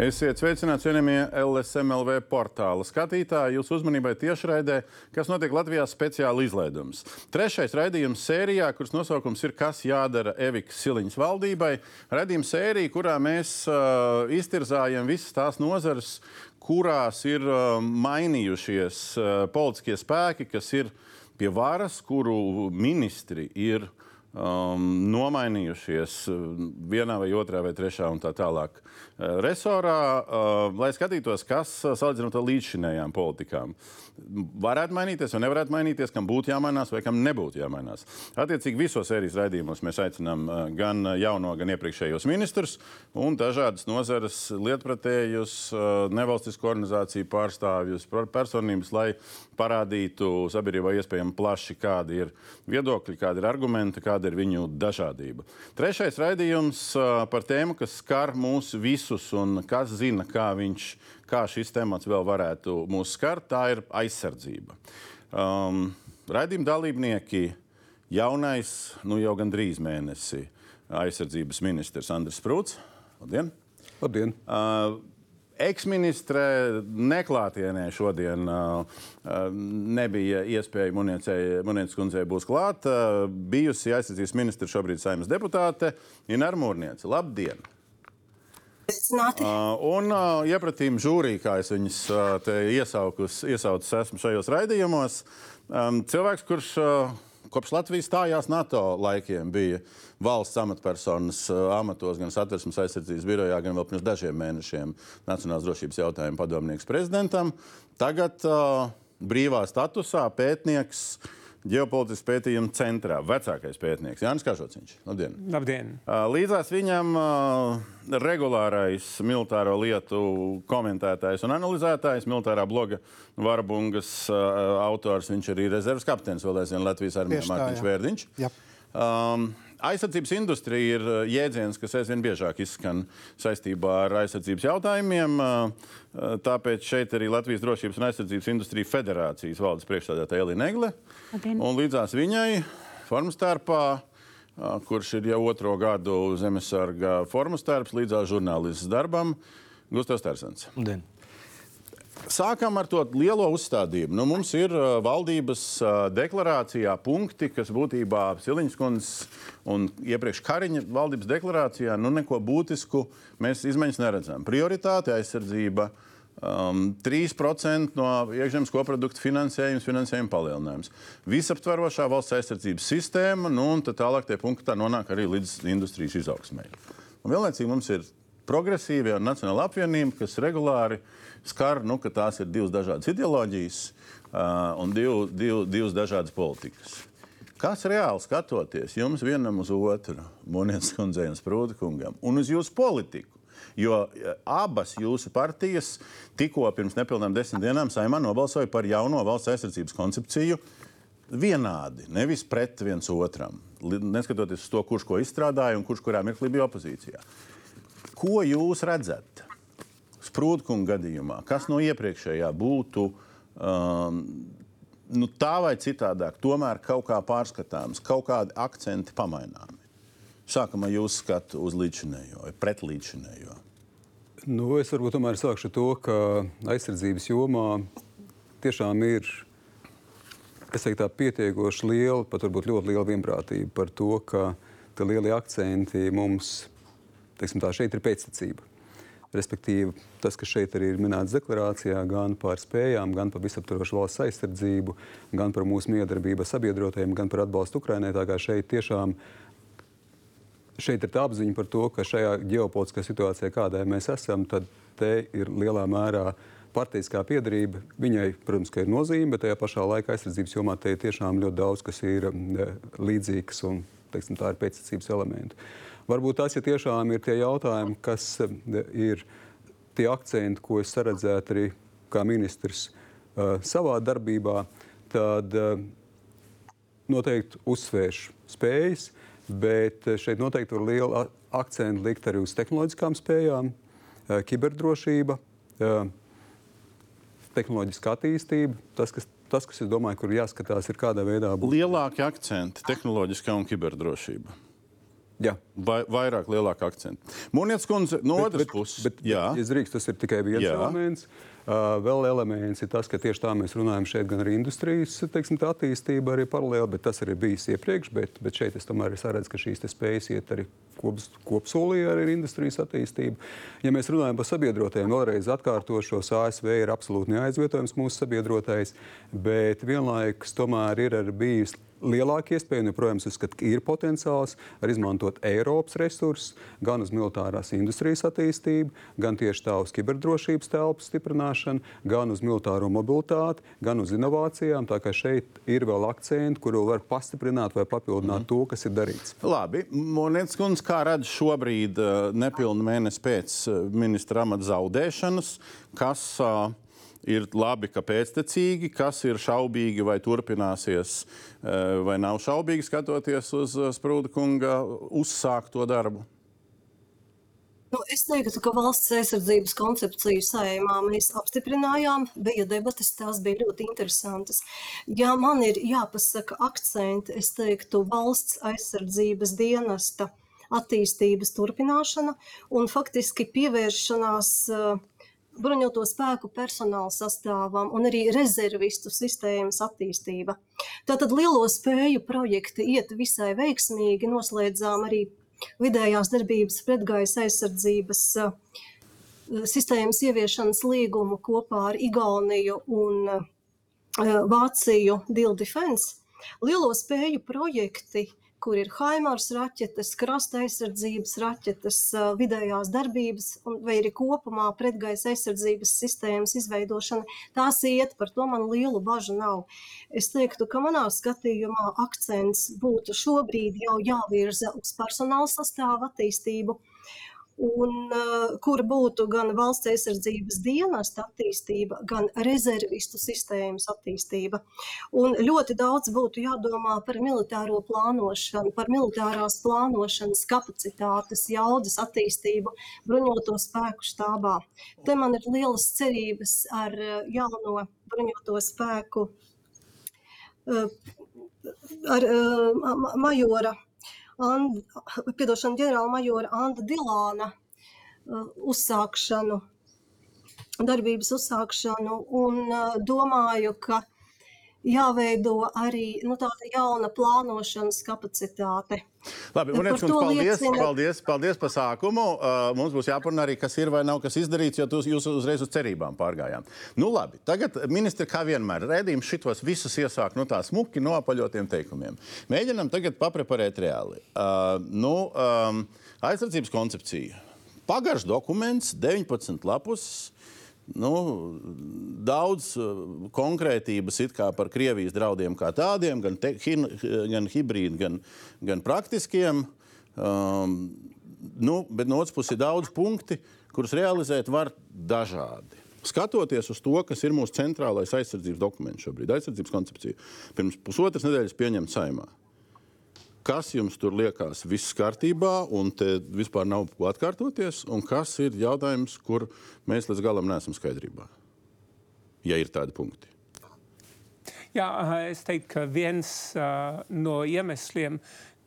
Esiet sveicināti, cienījamie LSMLV portāla skatītāji. Jūsu uzmanībai tiešraidē, kas notiek Latvijā speciāla izlaidums. Trešais raidījums sērijā, kuras nosaukums ir Kas jādara Evikas Siliņas valdībai. Raidījums sērija, kurā mēs uh, iztirzājam visas tās nozares, kurās ir uh, mainījušies uh, politiskie spēki, kas ir pie varas, kuru ministri ir um, nomainījušies vienā vai otrā vai trešā un tā tālāk resorā, uh, lai skatītos, kas salīdzinot ar līdzšinējām politikām varētu mainīties vai nevarētu mainīties, kam būtu jāmainās vai kam nebūtu jāmainās. Attiecīgi visos sērijas raidījumos mēs aicinām gan jauno, gan iepriekšējos ministrus un dažādas nozares lietpratējus, nevalstisku organizāciju pārstāvjus, personības, lai parādītu sabiedrībai iespējami plaši, kādi ir viedokļi, kādi ir argumenti, kāda ir viņu dažādība. Trešais raidījums par tēmu, kas skar mūs visus un kas zina, kā viņš kā šis temats vēl varētu mūs skart, tā ir aizsardzība. Um, Raidījuma dalībnieki jaunais, nu jau gandrīz mēnesi aizsardzības ministrs Andris Sprūts. Labdien! Labdien. Uh, Eksministre neklātienē šodien uh, uh nebija iespēja Munītas kundzei būs klāt. Uh, bijusi aizsardzības ministra, šobrīd saimnes deputāte Ināra Mūrniece. Labdien! Sveicināti. Uh, un uh, iepratīm žūrī, kā es viņus uh, te iesaukus, iesaucis esmu šajos raidījumos, um, cilvēks, kurš uh, kopš Latvijas stājās NATO laikiem bija valsts amatpersonas uh, amatos, gan satversmes aizsardzības birojā, gan vēl pirms dažiem mēnešiem Nacionālās drošības jautājumu padomnieks prezidentam. Tagad uh, brīvā statusā pētnieks ģeopolitikas pētījuma centrā. Vecākais pētnieks Jānis Kažociņš. Labdien! Labdien. Līdzās viņam regulārais militāro lietu komentētājs un analizētājs, militārā bloga Varbungas autors. Viņš arī ir rezerves kapteinis vēl aizvien Latvijas armijā Mārtiņš Vērdiņš. Jā. Um, Aizsardzības industrija ir uh, jēdziens, kas aizvien biežāk izskan saistībā ar aizsardzības jautājumiem. Uh, uh, tāpēc šeit arī Latvijas Drošības un aizsardzības industrija federācijas valdes priekšstādātāja Elīna Egle. Un līdzās viņai formastārpā, kurš ir jau otro gadu zemesarga formastārps, līdzās žurnālists darbam, Gustavs Tersens. Labdien. Sākam ar to lielo uzstādījumu. Nu, mums ir uh, valdības uh, deklarācijā punkti, kas būtībā Siliņas kundzes un iepriekš Kariņa valdības deklarācijā nu, neko būtisku mēs izmaiņas neredzam. Prioritāte aizsardzība. Um, 3% no iekšzemes koprodukta finansējums, finansējuma palielinājums. Visaptverošā valsts aizsardzības sistēma, nu, un tālāk tie punkti tā nonāk arī līdz industrijas izaugsmē. Un vienlaicīgi mums ir progresīvie un nacionāla apvienība, kas regulāri skar, nu, ka tās ir divas dažādas ideoloģijas uh, un div, div, divas dažādas politikas. Kas reāli skatoties jums vienam uz otru, Monētas kundzei un Sprūda kungam, un uz jūsu politiku? Jo abas jūsu partijas tikko pirms nepilnām desmit dienām saimā nobalsoja par jauno valsts aizsardzības koncepciju vienādi, nevis pret viens otram. Neskatoties uz to, kurš ko izstrādāja un kurš kurā mirklī bija opozīcijā. Ko jūs redzat Sprūdkunga gadījumā? Kas no iepriekšējā būtu um, nu, tā vai citādāk, tomēr kaut kā pārskatāms, kaut kādi akcenti pamaināmi? Sākam ar jūsu skatu uz līdzinējo pretlīdzinējo. Nu, es varbūt tomēr sākšu ar to, ka aizsardzības jomā tiešām ir teiktu, pietiekoši liela, pat varbūt ļoti liela vienprātība par to, ka tie lielie akcenti mums teiksim, tā, šeit ir pēctecība. Respektīvi, tas, kas šeit arī ir minēts deklarācijā, gan par spējām, gan par visaptvarošu valsts aizsardzību, gan par mūsu miedarbību sabiedrotajiem, gan par atbalstu Ukrainai. Tā kā šeit tiešām šeit ir tā apziņa par to, ka šajā ģeopolitiskā situācijā, kādā mēs esam, tad te ir lielā mērā partijiskā piedarība. Viņai, protams, ir nozīme, bet tajā pašā laikā aizsardzības jomā te ir tiešām ļoti daudz, kas ir eh, līdzīgs un teiksim, tā ir pēctecības elementi. Varbūt tas ja tiešām ir tie jautājumi, kas eh, ir tie akcenti, ko es saredzētu arī kā ministrs uh, savā darbībā, tad uh, noteikti uzsvēršu spējas, bet šeit noteikti var lielu akcentu likt arī uz tehnoloģiskām spējām, uh, kiberdrošība, tehnoloģiska attīstība, tas, kas tas, kas, domāju, kur jāskatās, ir kādā veidā. Būt. Lielāki akcenti - tehnoloģiskā un kiberdrošība. Jā. Vai, vairāk, lielāk akcentu. Mūniec kundze, no otras puses, bet, bet, ja drīkst, tas ir tikai viens Jā. elements. Uh, vēl elements ir tas, ka tieši tā mēs runājam šeit gan ar industrijas teiksim, attīstību, arī paralēli, bet tas arī bijis iepriekš. Bet, bet šeit es tomēr redzu, ka šīs spējas iet arī kops, kopsolī ar industrijas attīstību. Ja mēs runājam par sabiedrotiem, vēlreiz atkārtošos, ASV ir absolūti neaizvietojams mūsu sabiedrotais, bet vienlaikus tomēr ir arī bijis lielāka iespēja, un joprojām uzskatu, ka ir potenciāls arī izmantot Eiropas resursus gan uz militārās industrijas attīstību, gan tieši tā uz kiberdrošības telpas stiprināšanu, gan uz militāro mobilitāti, gan uz inovācijām. Tā kā šeit ir vēl akcenti, kuru var pastiprināt vai papildināt mm. to, kas ir darīts. Labi, Monētas kundze, kā redz šobrīd, eh, nepilnu mēnesi pēc eh, ministra amata zaudēšanas, kas uh, ir labi, ka pēctecīgi, kas ir šaubīgi, vai turpināsies, eh, vai nav šaubīgi skatoties uz eh, Sprūda kunga uzsākto darbu? Nu, es teiktu, ka valsts aizsardzības koncepciju saimā mēs apstiprinājām, bija debatas, tās bija ļoti interesantas. Ja man ir jāpasaka akcenti, es teiktu valsts aizsardzības dienesta attīstības turpināšana un faktiski pievēršanās uh, bruņoto spēku personāla sastāvam un arī rezervistu sistēmas attīstība. Tātad lielo spēju projekti iet visai veiksmīgi, noslēdzām arī vidējās darbības pretgaisa aizsardzības uh, sistēmas ieviešanas līgumu kopā ar Igauniju un uh, Vāciju Deal Defense. Lielo spēju projekti kur ir Haimars raķetes, krasta aizsardzības raķetes, vidējās darbības vai arī kopumā pretgaisa aizsardzības sistēmas izveidošana. Tās iet, par to man lielu bažu nav. Es teiktu, ka manā skatījumā akcents būtu šobrīd jau jāvirza uz personāla sastāvu attīstību un uh, kur būtu gan valsts aizsardzības dienesta attīstība, gan rezervistu sistēmas attīstība. Un ļoti daudz būtu jādomā par militāro plānošanu, par militārās plānošanas kapacitātes, jaudas attīstību bruņoto spēku štābā. Te man ir lielas cerības ar jauno bruņoto spēku, uh, ar uh, majora And, piedošana ģenerāla majora Anda Dilāna uh, uzsākšanu, darbības uzsākšanu, un uh, domāju, ka jāveido arī nu, tāda jauna plānošanas kapacitāte. Labi, Edmunds, paldies, paldies, paldies par sākumu. Uh, mums būs jāparunā arī, kas ir vai nav kas izdarīts, jo jūs uzreiz uz cerībām pārgājām. Nu, labi, tagad ministri, kā vienmēr, redzījums šitos visus iesāk no nu, tā smuki noapaļotiem teikumiem. Mēģinam tagad papreparēt reāli. Uh, nu, um, aizsardzības koncepcija. Pagarš dokuments, 19 lapus nu, daudz uh, konkrētības par Krievijas draudiem kā tādiem, gan, te, hin, gan hibrīdi, gan, gan praktiskiem. Um, nu, bet no otras puses ir daudz punkti, kurus realizēt var dažādi. Skatoties uz to, kas ir mūsu centrālais aizsardzības dokuments šobrīd, aizsardzības koncepcija, pirms pusotras nedēļas pieņemta saimā kas jums tur liekas viss kārtībā, un te vispār nav ko atkārtoties, un kas ir jautājums, kur mēs līdz galam neesam skaidrībā, ja ir tādi punkti. Jā, es teiktu, ka viens uh, no iemesliem,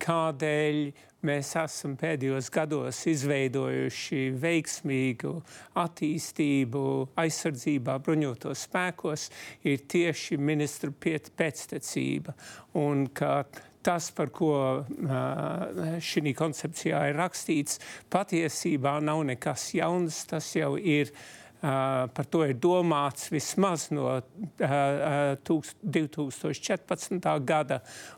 kādēļ mēs esam pēdējos gados izveidojuši veiksmīgu attīstību aizsardzībā, bruņotos spēkos, ir tieši ministra pēctecība. Un ka tas, par ko šī koncepcijā ir rakstīts, patiesībā nav nekas jauns. Tas jau ir. Uh, par to ir domāts vismaz no uh, 2014. gada,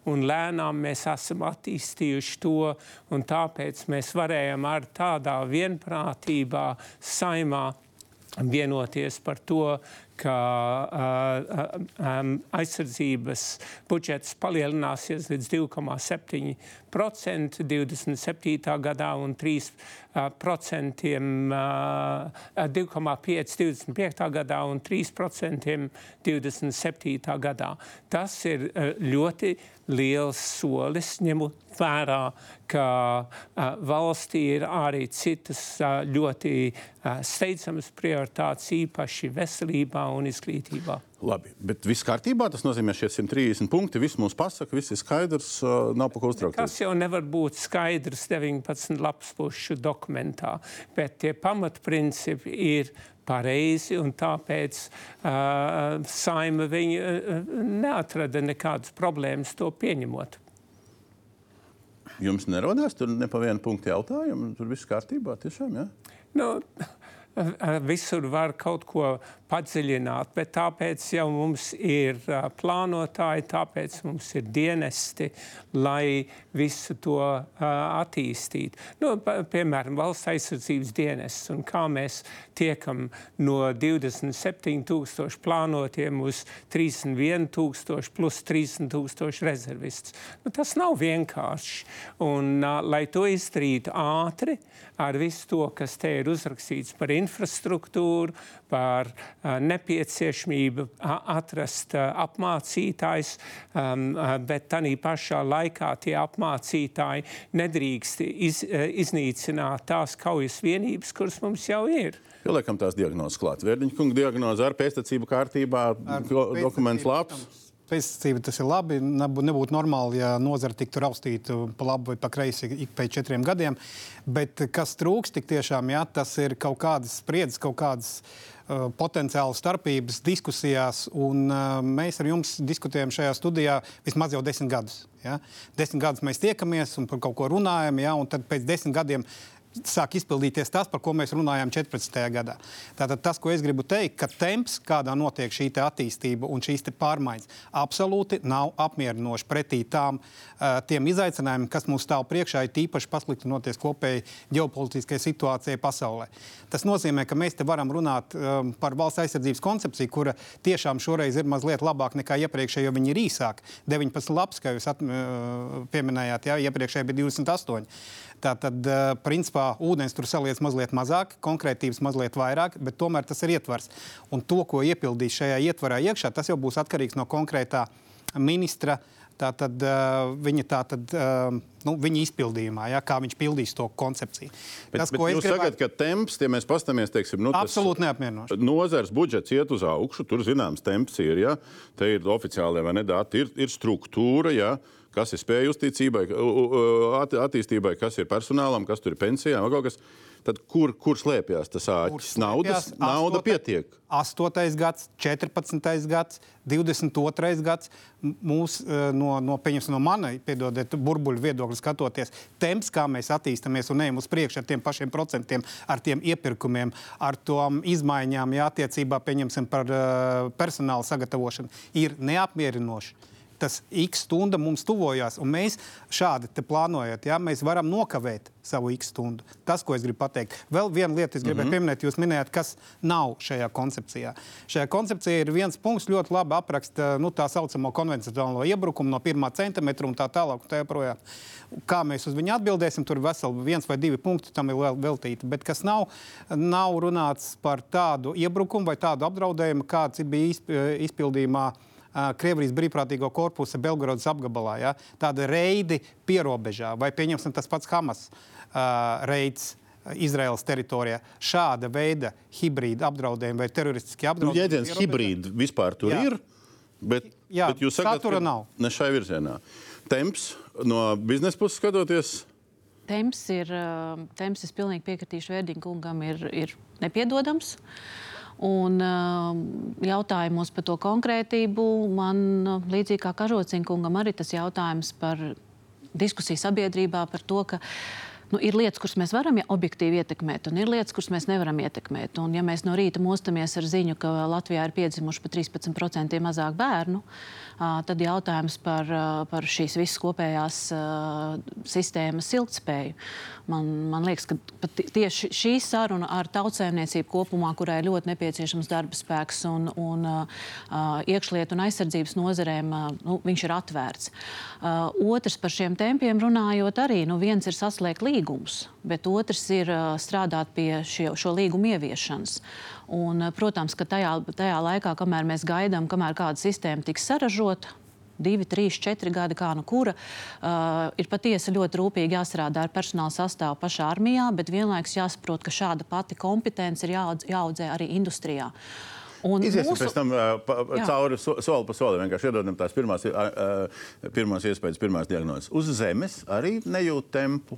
un lēnām mēs esam attīstījuši to, un tāpēc mēs varējām ar tādā vienprātībā saimā vienoties par to, ka aizsardzības budžets palielināsies līdz 2,7% 27. gadā un 3% uh, 2,5% 25. gadā un 3% 27. gadā. Tas ir ļoti liels solis, ņemot vērā, ka valstī ir arī citas ļoti steidzamas prioritātes, īpaši veselībā un izglītībā. Labi, bet viss kārtībā. Tas nozīmē, ka šie 130 punkti, viss mums pasaka, viss ir skaidrs, nav pa ko uztraukties. Tas jau nevar būt skaidrs 19 lapspušu dokumentā, bet tie pamatprincipi ir pareizi, un tāpēc uh, saima viņa uh, neatrada nekādas problēmas to pieņemot. Jums nerodās tur ne pa vienu punktu jautājumu, tur viss kārtībā tiešām, jā? Ja? Nu, visur var kaut ko padziļināt, bet tāpēc jau mums ir uh, plānotāji, tāpēc mums ir dienesti, lai visu to attīstītu. Nu, piemēram, valsts aizsardzības dienests un kā mēs tiekam no 27,000 plānotiem uz 31,000 plus 30,000 rezervistus. Nu, tas nav vienkārši. Un, lai to izdarītu ātri, ar visu to, kas te ir uzrakstīts par infrastruktūru, par nepieciešamību atrast apmācītājs, um, bet tā pašā laikā tie apmācītāji nedrīkst iz, iznīcināt tās kaujas vienības, kuras mums jau ir. Ieliekam tās diagnozes klāt. Vērdiņa kunga diagnoze ar pēctecību kārtībā, ar dokuments labs. Pēctecība tas ir labi. Nebūtu normāli, ja nozara tiktu raustīta pa labi vai pa kreisi ik pēc četriem gadiem. Bet kas trūks tiešām, jā, tas ir kaut kādas spriedzes, kaut kādas uh, potenciālas starpības diskusijās. Un, uh, mēs ar jums diskutējam šajā studijā vismaz jau desmit gadus. Ja? Desmit gadus mēs tiekamies un par kaut ko runājam, ja? un tad pēc desmit gadiem sāk izpildīties tas, par ko mēs runājām 14. gadā. Tātad tas, ko es gribu teikt, ka temps, kādā notiek šī attīstība un šīs pārmaiņas, absolūti nav apmierinoši pretī tām, tiem izaicinājumiem, kas mums stāv priekšā, ir tīpaši pasliktinoties kopēji ģeopolitiskajai situācijai pasaulē. Tas nozīmē, ka mēs te varam runāt um, par valsts aizsardzības koncepciju, kura tiešām šoreiz ir mazliet labāka nekā iepriekšējā, jo viņi ir īsāki. 19 lapas, kā jūs at, pieminējāt, jā, iepriekšējā bija 28. Tātad, principā, ūdens tur saliec mazliet mazāk, konkrētības mazliet vairāk, bet tomēr tas ir ietvars. Un to, ko iepildīs šajā ietvarā iekšā, tas jau būs atkarīgs no konkrētā ministra. Tātad uh, viņa tātad, uh, nu, viņa izpildījumā, ja, kā viņš pildīs to koncepciju. Bet, tas, bet jūs gribētu... sakat, ka temps, ja mēs paskatāmies, teiksim, nu, absolūti neapmierinoši. Nozars budžets iet uz augšu, tur zināms temps ir, ja, te ir oficiālie vai ne dati, ir, ir struktūra, ja, kas ir spēja uzticībai, attīstībai, kas ir personālam, kas tur ir pensijām, kaut kas. Tad kur, kur slēpjas tas āķis? Naudas, nauda pietiek. 8. gads, 14. gads, 22. gads. Mūs, no, no, no mana piedodiet, burbuļu viedokļa skatoties, temps, kā mēs attīstāmies un ejam uz priekšu ar tiem pašiem procentiem, ar tiem iepirkumiem, ar tām izmaiņām, jā, attiecībā par uh, personāla sagatavošanu, ir neapmierinoši tas x stunda mums tuvojās, un mēs šādi plānojot, ja, mēs varam nokavēt savu x stundu. Tas, ko es gribu pateikt. Vēl viena lieta, es gribēju mm -hmm. pieminēt, jūs minējāt, kas nav šajā koncepcijā. Šajā koncepcijā ir viens punkts, ļoti labi apraksta nu, tā saucamo konvencionālo iebrukumu no pirmā centimetra un tā tālāk. Un tā joprojām. Kā mēs uz viņu atbildēsim, tur ir veseli viens vai divi punkti tam ir veltīti. Bet kas nav, nav runāts par tādu iebrukumu vai tādu apdraudējumu, kāds bija izpildījumā Krievijas brīvprātīgo korpusa Belgorodas apgabalā. Ja? Tāda reidi pierobežā, vai pieņemsim tas pats Hamas uh, reids. Izraels teritorijā šāda veida hibrīda apdraudējumi vai teroristiski apdraudējumi. Nu, jēdziens hibrīda vispār tur jā. ir, bet, jā, bet jūs sakat, ka nav. Ne šai virzienā. Temps no biznesa puses skatoties. Temps ir, temps es pilnīgi piekritīšu Vērdiņa kungam, ir, ir nepiedodams. Uh, Un uh, jautājumos par to konkrētību man, uh, līdzīgi kā Kažocinkungam, arī tas jautājums par diskusiju sabiedrībā par to, ka nu, ir lietas, kuras mēs varam ja, objektīvi ietekmēt, un ir lietas, kuras mēs nevaram ietekmēt. Un, ja mēs no rīta mostamies ar ziņu, ka Latvijā ir piedzimuši pa 13% mazāk bērnu, tad jautājums par, par šīs visas kopējās sistēmas ilgspēju. Man, man liekas, ka tieši šī saruna ar tautsēmniecību kopumā, kurai ir ļoti nepieciešams darba spēks un, un iekšlietu un aizsardzības nozarēm, nu, viņš ir atvērts. Otrs par šiem tempiem runājot arī, nu, viens ir saslēgt līgumus, bet otrs ir strādāt pie šie, šo līgumu ieviešanas. Un, eh, protams, ka tajā, tajā laikā, kamēr mēs gaidām, kamēr kāda sistēma tiks saražota, divi, trīs, četri gadi, kā nu kura, uh, ir patiesi ļoti rūpīgi jāstrādā ar personāla sastāvu pašā armijā, bet vienlaikus jāsaprot, ka šāda pati kompetence ir jāaudz, jāaudzē arī industrijā. Un Iziesim mūsu- pēc tam uh, pa, Jā. cauri so, soli pa solim. Vienkārši iedodam tās pirmās, uh, uh, pirmās iespējas, pirmās diagnozes. Uz zemes arī nejūt tempu.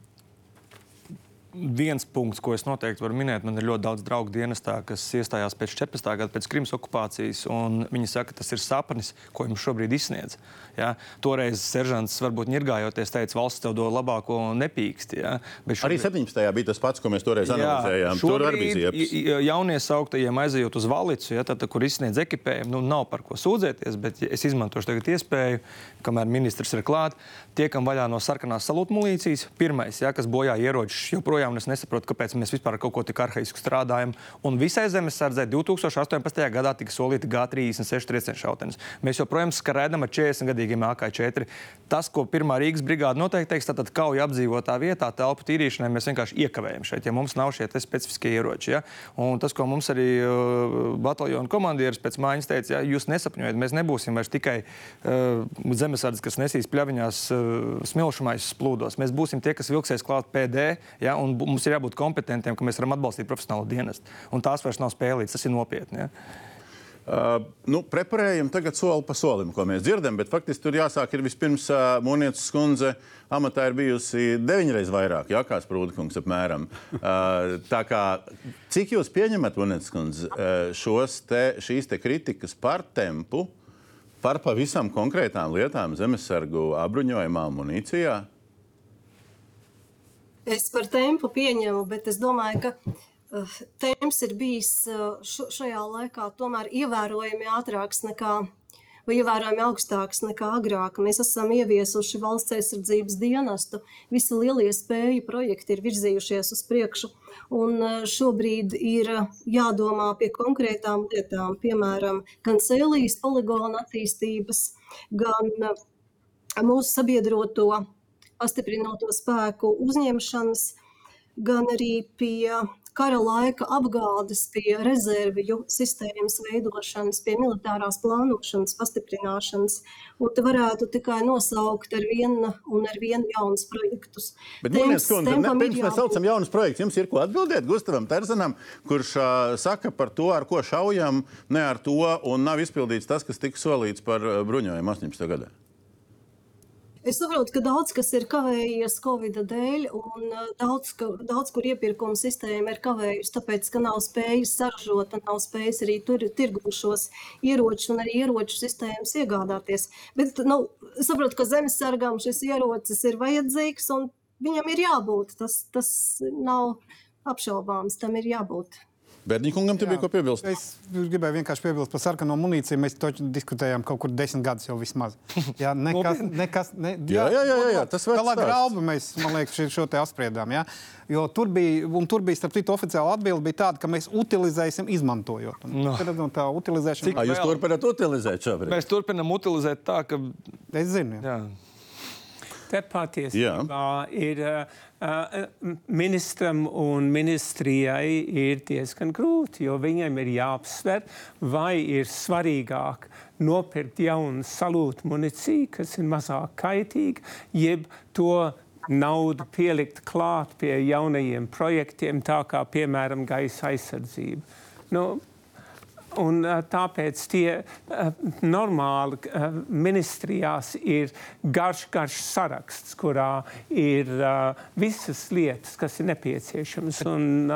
Viens punkts, ko es noteikti varu minēt, man ir ļoti daudz draugu dienestā, kas iestājās pēc 14. gada, pēc Krimas okupācijas. Viņi saka, ka tas ir sapnis, ko jums šobrīd izsniedz. Ja? Toreiz seržants varbūt ņirgājoties teica, valsts tev dod labāko un nepīkst. Ja? Bet Arī 17. bija tas pats, ko mēs toreiz analizējām. Tur arī bija ziepes. Jaunie sauktajiem aizejot uz valicu, ja, tad, kur izsniedz ekipējumu, nu, nav par ko sūdzēties, bet es izmantošu tagad iespēju, kamēr ministrs ir klāt, tiekam vaļā no sarkanās salūtu munīcijas. Pirmais, ja, kas bojā ieročus, joprojām es nesaprotu, kāpēc mēs vispār kaut ko tik arhaisku strādājam. Un visai zemesardzē 2018. gadā tika solīta G36 triecienu šautenes. Mēs joprojām skraidām ar 40 gadīgiem AK4. Tas, ko pirmā Rīgas brigāde noteikti teiks, tad kauja apdzīvotā vietā, telpu tīrīšanai mēs vienkārši iekavējam šeit, ja mums nav šie specifiskie ieroči. Ja? Un tas, ko mums arī uh, bataljona komandieris pēc mājas teica, ja jūs nesapņojat, mēs nebūsim vairs tikai uh, zemesardzes, kas nesīs pļaviņās uh, smilšamais plūdos. Mēs būsim tie, kas vilksies klāt PD, ja? un bu- mums ir jābūt kompetentiem, ka mēs varam atbalstīt profesionālo dienestu. Un tās vairs nav spēlītas, tas ir nopietni. Ja? Uh, nu, preparējam tagad soli pa solim, ko mēs dzirdam, bet faktiski tur jāsāk ir vispirms uh, Monietas skundze. Amatā ir bijusi deviņreiz vairāk, jā, kā Sprūdkungs apmēram. Uh, tā kā, cik jūs pieņemat, Monietas skundze, uh, te, šīs te kritikas par tempu, par pavisam konkrētām lietām zemesargu apbruņojumā un munīcijā? Es par tempu pieņemu, bet es domāju, ka uh, temps ir bijis uh, šajā laikā tomēr ievērojami ātrāks nekā. Vai ievērojami augstāks nekā agrāk. Mēs esam ieviesuši valsts aizsardzības dienestu. Visi lielie spēju projekti ir virzījušies uz priekšu. Un uh, šobrīd ir jādomā pie konkrētām lietām, piemēram, gan Sēlijas poligona attīstības, gan mūsu sabiedroto pastiprināto spēku uzņemšanas, gan arī pie kara laika apgādes, pie rezervju sistēmas veidošanas, pie militārās plānošanas, pastiprināšanas. Un te varētu tikai nosaukt ar vienu un ar vienu jaunus projektus. Bet, Temps- Monietas skundze, ne, pirms mēs saucam jaunus projektus, jums ir ko atbildēt Gustavam Terzanam, kurš uh, saka par to, ar ko šaujam, ne ar to, un nav izpildīts tas, kas tika solīts par bruņojumu 18. gadā. Es saprotu, ka daudz kas ir kavējies Covid dēļ, un uh, daudz, ka, daudz kur iepirkuma sistēma ir kavējusi, tāpēc, ka nav spējas saražot un nav spējas arī tur tirgot šos ieročus un arī ieroču sistēmas iegādāties. Bet nu, saprotu, ka zemesargam šis ierocis ir vajadzīgs un viņam ir jābūt. Tas, tas nav apšaubāms, tam ir jābūt. Bērniņkungam te bija ko piebilst. Es gribēju vienkārši piebilst par sarkano munīciju. Mēs to diskutējām kaut kur desmit gadus jau vismaz. Jā, nekas, nekas, ne, Jā, jā, jā, jā, jā, tas Galā stāsts. grauba mēs, man liekas, šo, te apspriedām. Jā. Jo tur bija, un tur bija, starp citu, oficiāla atbilde bija tāda, ka mēs utilizēsim, izmantojot. Un, No. no. Tā utilizēšana. Kā jūs Vēl. turpināt utilizēt šobrīd? Mēs turpinām utilizēt tā, ka. Es zinu. Jā. Jā. Te patiesībā ir uh, ministram un ministrijai ir diezgan grūti, jo viņiem ir jāapsver, vai ir svarīgāk nopirkt jaunu salūtu municiju, kas ir mazāk kaitīga, jeb to naudu pielikt klāt pie jaunajiem projektiem, tā kā piemēram gaisa aizsardzība. Nu, Un, ā, tāpēc tie ā, normāli ā, ministrijās ir garš, garš saraksts, kurā ir visas lietas, kas ir nepieciešamas. Un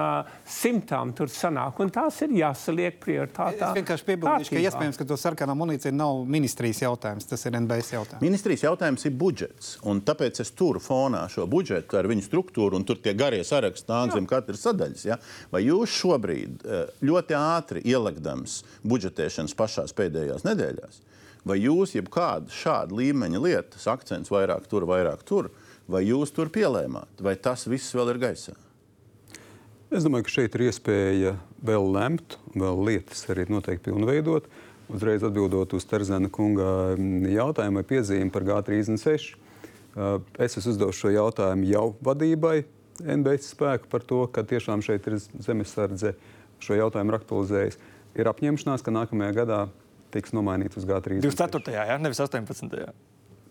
simtām tur sanāk, un tās ir jāsaliek prioritātā. Es vienkārši piebildīšu, ka iespējams, ka to sarkanā munīcija nav ministrijas jautājums, tas ir NBS jautājums. Ministrijas jautājums ir budžets. un Tāpēc es turu fonā šo budžetu ar viņu struktūru, un tur tie garie saraksti nāk zem katras sadaļas. Ja? Vai jūs šobrīd eh, ļoti ātri ielikdams budžetēšanas pašās pēdējās nedēļās, vai jūs jebkādu šādu līmeņa lietas, akcents vairāk tur, vairāk tur, vai jūs tur pielēmāt, vai tas viss vēl ir gaisā? Es domāju, ka šeit ir iespēja vēl lemt, vēl lietas arī noteikti pilnveidot. Uzreiz atbildot uz Terzana kunga mm, jautājumu vai piezīmi par G36. Uh, Es esmu uzdevis šo jautājumu jau vadībai NBS spēku par to, ka tiešām šeit ir zemesardze šo jautājumu aktualizējis. Ir apņemšanās, ka nākamajā gadā tiks nomainīts uz G36. 24. jā, nevis 18.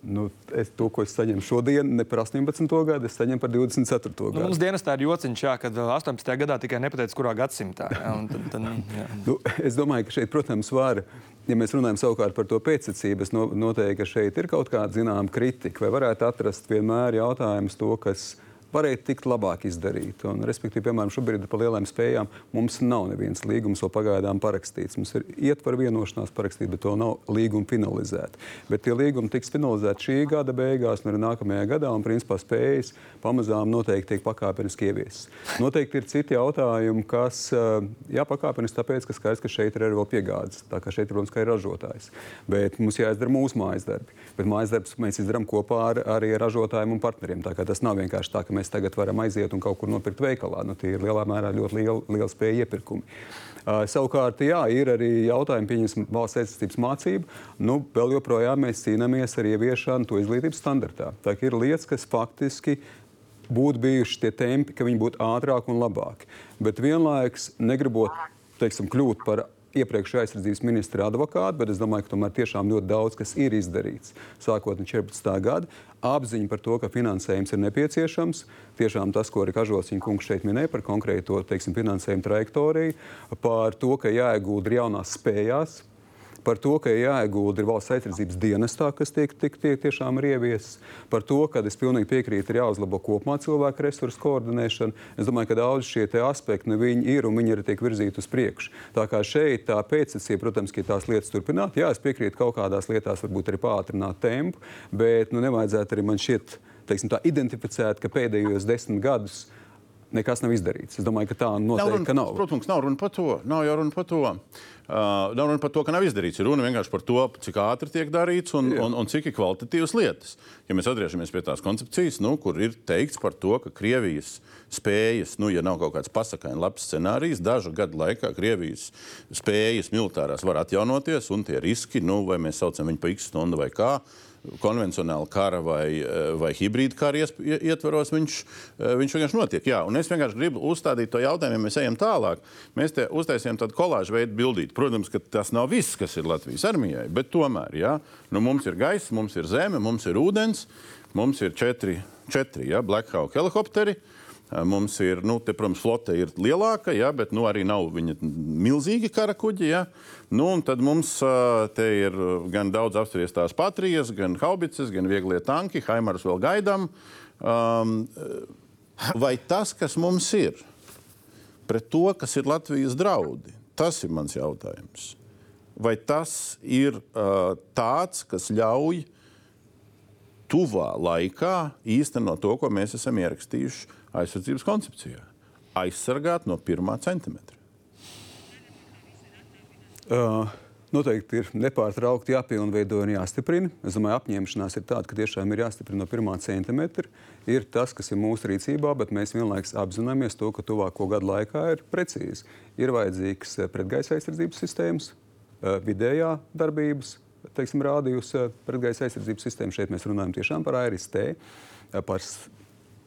Nu, es to, ko es saņemu šodien, ne par 18. gadu, es saņemu par 24. gadu. Nu, mums dienestā ir jociņš, jā, kad 18. gadā tikai nepateica, kurā gadsimtā. Jā, tad, tad, jā. nu, es domāju, ka šeit, protams, var. Ja mēs runājam savukārt par to pēcsacību, es no, noteikti, ka šeit ir kaut kāda zināmā kritika, vai varētu atrast vienmēr jautājumus to, kas ir varētu tikt labāk izdarīt. Un, respektīvi, piemēram, šobrīd par lielām spējām mums nav neviens līgums vēl pagaidām parakstīts. Mums ir ietver vienošanās parakstīt, bet to nav līguma finalizēta. Bet tie līgumi tiks finalizēti šī gada beigās un arī nākamajā gadā, un principā spējas pamazām noteikti tiek pakāpeniski ieviesas. Noteikti ir citi jautājumi, kas jāpakāpeniski, tāpēc, ka skaidrs, ka šeit ir arī vēl piegādes. Tā kā šeit, protams, ir ražotājs. Bet mums jāizdara mūsu mājas darbi. Bet mājas darbus mēs izdarām kopā ar, arī ar ražotājiem un partneriem. Tā kā tas nav vienkārši tā, ka mēs mēs tagad varam aiziet un kaut kur nopirkt veikalā. Nu, tie ir lielā mērā ļoti liela, liela spēja iepirkumi. Uh, savukārt, jā, ir arī jautājumi, pieņemsim, valsts aizsardzības mācību. Nu, vēl joprojām mēs cīnāmies ar ieviešanu to izglītības standartā. Tā ir lietas, kas faktiski būtu bijuši tie tempi, ka viņi būtu ātrāki un labāki. Bet vienlaikus negribot teiksim, kļūt par iepriekšējā aizsardzības ministra advokātu, bet es domāju, ka tomēr tiešām ļoti daudz kas ir izdarīts sākot no 14. gada apziņa par to, ka finansējums ir nepieciešams. Tiešām tas, ko arī Kažociņa kungs šeit minēja par konkrēto teiksim, finansējumu trajektoriju, par to, ka jāiegūda jaunās spējās, par to, ka jāiegulda ir valsts aizsardzības dienestā, kas tiek, tiek, tiek tiešām ir ieviesis, par to, ka es pilnīgi piekrītu, ir jāuzlabo kopumā cilvēku resursu koordinēšana. Es domāju, ka daudz šie aspekti nu, ir un viņi arī tiek virzīti uz priekšu. Tā kā šeit tā pēcsacība, protams, ka tās lietas turpināt, jā, es piekrītu kaut kādās lietās, varbūt arī pātrināt tempu, bet nu, nevajadzētu arī man šķiet, tā identificēt, ka pēdējos desmit gadus nekas nav izdarīts. Es domāju, ka tā noteikti nav. Runa, nav. Protams, nav runa par to. Nav jau runa par to. Uh, nav runa par to, ka nav izdarīts. Ir runa vienkārši par to, cik ātri tiek darīts un, un, un cik ir kvalitatīvas lietas. Ja mēs atgriežamies pie tās koncepcijas, nu, kur ir teikts par to, ka Krievijas spējas, nu, ja nav kaut kāds pasakāņu labs scenārijs, dažu gadu laikā Krievijas spējas militārās var atjaunoties un tie riski, nu, vai mēs saucam viņu par x stundu vai kā konvencionāla kara vai, eh, vai hibrīda kara ietvaros, viņš, eh, viņš vienkārši notiek. Jā, un es vienkārši gribu uzstādīt to jautājumu, ja mēs ejam tālāk. Mēs te uztaisījām tādu kolāžu veidu bildīt. Protams, ka tas nav viss, kas ir Latvijas armijai, bet tomēr jā, nu, mums ir gaisa, mums ir zeme, mums ir ūdens, mums ir četri, četri jā, Black Hawk helikopteri. Mums ir, nu, te, protams, flote ir lielāka, ja, bet nu, arī nav viņa milzīgi kara kuģi. Ja. Nu, tad mums te ir gan daudz apspriestās patrijas, gan haubicas, gan vieglie tanki, Haimars vēl gaidām. Um, vai tas, kas mums ir, pret to, kas ir Latvijas draudi, tas ir mans jautājums. Vai tas ir uh, tāds, kas ļauj tuvā laikā īstenot to, ko mēs esam ierakstījuši aizsardzības koncepcijā. Aizsargāt no pirmā centimetra. Uh, noteikti ir nepārtraukti jāpilnveido un jāstiprina. Es domāju, apņemšanās ir tāda, ka tiešām ir jāstiprina no pirmā centimetra. Ir tas, kas ir mūsu rīcībā, bet mēs vienlaikus apzināmies to, ka tuvāko gadu laikā ir precīzi. Ir vajadzīgs pretgaisa aizsardzības sistēmas, vidējā darbības, teiksim, rādījus pretgaisa aizsardzības sistēmu. Šeit mēs runājam tiešām par ARST, par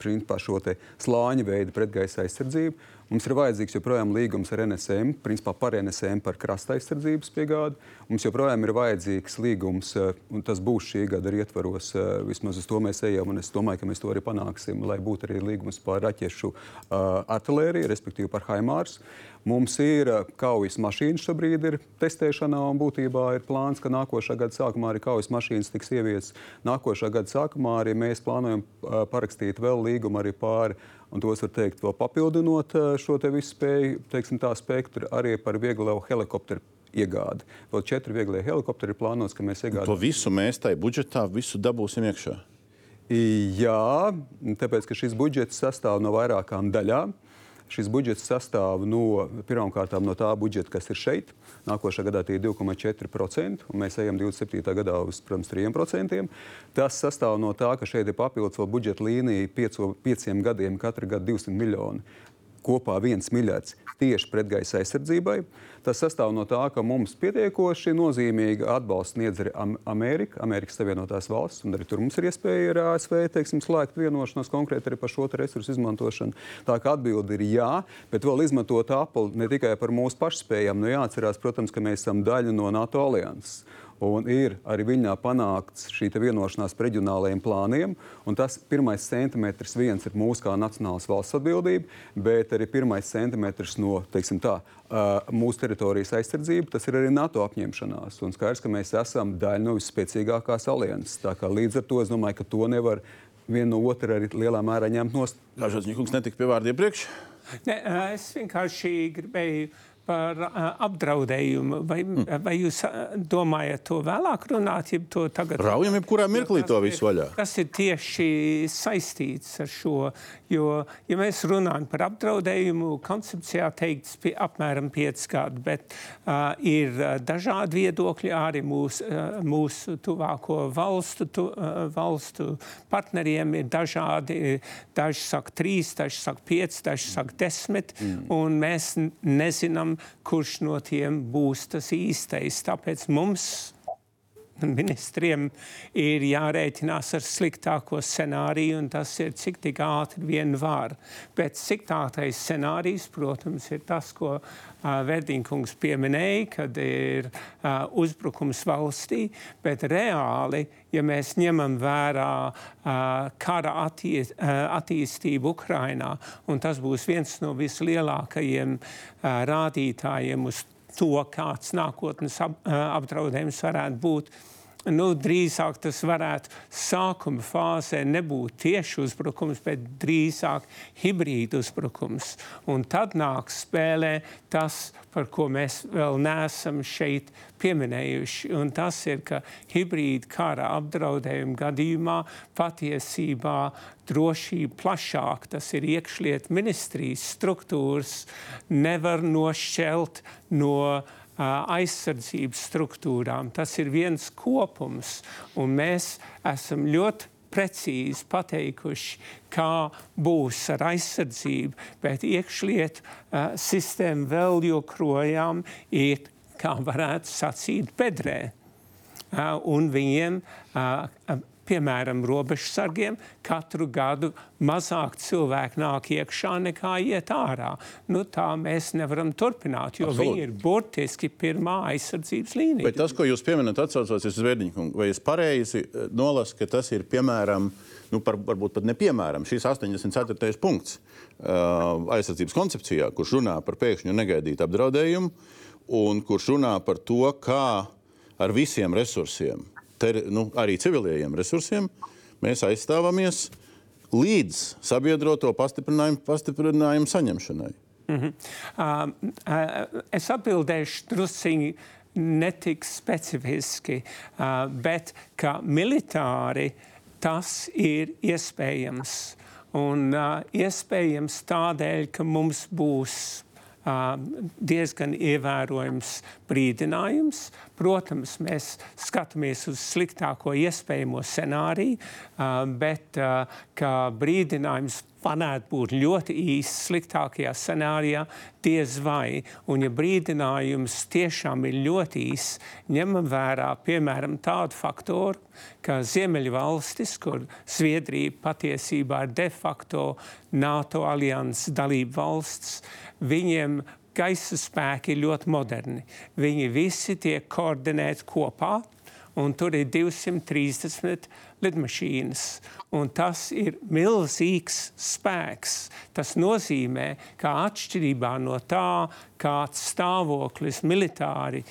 principā, šo slāņa veidu pretgaisa aizsardzību. Mums ir vajadzīgs joprojām līgums ar NSM, principā par NSM par krasta aizsardzības piegādi. Mums joprojām ir vajadzīgs līgums, eh, un tas būs šī gada ietvaros. Eh, vismaz uz to mēs ejam, un es domāju, ka mēs to arī panāksim, lai būtu arī līgums par raķešu uh, artilēriju, respektīvi par Haimārs. Mums ir kaujas mašīnas šobrīd ir testēšanā, un būtībā ir plāns, ka nākošā gada sākumā arī kaujas mašīnas tiks ieviestas. Nākošā gada sākumā arī mēs plānojam uh, parakstīt vēl līgumu arī pāri Un tos var teikt, vēl papildinot eh, šo visu spēju, teiksim, tā spektru arī par vieglo helikopteru iegādi. Vēl četri vieglie helikopteri ir plānots, ka mēs iegādāsim. To visu mēs tajā budžetā visu dabūsim iekšā. Jā, tāpēc ka šis budžets sastāv no vairākām daļām. Šis budžets sastāv no pirmkārt no tā budžeta, kas ir šeit. Nākošā gadā tie ir 2,4%, un mēs ejam 27. gadā uz protams, 3%. Tas sastāv no tā, ka šeit ir papildus vēl budžeta līnija pieciem gadiem, katru gadu 200 miljoni kopā viens miljards tieši pretgaisa aizsardzībai. Tas sastāv no tā, ka mums pietiekoši nozīmīga atbalsta sniedz arī Amerika, Amerikas Savienotās valsts, un arī tur mums ir iespēja ar ASV teiksim, slēgt vienošanos konkrēti arī par šo resursu izmantošanu. Tā kā atbilde ir jā, bet vēl izmantot Apple ne tikai par mūsu pašspējām, nu jāatcerās, protams, ka mēs esam daļa no NATO alianses. Un ir arī viņā panākts šī vienošanās par reģionālajiem plāniem. Tas pirmais centimetrs viens ir mūsu kā nacionālas valsts atbildība, bet arī pirmais centimetrs no tā, mūsu teritorijas aizsardzība, tas ir arī NATO apņemšanās. Un skaidrs, ka mēs esam daļa no visspēcīgākās alianses. Līdz ar to es domāju, ka to nevar viena no otra arī lielā mērā ņemt nost. Dažāds Nikungs netika pie vārda iepriekš. Ne, es vienkārši gribēju par apdraudējumu. Vai, mm. vai jūs domājat to vēlāk runāt, ja to tagad? Raujam, jebkurā mirklī to visu vaļā. Tas ir tieši saistīts ar šo, jo, ja mēs runājam par apdraudējumu, koncepcijā teikts pie apmēram 5 gadu, bet uh, ir dažādi viedokļi arī mūsu, uh, mūsu tuvāko valstu, tu, uh, valstu partneriem ir dažādi. Daži saka 3, daži saka 5, daži saka 10, mm. un mēs nezinām, kurš no tiem būs tas īstais. Tāpēc mums ministriem ir jārēķinās ar sliktāko scenāriju, un tas ir cik tik ātri vien var. Bet sliktākais scenārijs, protams, ir tas, ko Verdīnkungs pieminēja, kad ir uh, uzbrukums valstī, bet reāli, ja mēs ņemam vērā uh, kara attie, uh, attīstību Ukrainā, un tas būs viens no vislielākajiem rādītājiem uz to, kāds nākotnes ap, apdraudējums varētu būt. Nu, drīzāk tas varētu sākuma fāzē nebūt tieši uzbrukums, bet drīzāk hibrīda uzbrukums. Un tad nāk spēlē tas, par ko mēs vēl neesam šeit pieminējuši. Un tas ir, ka hibrīda kara apdraudējuma gadījumā patiesībā drošība plašāk, tas ir iekšliet ministrijas struktūras, nevar nošķelt no aizsardzības struktūrām. Tas ir viens kopums, un mēs esam ļoti precīzi pateikuši, kā būs ar aizsardzību, bet iekšlietu uh, sistēma vēl joprojām ir, kā varētu sacīt, bedrē. Uh, un viņiem uh, piemēram, robežsargiem katru gadu mazāk cilvēku nāk iekšā nekā iet ārā. Nu, tā mēs nevaram turpināt, jo Absolut. viņi ir burtiski pirmā aizsardzības līnija. Bet tas, ko jūs pieminat, atsaucoties uz Vērdiņu, vai es pareizi eh, nolasu, ka tas ir piemēram, nu, par, varbūt pat nepiemēram, šis 84. punkts uh, aizsardzības koncepcijā, kurš runā par pēkšņu negaidītu apdraudējumu un kurš runā par to, kā ar visiem resursiem ter, nu, arī civiliem resursiem, mēs aizstāvamies līdz sabiedroto pastiprinājumu, pastiprinājumu saņemšanai. Mm -hmm. uh, uh, es atbildēšu drusciņi netik specifiski, uh, bet kā militāri tas ir iespējams. Un uh, iespējams tādēļ, ka mums būs diezgan ievērojams brīdinājums. Protams, mēs skatāmies uz sliktāko iespējamo scenāriju, bet kā brīdinājums varētu būt ļoti īss, sliktākajā scenārijā, diez vai. Un, ja brīdinājums tiešām ir ļoti īss, ņemam vērā piemēram tādu faktoru, ka Ziemeļvalstis, kur Zviedrija patiesībā ir de facto NATO alianses dalība valsts, viņiem gaisa spēki ir ļoti moderni. Viņi visi tiek koordinēti kopā, un tur ir 230 lidmašīnas. Un tas ir milzīgs spēks. Tas nozīmē, ka atšķirībā no tā, kāds stāvoklis militāri,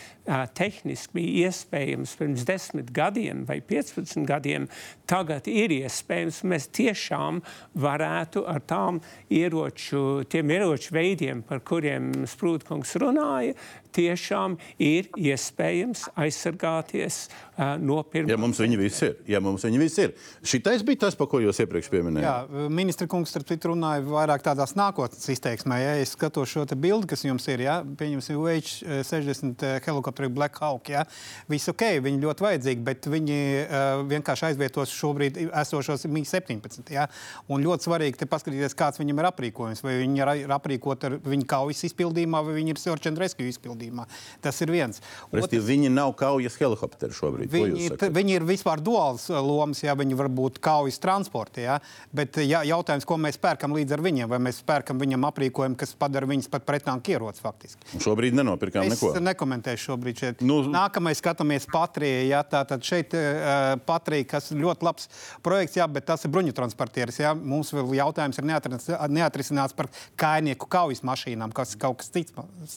tehniski bija iespējams pirms 10 gadiem vai 15 gadiem, tagad ir iespējams. Mēs tiešām varētu ar tām ieroču, tiem ieroču veidiem, par kuriem Sprūtkungs runāja, tiešām ir iespējams aizsargāties uh, no pirmā. Ja mums viņi visi ir, ja mums viņi visi ir. Šitais bija tas, par ko jūs iepriekš pieminējāt. Jā, ministra kungs starp citu runāja vairāk tādās nākotnes izteiksmē. Ja es skatos šo bildi, kas jums ir, ja, pieņemsim, UH-60 helikopteru Black Hawk, ja, viss ok, viņi ļoti vajadzīgi, bet viņi uh, vienkārši aizvietos šobrīd esošos MiG-17. Ja, un ļoti svarīgi paskatīties, kāds viņam ir aprīkojums. Vai viņi ir aprīkoti ar viņa kaujas izpildījumā, vai viņi ir search and rescue izpildījumā. Tas ir viens. Otrs, viņi nav kaujas helikopteri šobrīd. Viņi ir, viņi ir vispār duāls lomas, ja viņi var būt kaujas transporta. Ja? Bet ja, jautājums, ko mēs pērkam līdz ar viņiem, vai mēs pērkam viņam aprīkojumu, kas padara viņus pat pretanku ieroci faktiski. Un šobrīd nenopirkām es neko. Es nekomentēšu šobrīd šeit. Nu, Nākamais skatāmies Patrija. Ja? Tātad šeit uh, Patrija, kas ļoti labs projekts, jā, bet tas ir bruņu transportieris. Ja? Mums vēl jautājums ir neatrisināts par kainieku kaujas mašīnām, kas kaut kas cits.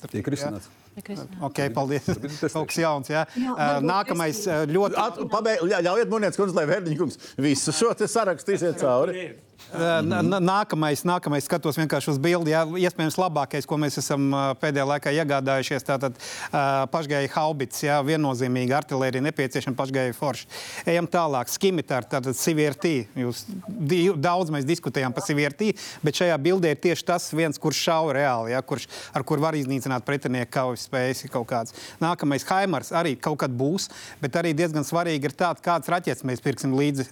Tiek risināts. Ja? Okay, paldies. Kaut kas jauns. Jā. Jā, uh, nākamais uh, ļoti. At, pabeig, ļaujiet, Munēts, kundze, lai Verdiņkungs visu šo sarakstu iziet cauri. Nākamais, nākamais skatos vienkārši uz bildi. Jā, iespējams, labākais, ko mēs esam pēdējā laikā iegādājušies, tātad pašgāja haubits, jā, viennozīmīgi artilērija nepieciešama pašgāja forši. Ejam tālāk. Skimitāri, tātad CVRT. Jūs daudz mēs diskutējām par CVRT, bet šajā bildē ir tieši tas viens, kurš šauja reāli, jā, kurš, ar kur var iznīcināt pretinieku kaujas spējas kaut kāds. Nākamais Haimars arī kaut kad būs, bet arī diezgan svarīgi ir tāds, kāds raķets mēs pirksim līdzi.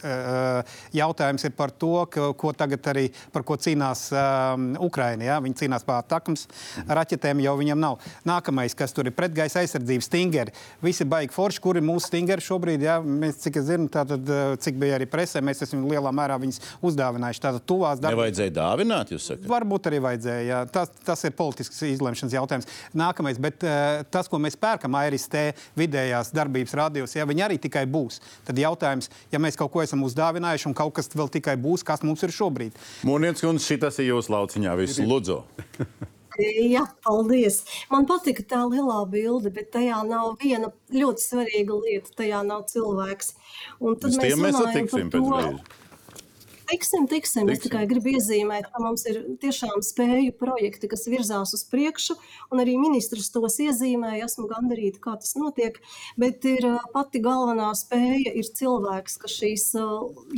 Jautājums ir par to, ka ko tagad arī par ko cīnās um, Ukraina. Ja? Viņi cīnās par atakams raķetēm, jau viņiem nav. Nākamais, kas tur ir pretgaisa aizsardzība, stingeri. Visi baigi forši, kur ir mūsu stingeri šobrīd. Ja? Mēs, cik es zinu, tātad, uh, cik bija arī presē, mēs esam lielā mērā viņus uzdāvinājuši. Tātad tuvās darbības. Nevajadzēja dāvināt, jūs sakat? Varbūt arī vajadzēja. Jā. Tas, tas ir politisks izlemšanas jautājums. Nākamais, bet uh, tas, ko mēs pērkam, ARST vidējās darbības radios, ja viņi arī tikai būs. Tad jautājums, ja mēs kaut ko esam uzdāvinājuši un kaut kas vēl tikai būs, kas mums ir šobrīd. Mūniec, un šis ir jūsu lauciņā, visu lūdzu. Jā, paldies. Man patika tā lielā bilde, bet tajā nav viena ļoti svarīga lieta. Tajā nav cilvēks. Un tad Uz mēs, mēs satiksim pēc brīža. Tiksim, tiksim. Es tikai gribu iezīmēt, ka mums ir tiešām spēju projekti, kas virzās uz priekšu, un arī ministrs tos iezīmēja. Esmu gandarīta, kā tas notiek. Bet ir pati galvenā spēja ir cilvēks, kas šīs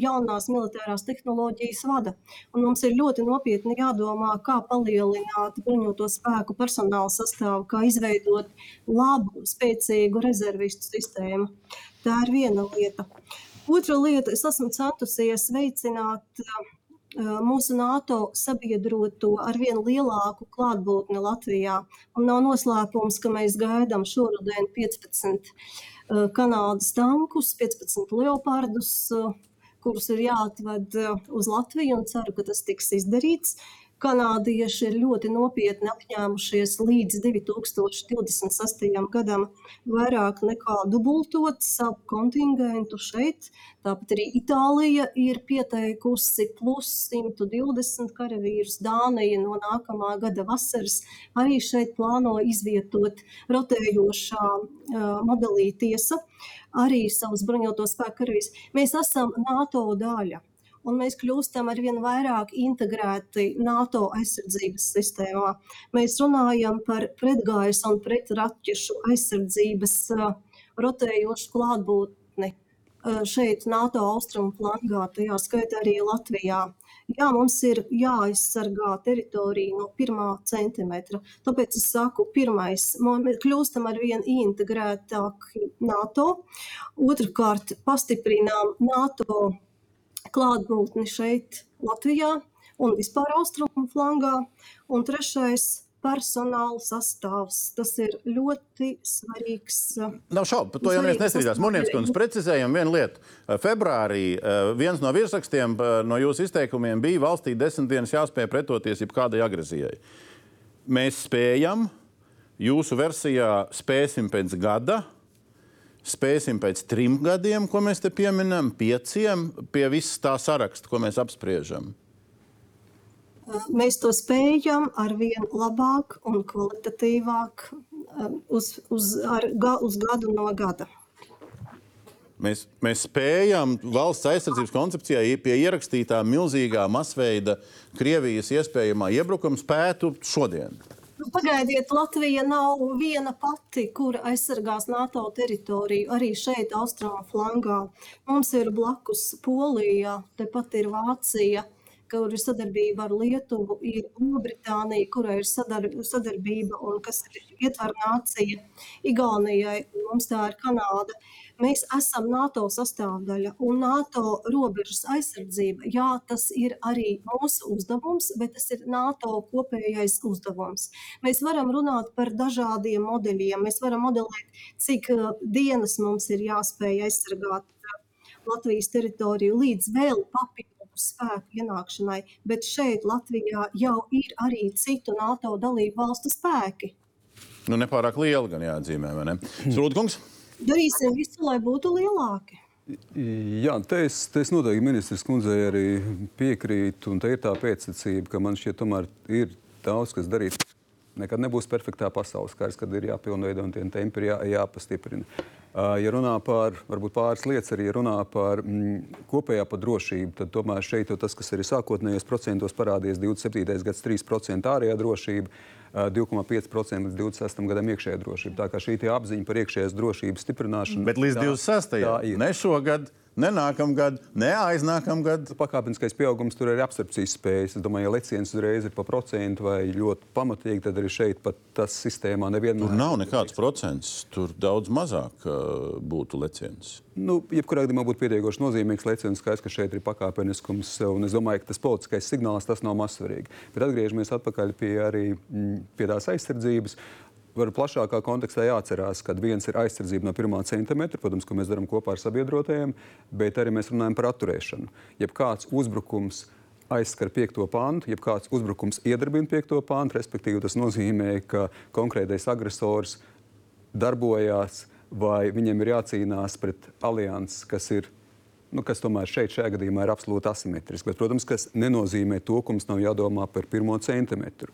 jaunās militārās tehnoloģijas vada. Un mums ir ļoti nopietni jādomā, kā palielināt bruņoto spēku personāla sastāvu, kā izveidot labu, spēcīgu rezervistu sistēmu. Tā ir viena lieta. Otra lieta, es esmu centusies veicināt uh, mūsu NATO sabiedroto ar vien lielāku klātbūtni Latvijā. Un nav noslēpums, ka mēs gaidām šoruden 15 uh, Kanādas tankus, 15 leopardus, uh, kurus ir jāatved uz Latviju un ceru, ka tas tiks izdarīts. Kanādieši ir ļoti nopietni apņēmušies līdz 2026. gadam vairāk nekā dubultot savu kontingentu šeit. Tāpat arī Itālija ir pieteikusi plus 120 karavīrus. Dānija no nākamā gada vasaras arī šeit plāno izvietot rotējošā uh, modelī tiesa arī savus bruņoto spēku karavīrus. Mēs esam NATO daļa un mēs kļūstam ar vien vairāk integrēti NATO aizsardzības sistēmā. Mēs runājam par pretgaisa un pretraķešu aizsardzības uh, rotējošu klātbūtni uh, šeit NATO austrumu flangā, tajā skaitā arī Latvijā. Jā, mums ir jāaizsargā teritorija no pirmā centimetra. Tāpēc es saku, pirmais, mēs kļūstam ar vien integrētāk NATO. Otrakārt, pastiprinām NATO klātbūtni šeit, Latvijā un vispār austrumu flangā. Un trešais personāla sastāvs. Tas ir ļoti svarīgs. Nav šaubu, par to jau neviens nestrīdās. Monētas kundze, precizējam vienu lietu. Februārī viens no virsrakstiem no jūsu izteikumiem bija valstī desmit dienas jāspēj pretoties jebkādai agresijai. Mēs spējam, jūsu versijā spēsim pēc gada spēsim pēc trim gadiem, ko mēs te pieminam, pieciem, pie visas tā saraksta, ko mēs apspriežam? Mēs to spējam ar vien labāk un kvalitatīvāk um, uz, uz, ar, uz gadu no gada. Mēs, mēs spējam valsts aizsardzības koncepcijā pie ierakstītā milzīgā masveida Krievijas iespējamā iebrukuma spētu šodien. Nu, pagaidiet, Latvija nav viena pati, kura aizsargās NATO teritoriju. Arī šeit, austrumu flangā, mums ir blakus Polija, tepat ir Vācija, kur ir sadarbība ar Lietuvu, ir Lielbritānija, kurai ir sadar, sadarbība un kas ir ietver nācija Igaunijai, un mums tā ir Kanāda. Mēs esam NATO sastāvdaļa un NATO robežas aizsardzība. Jā, tas ir arī mūsu uzdevums, bet tas ir NATO kopējais uzdevums. Mēs varam runāt par dažādiem modeļiem. Mēs varam modelēt, cik uh, dienas mums ir jāspēj aizsargāt uh, Latvijas teritoriju līdz vēl papildu spēku ienākšanai, bet šeit Latvijā jau ir arī citu NATO dalību valstu spēki. Nu, nepārāk liela gan jāatzīmē, vai ne? Srūdkungs? Darīsim visu, lai būtu lielāki. Jā, te es, te es noteikti ministrs kundzei arī piekrītu, un te ir tā pēcsacība, ka man šķiet, tomēr ir daudz kas darīt. Nekad nebūs perfektā pasaules kārs, kad ir jāpilnveido un tie tempi ir jā, jāpastiprina. Ja runā par varbūt pāris lietas, arī runā par mm, kopējā par drošību, tad tomēr šeit tas, kas arī sākotnējos procentos parādījies 27. gads 3% ārējā drošība, 2,5% līdz 26. gadam iekšējā drošība. Tā kā šī apziņa par iekšējās drošības stiprināšanu. Bet līdz 26. gadam, ne šogad, ne nākamgad, ne aiznākamgad. Pakāpeniskais pieaugums tur ir absorpcijas spējas. Es domāju, ja leciens uzreiz ir pa procentu vai ļoti pamatīgi, tad arī šeit pat tas sistēmā nevienmēr. Tur nav nekāds procents, tur daudz mazāk uh, būtu leciens. Nu, jebkurā gadījumā būtu pietiekoši nozīmīgs leciens, skaidrs, ka šeit ir pakāpeniskums. Un es domāju, ka tas politiskais signāls tas nav mazsvarīgi. Bet atgriežamies atpakaļ pie, arī, mm, pie tās aizsardzības var plašākā kontekstā jāatcerās, ka viens ir aizsardzība no pirmā centimetra, protams, ko mēs darām kopā ar sabiedrotajiem, bet arī mēs runājam par atturēšanu. Ja kāds uzbrukums aizskar piekto pāntu, ja kāds uzbrukums iedarbina piekto pāntu, respektīvi tas nozīmē, ka konkrētais agresors darbojās vai viņiem ir jācīnās pret alianses, kas ir nu, kas tomēr šeit, šajā gadījumā, ir absolūti asimetrisks. Bet, protams, tas nenozīmē to, ka mums nav jādomā par pirmo centimetru.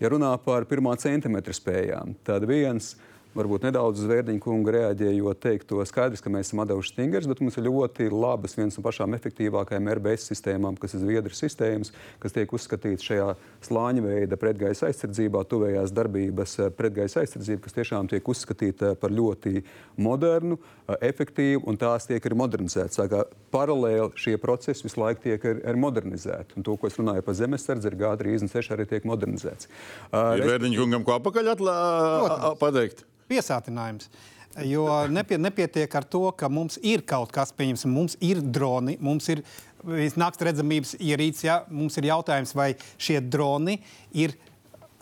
Ja runā par pirmā centimetra spējām, tad viens ir varbūt nedaudz uz Vērdiņa kunga reaģējot, teikt to skaidrs, ka mēs esam devuši stingers, bet mums ir ļoti labas, viens no pašām efektīvākajām RBS sistēmām, kas ir Zviedru sistēmas, kas tiek uzskatīts šajā slāņa veida pretgaisa aizsardzībā, tuvējās darbības eh, pretgaisa aizsardzība, kas tiešām tiek uzskatīta par ļoti modernu, eh, efektīvu, un tās tiek arī modernizētas. Paralēli šie procesi visu laiku tiek ar, ar modernizēti. Un to, ko es runāju par zemesardzi, ir G36 arī tiek modernizēts. Uh, ir Vērdiņa kungam ko apakaļ atlā, pateikt? Piesātinājums. Jo nepie, nepietiek ar to, ka mums ir kaut kas, pieņemsim, mums ir droni, mums ir naktas redzamības ierīce. Ja? Mums ir jautājums, vai šie droni ir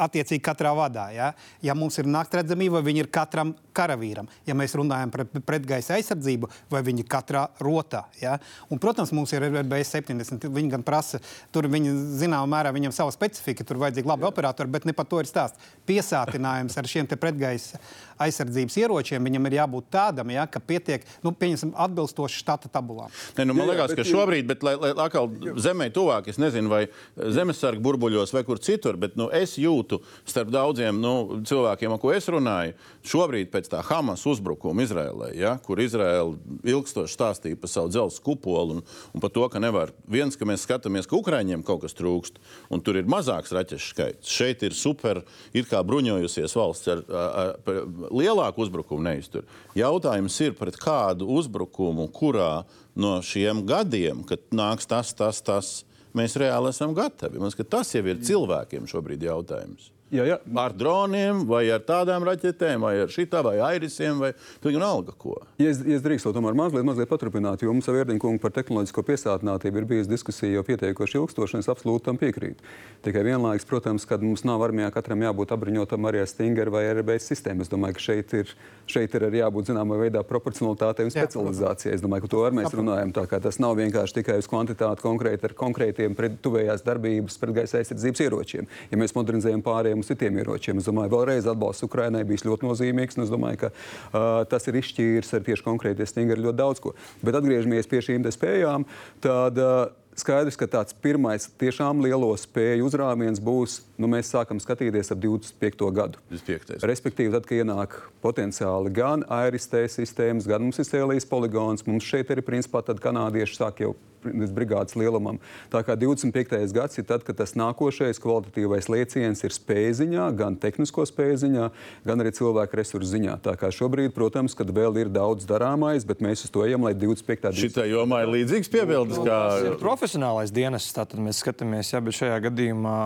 attiecīgi katrā vadā. Ja, ja mums ir naktredzamība, vai viņi ir katram karavīram, ja mēs runājam par pretgaisa aizsardzību, vai viņi ir katrā rotā. Ja. Un, protams, mums ir RBS 70. Viņi gan prasa, tur viņi zināmā mērā viņam sava specifika, tur vajadzīgi labi operatori, bet ne par to ir stāsts. Piesātinājums ar šiem pretgaisa aizsardzības ieročiem viņam ir jābūt tādam, ja, ka pietiek, nu, pieņemsim, atbilstoši štata tabulām. Ne, nu, man jā, liekas, ka šobrīd, bet, lai, lai atkal zemē tuvāk, es nezinu, vai zemesargu burbuļos vai kur citur, bet nu, es jūtu starp daudziem nu, cilvēkiem, ar ko es runāju, šobrīd pēc tā Hamas uzbrukuma Izrēlē, ja, kur Izraela ilgstoši stāstīja par savu dzelzceļa kupolu un, un par to, ka nevar viens, ka mēs skatāmies, ka Ukraiņiem kaut kas trūkst, un tur ir mazāks raķešu skaits. Šeit ir super, it kā bruņojusies valsts ar, ar, ar lielāku uzbrukumu neiztur. Jautājums ir pret kādu uzbrukumu, kurā no šiem gadiem, kad nāks tas, tas, tas, mēs reāli esam gatavi. Man liekas, tas jau ir cilvēkiem šobrīd jautājums. Jā, jā. Ar droniem, vai ar tādām raķetēm, vai ar šitā, vai airisiem, vai vienalga ko. Ja es, ja es drīkstu tomēr mazliet, mazliet paturpināt, jo mums ar Vērdiņu kungu par tehnoloģisko piesātinātību ir bijusi diskusija jau pietiekoši ilgstoši, un es absolūti tam piekrītu. Tikai vienlaikus, protams, kad mums nav armijā katram jābūt apbruņotam arī ar Stinger vai RBS sistēmu. Es domāju, ka šeit ir, šeit ir arī jābūt zināmā veidā proporcionalitātei un specializācijai. Es domāju, ka to arī mēs runājam. Tas nav vienkārši tikai uz kvantitāti konkrēti ar konkrētiem tuvējās darbības pretgaisa aizsardzības ieročiem. Ja mēs modernizējam pārējiem uz citiem ieročiem. Es domāju, vēlreiz atbalsts Ukrainai bijis ļoti nozīmīgs. Es domāju, ka uh, tas ir izšķīris ar tieši konkrētie stingri ļoti daudz ko. Bet atgriežamies pie šīm spējām. Tad, uh, skaidrs, ka tāds pirmais tiešām lielo spēju uzrāviens būs nu, mēs sākam skatīties ap 25. gadu. 25. Respektīvi, tad, kad ienāk potenciāli gan ARST sistēmas, gan mums ir Sēlijas poligons, mums šeit arī principā kanādieši sāk jau brigādes lielumam. Tā kā 25. gads ir tad, kad tas nākošais kvalitatīvais lieciens ir spēja ziņā, gan tehnisko spēju ziņā, gan arī cilvēku resursu ziņā. Tā kā šobrīd, protams, kad vēl ir daudz darāmais, bet mēs uz to ejam, lai 25. gada Šitā jomā ir līdzīgs piebildes, kā Tas ir profesionālais dienas, tātad mēs skatāmies, ja, bet šajā gadījumā,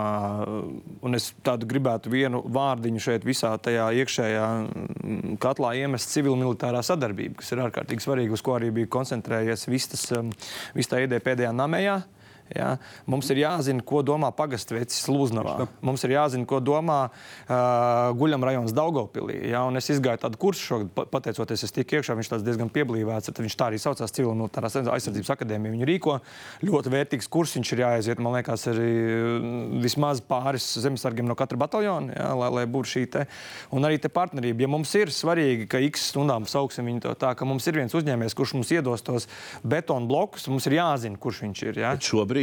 un es tādu gribētu vienu vārdiņu šeit visā tajā iekšējā mm, katlā iemest civil-militārā sadarbība, kas ir ārkārtīgi svarīga, uz ko arī bija koncentrējies viss tas, um, viss tā PDP-DN-a meia, Ja? Mums ir jāzina, ko domā pagastvecis Lūznavā. Mums ir jāzina, ko domā uh, Guļam rajonas Daugopilī. Ja? Un es izgāju tādu kursu šogad, pa- pateicoties, es tiku iekšā, viņš tāds diezgan pieblīvēts, viņš tā arī saucās Civilmilitārās aizsardzības akadēmija. Viņu rīko ļoti vērtīgs kurs, viņš ir jāaiziet, man liekas, arī vismaz pāris zemesargiem no katra bataljona, ja? lai, lai būtu šī te. Un arī te partnerība. Ja mums ir svarīgi, ka x stundām sauksim viņu to tā, ka mums ir viens uzņēmējs, kurš mums iedos tos betonu blokus, mums ir jāzina, kurš viņš ir. Ja? šobrīd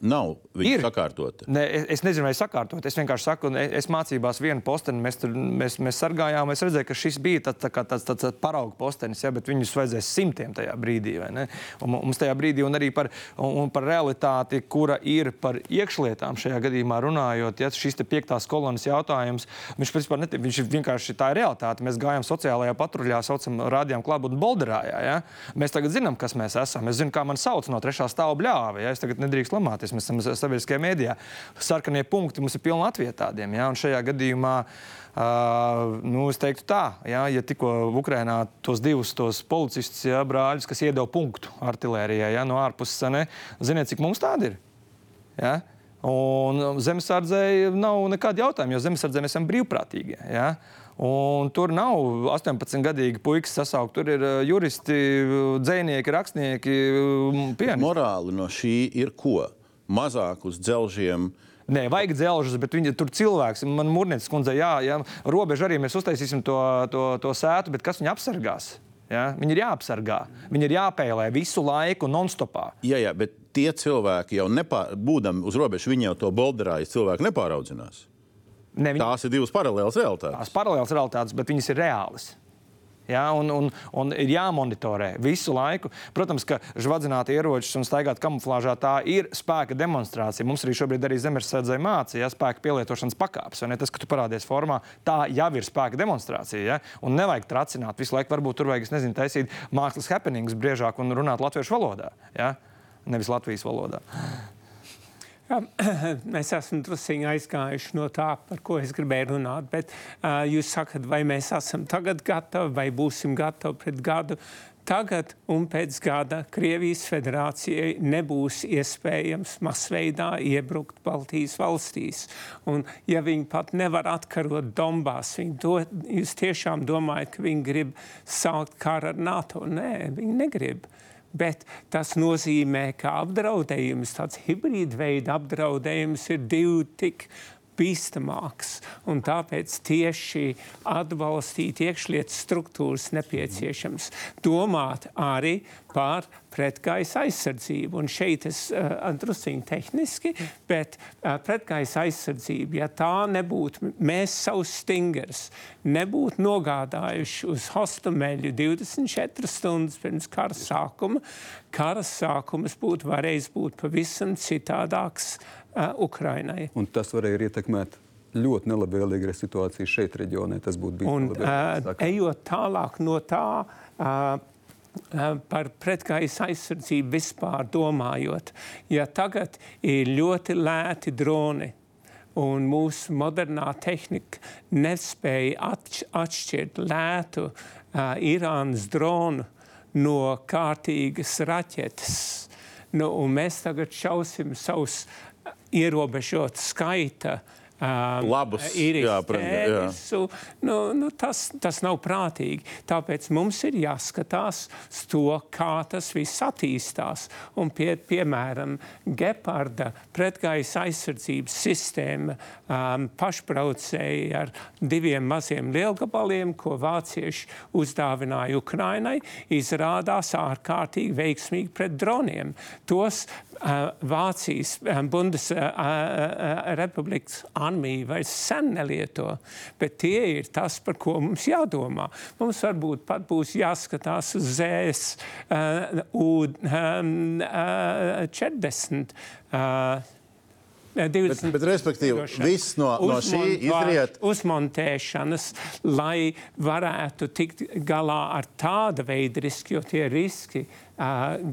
nav viņa Ir. sakārtota. Ne, es, es nezinu, vai sakārtot. Es vienkārši saku, es, mācībās vienu posteni, mēs, tur, mēs, mēs sargājām. Es redzēju, ka šis bija tāds, tā tāds, tāds, tāds paraugu postenis, ja, bet viņus vajadzēs simtiem tajā brīdī. Un mu- mums tajā brīdī, un arī par, un, un par realitāti, kura ir par iekšlietām šajā gadījumā runājot, ja šis piektās kolonas jautājums, viņš, principā, netiek, viņš vienkārši tā ir realitāte. Mēs gājām sociālajā patruļā, saucam, rādījām klābu un bolderājā. Ja? Mēs tagad zinām, kas mēs esam. Es zinu, kā man sauc no trešā stāva bļāva. Ja? Es tagad nedrīkst lamāties. Mēs esam sabiedriskajā mēdījā. Sarkanie punkti mums ir pilni Latvijā tādiem. Ja? Un šajā gadījumā, uh, nu, es teiktu tā, ja, ja tikko Ukrainā tos divus tos policistus, ja, brāļus, kas iedeva punktu artilērijai ja, no ārpuses, ne, ziniet, cik mums tādi ir? Ja? Un zemesardzei nav nekāda jautājuma, jo zemesardzē mēs esam brīvprātīgie. Ja? Un tur nav 18-gadīgi puikas sasaukt. Tur ir juristi, dzinieki, rakstnieki, pianisti. Morāli no šī ir ko? Mazāk uz dzelžiem. Nē, vajag dzelžus, bet viņi tur cilvēks. Man mūrniecis kundze, jā, jā, robeža arī mēs uztaisīsim to, to, to sētu, bet kas viņu apsargās? Ja? Viņi ir jāapsargā. Viņi ir jāpēlē visu laiku, non-stopā. Jā, jā, bet tie cilvēki jau nepār, būdami uz robežas, viņi jau to bolderājas, cilvēki nepāraudzinās. Ne, viņi, Tās ir divas paralēlas realitātes. tās paralēlas realitātes, bet viņas ir reālas. Ja, un, un, un ir jāmonitorē visu laiku. Protams, ka žvadzināt ieročus un staigāt kamuflāžā tā ir spēka demonstrācija. Mums arī šobrīd arī zemesardzē mācīja ja, spēka pielietošanas pakāpes. vai ne? Tas, ka tu parādies formā, tā jau ir spēka demonstrācija. Ja? Un nevajag tracināt visu laiku. Varbūt tur vajag, nezinu, taisīt mākslas happenings biežāk un runāt latviešu valodā. Ja? Nevis Latvijas valodā. Jā, Mēs esam druskuļi aizgājuši no tā, par ko es gribēju runāt. Bet uh, jūs sakat, vai mēs esam tagad gatavi, vai būsim gatavi pret gadu. Tagad un pēc gada Krievijas federācijai nebūs iespējams masveidā iebrukt Baltijas valstīs. Un, ja viņi pat nevar atkarot Donbass, do, jūs tiešām domājat, ka viņi grib sākt karu ar NATO? Nē, viņi negrib. Bet tas nozīmē, ka apdraudējums, tāds hibrīda veida apdraudējums, ir divi tik bīstamāks. Un tāpēc tieši atbalstīt iekšlietu struktūras nepieciešams. Domāt arī par pretgaisa aizsardzību. Un šeit es uh, druskuļi tehniski, bet uh, pretgaisa aizsardzība, ja tā nebūtu, mēs savus stingers nebūtu nogādājuši uz hostomeļu 24 stundas pirms kara sākuma, kara sākums būtu varējis būt pavisam citādāks Ukrainai. Un tas varēja ietekmēt ļoti nelabvēlīgu situāciju šeit, reģionā. Tas būtu bijis nelabvēlīgs. uh, ejot tālāk no tā, uh, par pretgaisa aizsardzību vispār domājot, ja tagad ir ļoti lēti droni. Un mūsu modernā tehnika nespēja atš atšķirt lētu uh, Irānas dronu no kārtīgas raķetes. Nu, mēs tagad šausim savus ierobežotu skaita uh, Labus, īrijas visu, nu, nu, tas, tas nav prātīgi. Tāpēc mums ir jāskatās to, kā tas viss attīstās. Un, pie, piemēram, Geparda pretgaisa aizsardzības sistēma um, pašbraucēji ar diviem maziem lielgabaliem, ko vācieši uzdāvināja Ukrainai, izrādās ārkārtīgi veiksmīgi pret droniem. Tos Vācijas Bundesrepublikas armija vairs sen nelieto, bet tie ir tas, par ko mums jādomā. Mums varbūt pat būs jāskatās uz ZS U40. Bet, bet respektīvi, viss no, no šī izriet. Uzmontēšanas, lai varētu tikt galā ar tāda veida riski, jo tie riski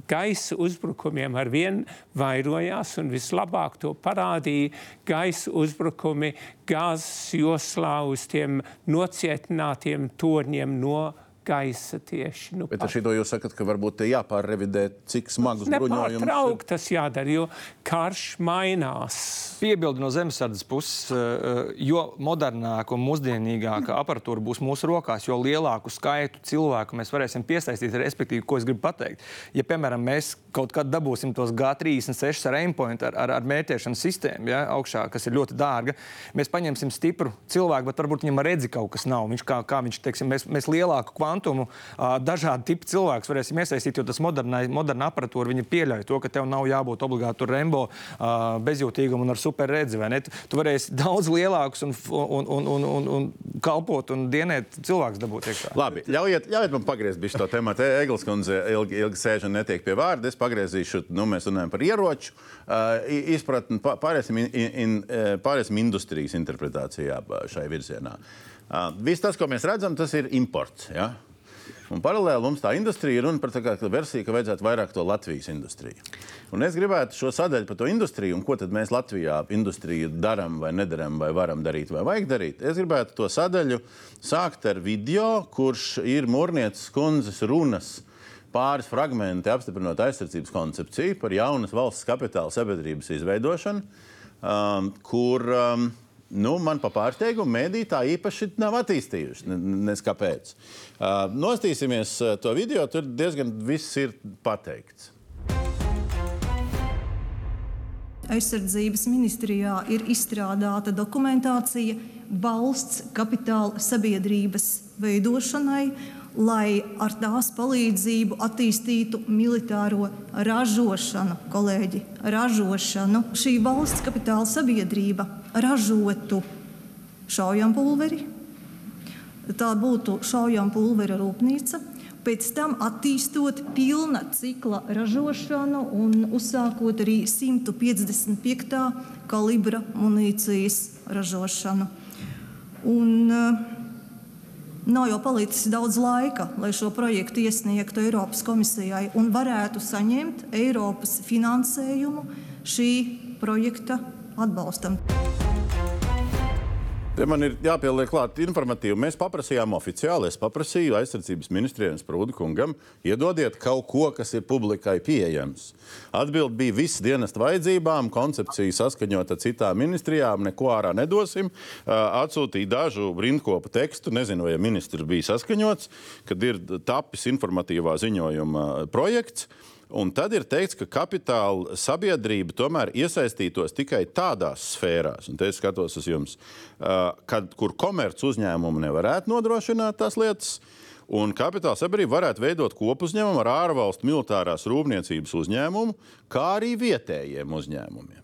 gaisa uzbrukumiem ar vien vairojās un vislabāk to parādīja gaisa uzbrukumi gāzes joslā uz tiem nocietinātiem torņiem no gaisa tieši. Nu, Bet ar šito jūs sakat, ka varbūt te jāpārrevidē, cik smagus bruņojumus. Nepārtraukt tas jādara, jo karš mainās. Piebildi no zemesardzes puses, eh, jo modernāka un mūsdienīgāka aparatūra būs mūsu rokās, jo lielāku skaitu cilvēku mēs varēsim piesaistīt. Respektīvi, ko es gribu pateikt, ja, piemēram, mēs kaut kad dabūsim tos G36 ar aimpoint, ar, ar, ar mērķēšanas sistēmu ja, augšā, kas ir ļoti dārga, mēs paņemsim stipru cilvēku, bet varbūt viņam redzi kaut kas nav. Viņš kā, kā viņš, teiksim, mēs, mēs lielāku kvantumu, dažādu tipu cilvēkus varēsim iesaistīt, jo tas modernā, moderna aparatūra pieļauj to, ka tev nav jābūt obligāti Rembo bezjūtīgam un ar super redzi. Tu varēsi daudz lielākus un, un, un, un, un, un kalpot un dienēt cilvēks dabūt iekšā. Labi, ļaujiet, ļaujiet man pagriezt bišķi to tēmu. Eglis kundze ilgi, ilgi sēž un netiek pie vārda. Es pagriezīšu, nu mēs runājam par ieroču uh, izpratni, pāriesim, in, in, pāriesim industrijas interpretācijā šai virzienā. Uh, viss tas, ko mēs redzam, tas ir imports. Ja? Un paralēli mums tā industrija ir runa par tādu versiju, ka vajadzētu vairāk to Latvijas industriju. Un es gribētu šo sadaļu par to industriju un ko mēs Latvijā industriju darām vai nedarām, vai varam darīt, vai vajag darīt. Es gribētu to sadaļu sākt ar video, kurš ir Mūrnieces kundzes runas pāris fragmenti apstiprinot aizsardzības koncepciju par jaunas valsts kapitāla sabiedrības izveidošanu, um, kur um, nu, man pa pārsteigumu mēdī tā īpaši nav attīstījuši. Nes kāpēc. Uh, nostīsimies to video, tur diezgan viss ir pateikts. Aizsardzības ministrijā ir izstrādāta dokumentācija valsts kapitāla sabiedrības veidošanai, lai ar tās palīdzību attīstītu militāro ražošanu, kolēģi, ražošanu. Šī valsts kapitāla sabiedrība ražotu šaujampulveri. Tā būtu šaujampulvera rūpnīca, pēc tam attīstot pilna cikla ražošanu un uzsākot arī 155. kalibra munīcijas ražošanu. Un, Nav jau palicis daudz laika, lai šo projektu iesniegtu Eiropas komisijai un varētu saņemt Eiropas finansējumu šī projekta atbalstam. Te man ir jāpieliek klāt informatīvi. Mēs paprasījām oficiāli, es paprasīju aizsardzības ministrijai Sprūdu kungam, iedodiet kaut ko, kas ir publikai pieejams. Atbild bija viss dienesta vajadzībām, koncepcija saskaņot ar citām ministrijām, neko ārā nedosim. Atsūtīja dažu rindkopu tekstu, nezinu, vai ministrs bija saskaņots, kad ir tapis informatīvā ziņojuma projekts. Un tad ir teikts, ka kapitāla sabiedrība tomēr iesaistītos tikai tādās sfērās, un te es skatos uz jums, kad, kur komerc uzņēmumi nevarētu nodrošināt tās lietas. Un kapitāla sabiedrība varētu veidot kopuzņēmumu ar ārvalstu militārās rūpniecības uzņēmumu, kā arī vietējiem uzņēmumiem.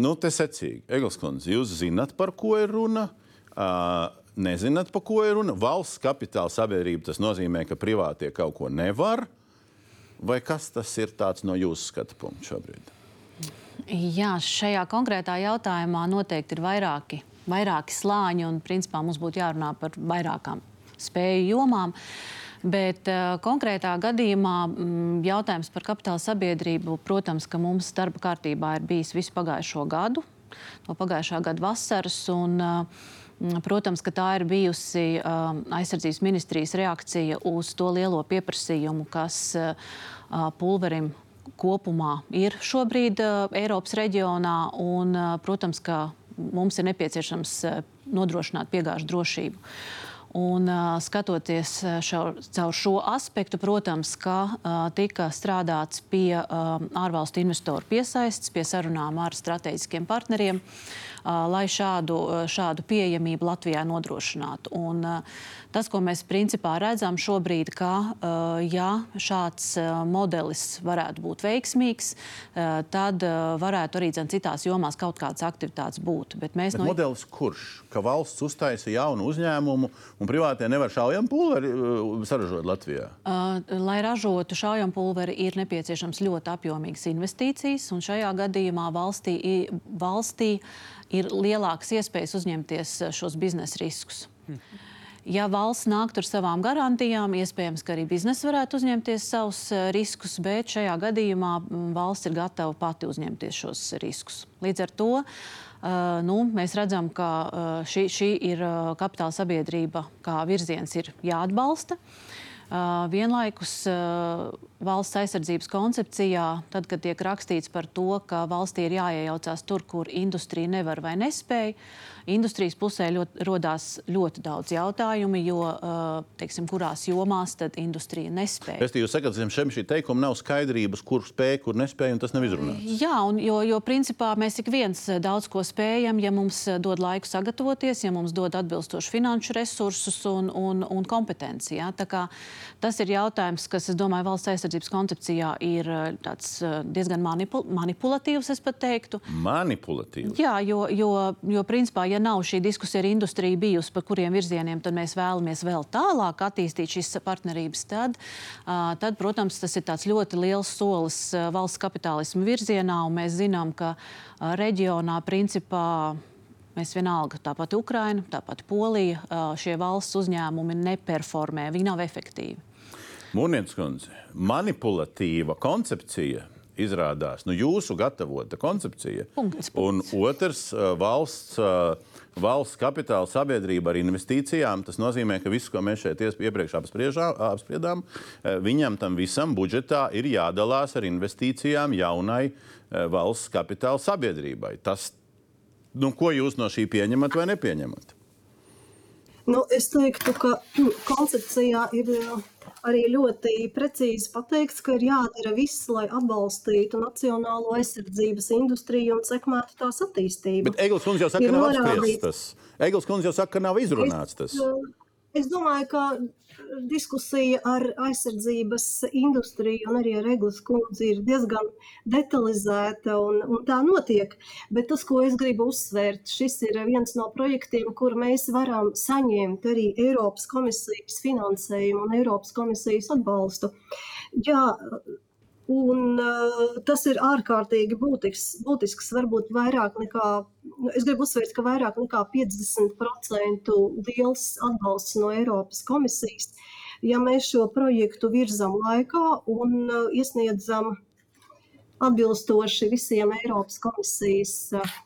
Nu, te secīgi, Egils Kundze, jūs zinat, par ko ir runa? Uh, nezināt, par ko ir runa? Valsts kapitāla sabiedrība tas nozīmē, ka privātie kaut ko nevar. Vai kas tas ir no jūsu skatu punkta šobrīd? Jā, šajā konkrētā jautājumā noteikti ir vairāki, vairāki slāņi, un principā mums būtu jārunā par vairākām spēju jomām. Bet uh, konkrētā gadījumā m, mm, jautājums par kapitāla sabiedrību, protams, ka mums darba kārtībā ir bijis visu pagājušo gadu, no pagājušā gada vasaras. Un, uh, Protams, ka tā ir bijusi uh, aizsardzības ministrijas reakcija uz to lielo pieprasījumu, kas uh, pulverim kopumā ir šobrīd uh, Eiropas reģionā. Un, uh, protams, ka mums ir nepieciešams nodrošināt piegāžu drošību. Un, skatoties šo, caur šo aspektu, protams, ka tika strādāts pie ārvalstu investoru piesaistes, pie sarunām ar strateģiskiem partneriem. Lai šādu, šādu pieejamību Latvijā nodrošinātu. Un, tas, ko mēs principā redzam šobrīd, ka ja šāds modelis varētu būt veiksmīgs, tad varētu arī zin, citās jomās kaut kādas aktivitātes būt. Bet mēs Bet no... modelis kurš? Ka valsts uztaisa jaunu uzņēmumu un privātie nevar šaujam pulveri saražot Latvijā? Lai ražotu šaujam pulveri, ir nepieciešams ļoti apjomīgas investīcijas, un šajā gadījumā valstī, valstī ir lielākas iespējas uzņemties šos biznesa riskus. Hmm. Ja valsts nāktu ar savām garantijām, iespējams, ka arī biznesa varētu uzņemties savus eh, riskus, bet šajā gadījumā mm, valsts ir gatava pati uzņemties šos riskus. Līdz ar to uh, nu, mēs redzam, ka uh, šī, šī ir uh, kapitāla sabiedrība, kā virziens ir jāatbalsta. Vienlaikus valsts aizsardzības koncepcijā, tad, kad tiek rakstīts par to, ka valstī ir jāiejaucās tur, kur industrija nevar vai nespēja, Industrijas pusē ļoti, rodās ļoti daudz jautājumu, jo teiksim, kurās jomās tad industrija nespēja. Es jūs sakat, zem šiem šī teikuma nav skaidrības, kur spēj, kur nespēj, un tas nav izrunāts. Jā, un, jo, jo principā mēs ik viens daudz ko spējam, ja mums dod laiku sagatavoties, ja mums dod atbilstoši finanšu resursus un, un, un kompetenci. Ja? Tas ir jautājums, kas, es domāju, valsts aizsardzības koncepcijā ir diezgan manipul manipulatīvs, es pat teiktu. Manipulatīvs? Jā, jo, jo, jo principā, ja nav šī diskusija ar industriju bijusi, par kuriem virzieniem mēs vēlamies vēl tālāk attīstīt šīs partnerības, tad, tad, protams, tas ir ļoti liels solis valsts kapitālismu virzienā. Mēs zinām, ka reģionā principā. Mēs vienalga, tāpat Ukraina, tāpat Polija, šie valsts uzņēmumi neperformē, viņi nav efektīvi. Mūnietis kundze, manipulatīva koncepcija izrādās nu, jūsu gatavota koncepcija. Punkts, punkts. Un otrs, valsts, valsts kapitāla sabiedrība ar investīcijām. Tas nozīmē, ka viss, ko mēs šeit iepriekš apspriedām, viņam tam visam budžetā ir jādalās ar investīcijām jaunai valsts kapitāla sabiedrībai. Tas, nu, ko jūs no šī pieņemat vai nepieņemat? Nu, es teiktu, ka koncepcijā ir arī ļoti precīzi pateikts, ka ir jādara viss, lai atbalstītu nacionālo aizsardzības industriju un sekmētu tās attīstību. Bet Egils kundze jau saka, ka nav apspriests tas. Egils kundze jau saka, ka nav izrunāts tas. Es, es domāju, ka diskusija ar aizsardzības industriju un arī ar Eglis kundzi ir diezgan detalizēta un, un tā notiek. Bet tas, ko es gribu uzsvērt, šis ir viens no projektiem, kur mēs varam saņemt arī Eiropas komisijas finansējumu un Eiropas komisijas atbalstu. Jā, Un, uh, tas ir ārkārtīgi būtisks, būtisks, varbūt vairāk nekā, nu, es gribu uzsvērt, ka vairāk nekā 50% liels atbalsts no Eiropas komisijas. Ja mēs šo projektu virzam laikā un uh, iesniedzam atbilstoši visiem Eiropas komisijas uh,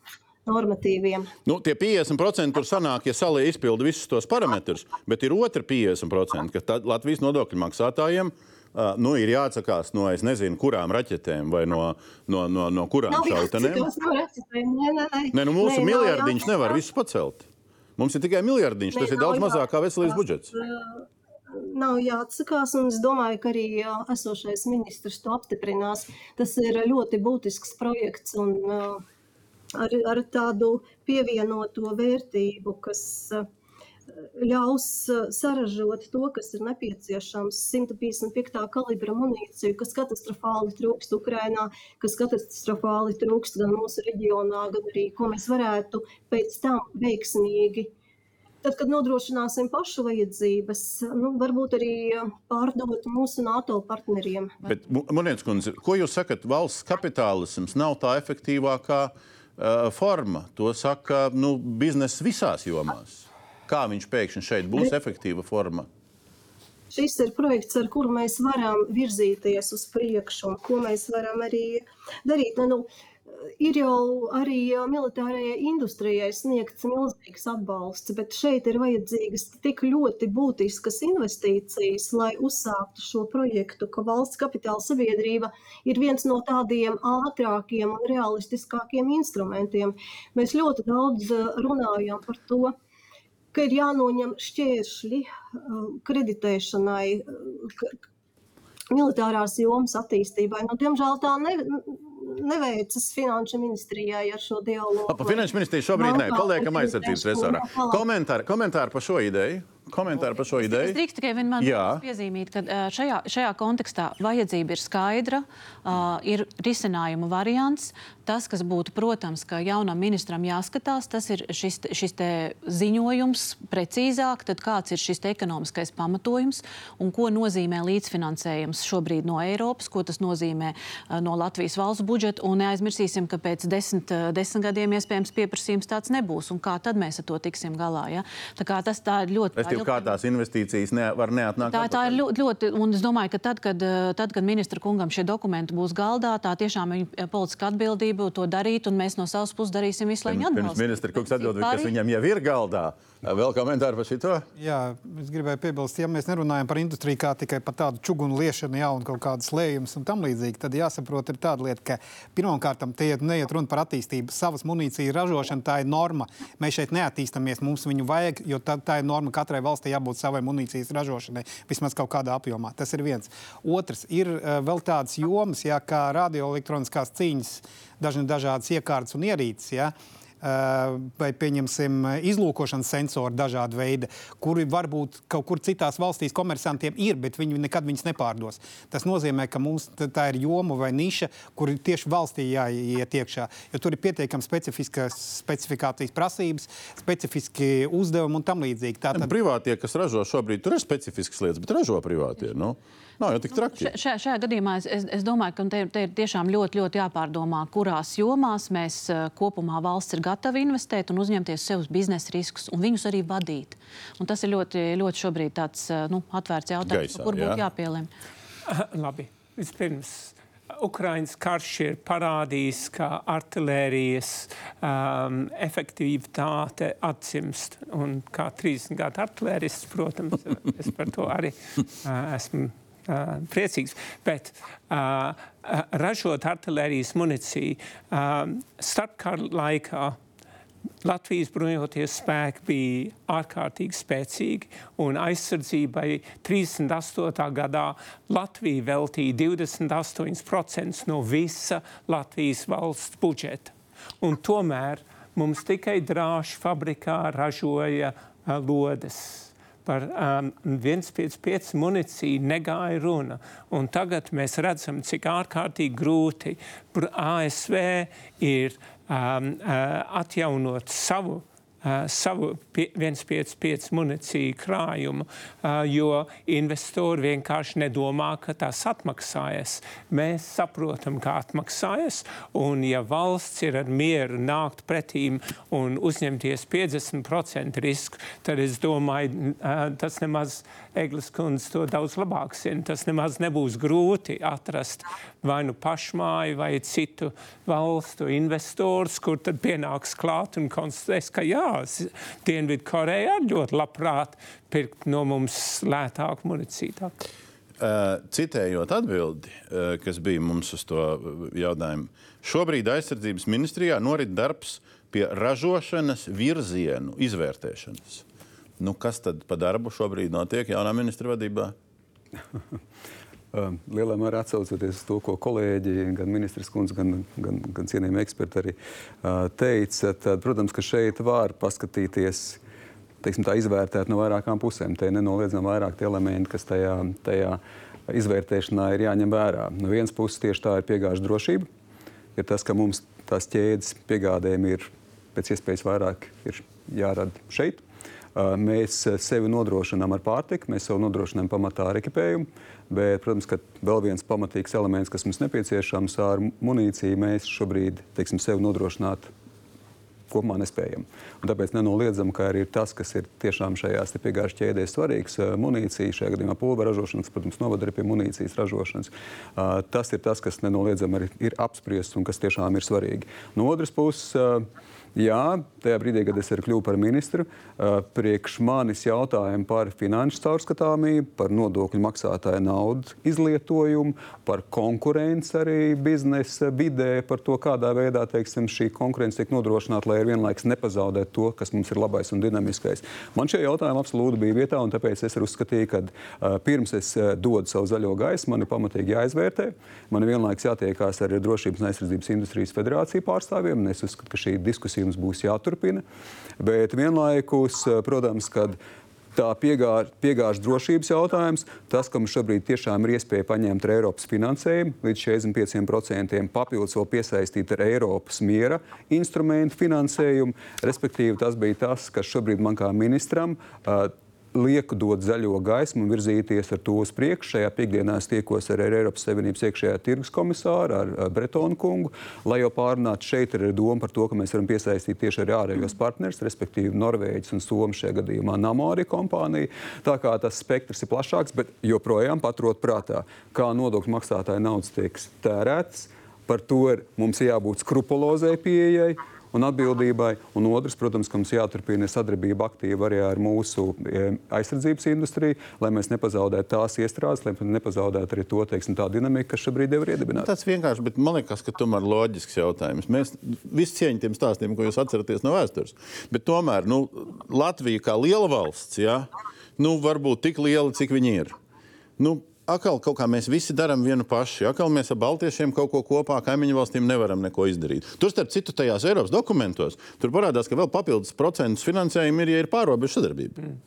normatīviem. Nu, tie 50% tur sanāk, ja salī izpilda visus tos parametrus, bet ir otra 50%, ka Latvijas nodokļu maksātājiem ir nu, ir jāatsakās no es nezinu, kurām raķetēm vai no, no, no, no kurām šautenēm. Nē, nu mūsu nē, miljardiņš jā, nevar visu pacelt. Mums ir tikai miljardiņš, nē, tas ir daudz mazāk kā veselības budžets. Nav jāatsakās, un es domāju, ka arī esošais ministrs to apstiprinās. Tas ir ļoti būtisks projekts un ar, ar tādu pievienoto vērtību, kas uh, ļaus saražot to, kas ir nepieciešams, 155. kalibra munīciju, kas katastrofāli trūkst Ukrainā, kas katastrofāli trūkst gan mūsu reģionā, gan arī, ko mēs varētu pēc tam veiksmīgi. Tad, kad nodrošināsim pašu vajadzības, nu, varbūt arī pārdot mūsu NATO partneriem. Bet, Monētas kundze, ko jūs sakat, valsts kapitālisms nav tā efektīvākā uh, forma? To saka nu, biznesa visās jomās kā viņš pēkšņi šeit būs efektīva forma? Šis ir projekts, ar kuru mēs varam virzīties uz priekšu, un ko mēs varam arī darīt. Nu, ir jau arī militārajai industrijai sniegts milzīgs atbalsts, bet šeit ir vajadzīgas tik ļoti būtiskas investīcijas, lai uzsāktu šo projektu, ka valsts kapitāla sabiedrība ir viens no tādiem ātrākiem un realistiskākiem instrumentiem. Mēs ļoti daudz runājam par to, ka ir jānoņem šķēršļi uh, kreditēšanai, uh, militārās jomas attīstībai. Nu, diemžēl tā ne, neveicas finanšu ministrijai ar šo dialogu. Pa finanšu ministriju šobrīd nē, paliekam aizsardzības resorā. Komentāri, komentāri par šo ideju? Komentāri par šo Es ideju? drīkstu tikai vienmēr piezīmīt, ka ā, šajā, šajā kontekstā vajadzība ir skaidra, uh, ir risinājuma variants. Tas, kas būtu, protams, ka jaunam ministram jāskatās, tas ir šis, šis ziņojums precīzāk, tad kāds ir šis ekonomiskais pamatojums un ko nozīmē līdzfinansējums šobrīd no Eiropas, ko tas nozīmē uh, no Latvijas valsts budžeta. Un neaizmirsīsim, ka pēc desmit, uh, desmit gadiem iespējams pieprasījums tāds nebūs. Un kā tad mēs ar to tiksim galā? Ja? Tā, kā tas tā ir ļoti Respektīvi, kā tās investīcijas ne, var neatnākt? Tā, tā ir ļoti, ļoti, un es domāju, ka tad, kad, eh, tad, kad ministra kungam šie dokumenti būs galdā, tā tiešām viņa politiska atbildība to darīt, un mēs no savas puses darīsim visu, lai viņi Pirms atbalstītu. ministra kungs atbild, kas viņam jau ir galdā. Vēl komentāri par šito? Jā, es gribēju piebilst, ja mēs nerunājam par industriju kā tikai par tādu čugunu liešanu, jā, un kaut kādas lējumus un tam līdzīgi, tad jāsaprot, ir tāda lieta, ka pirmkārt, te neiet runa par attīstību. Savas munīcijas ražošana tā ir norma. Mēs šeit neattīstāmies, mums viņu vajag, jo tā, tā ir norma katrai valstī jābūt savai munīcijas ražošanai, vismaz kaut kādā apjomā. Tas ir viens. Otrs ir uh, vēl tādas jomas, jā, kā radioelektroniskās cīņas, dažni dažādas iekārtas un ierīces. Jā. Uh, vai pieņemsim izlūkošanas sensori dažādi veidi, kuri varbūt kaut kur citās valstīs komersantiem ir, bet viņi nekad viņus nepārdos. Tas nozīmē, ka mums tā ir joma vai niša, kur tieši valstī jāiet iekšā, jo tur ir pietiekami specifiskas specifikācijas prasības, specifiski uzdevumi un tam līdzīgi. Tad... Tātad, Privātie, kas ražo šobrīd, tur ir specifiskas lietas, bet ražo privātie. Nu, nav jau tik traki. Še- Šajā, šajā gadījumā es, es, es domāju, ka te, te ir tiešām ļoti, ļoti jāpārdomā, kurās jomās mēs eh, kopumā valsts ir gatava investēt un uzņemties sev biznesa riskus un viņus arī vadīt. Un tas ir ļoti, ļoti šobrīd tāds eh, nu, atvērts jautājums, Gaisā, kur būtu jā. jāpielem. Labi, vispirms. Ukraiņas karš ir parādījis, ka artērijas um, efektivitāte atsimst. Un kā 30 gadu artērists, protams, es par to arī uh, esmu priecīgs. Bet uh, ražot artērijas municiju um, starpkara laikā Latvijas bruņoties spēki bija ārkārtīgi spēcīgi, un aizsardzībai 38. gadā Latvija veltīja 28% no visa Latvijas valsts budžeta. Un tomēr mums tikai drāžu fabrikā ražoja uh, lodes. Par um, 1,5 municiju negāja runa. Un tagad mēs redzam, cik ārkārtīgi grūti ASV ir um, uh, atjaunot savu. Uh, savu pie- 1,55 munīciju krājumu, uh, jo investori vienkārši nedomā, ka tas atmaksājas. Mēs saprotam, kā atmaksājas, un ja valsts ir ar mieru nākt pretīm un uzņemties 50% risku, tad es domāju, uh, tas nemaz Eglis kundze to daudz labāk zina. Tas nemaz nebūs grūti atrast vai nu pašmāju vai citu valstu investors, kur tad pienāks klāt un konstatēs, ka jā, Dienvidu Koreja ļoti labprāt pirkt no mums lētāku municiju. Tā. Uh, Citējot atbildi, uh, kas bija mums uz to jautājumu, šobrīd aizsardzības ministrijā norit darbs pie ražošanas virzienu izvērtēšanas. Nu, kas tad pa darbu šobrīd notiek jaunā ministra vadībā? Um, Lielā mērā atsaucoties uz to, ko kolēģi, gan ministrs kundze, gan, gan, gan cienījami eksperti arī teica, tad, protams, ka šeit var paskatīties, teiksim, tā izvērtēt no vairākām pusēm. Te nenoliedzami vairāk tie elementi, kas tajā, tajā izvērtēšanā ir jāņem vērā. No vienas puses tieši tā ir piegāžu drošība, ir tas, ka mums tās ķēdes piegādēm ir pēc iespējas vairāk ir jārada šeit. Uh, Mēs uh, sevi nodrošinām ar pārtiku, mēs sev nodrošinām pamatā ar ekipējumu, bet, protams, ka vēl viens pamatīgs elements, kas mums nepieciešams ar munīciju, mēs šobrīd, teiksim, sevi nodrošināt kopumā nespējam. Un tāpēc nenoliedzam, ka arī tas, kas ir tiešām šajās piegāžu ķēdēs svarīgs, uh, munīcija, šajā gadījumā pulvera ražošana, kas, protams, novada arī pie munīcijas ražošanas. Tas ir tas, kas nenoliedzami ir apspriests un kas tiešām ir svarīgi. No otras puses, Jā, tajā brīdī, kad es kļuvu par ministru, priekš manis jautājumi par finanšu caurskatāmību, par nodokļu maksātāju naudu izlietojumu, par konkurenci arī biznesa vidē, par to, kādā veidā teiksim, šī konkurence tiek nodrošināta, lai ar vienlaikus nepazaudētu to, kas mums ir labais un dinamiskais. Man šie jautājumi absolūti bija vietā, un tāpēc es uzskatīju, ka uh, pirms es uh, dodu savu zaļo gaisu, man ir pamatīgi jāizvērtē. Man ir vienlaikus jātiekās ar Drošības un aizsardzības industrijas federāciju pārstāvjiem, un es uzskatu, ka šī diskusija mums būs jāturpina. Bet vienlaikus, eh, protams, kad tā piegāž, piegāžu drošības jautājums, tas, ka mums šobrīd tiešām ir iespēja paņemt Eiropas finansējumu līdz 45%, papildus vēl piesaistīt ar Eiropas miera instrumentu finansējumu. Respektīvi, tas bija tas, kas šobrīd man kā ministram. Uh, lieku dot zaļo gaismu un virzīties ar to uz priekšu. Šajā piekdienā es tiekos ar Eiropas Savienības iekšējā tirgus komisāru, ar, Bretonu kungu, lai jau pārunātu šeit ar domu par to, ka mēs varam piesaistīt tieši arī ārējos partnerus, respektīvi Norvēģis un Somija šajā gadījumā Namori kompānija. Tā kā tas spektrs ir plašāks, bet joprojām paturot prātā, kā nodokļu maksātāja naudas tiek tērētas. Par to ir, mums jābūt skrupulozai pieejai un atbildībai. Un otrs, protams, ka mums jāturpina sadarbība aktīva arī ar mūsu e, aizsardzības industriju, lai mēs nepazaudētu tās iestrādes, lai nepazaudētu arī to teiksim, dinamiku, kas šobrīd ir iedibināta. Tas vienkārši, bet man liekas, ka tomēr loģisks jautājums. Mēs visi cieņam tiem stāstiem, ko jūs atceraties no vēstures. Bet tomēr nu, Latvija kā liela valsts, ja, nu, varbūt tik liela, cik viņi ir. Nu, atkal kaut kā mēs visi darām vienu pašu. Atkal mēs ar Baltiešiem kaut ko kopā kaimiņu valstīm nevaram neko izdarīt. Tur, starp citu, tajās Eiropas dokumentos parādās, ka vēl papildus procentus finansējumu ir, ja ir pārobežu sadarbība. Mm.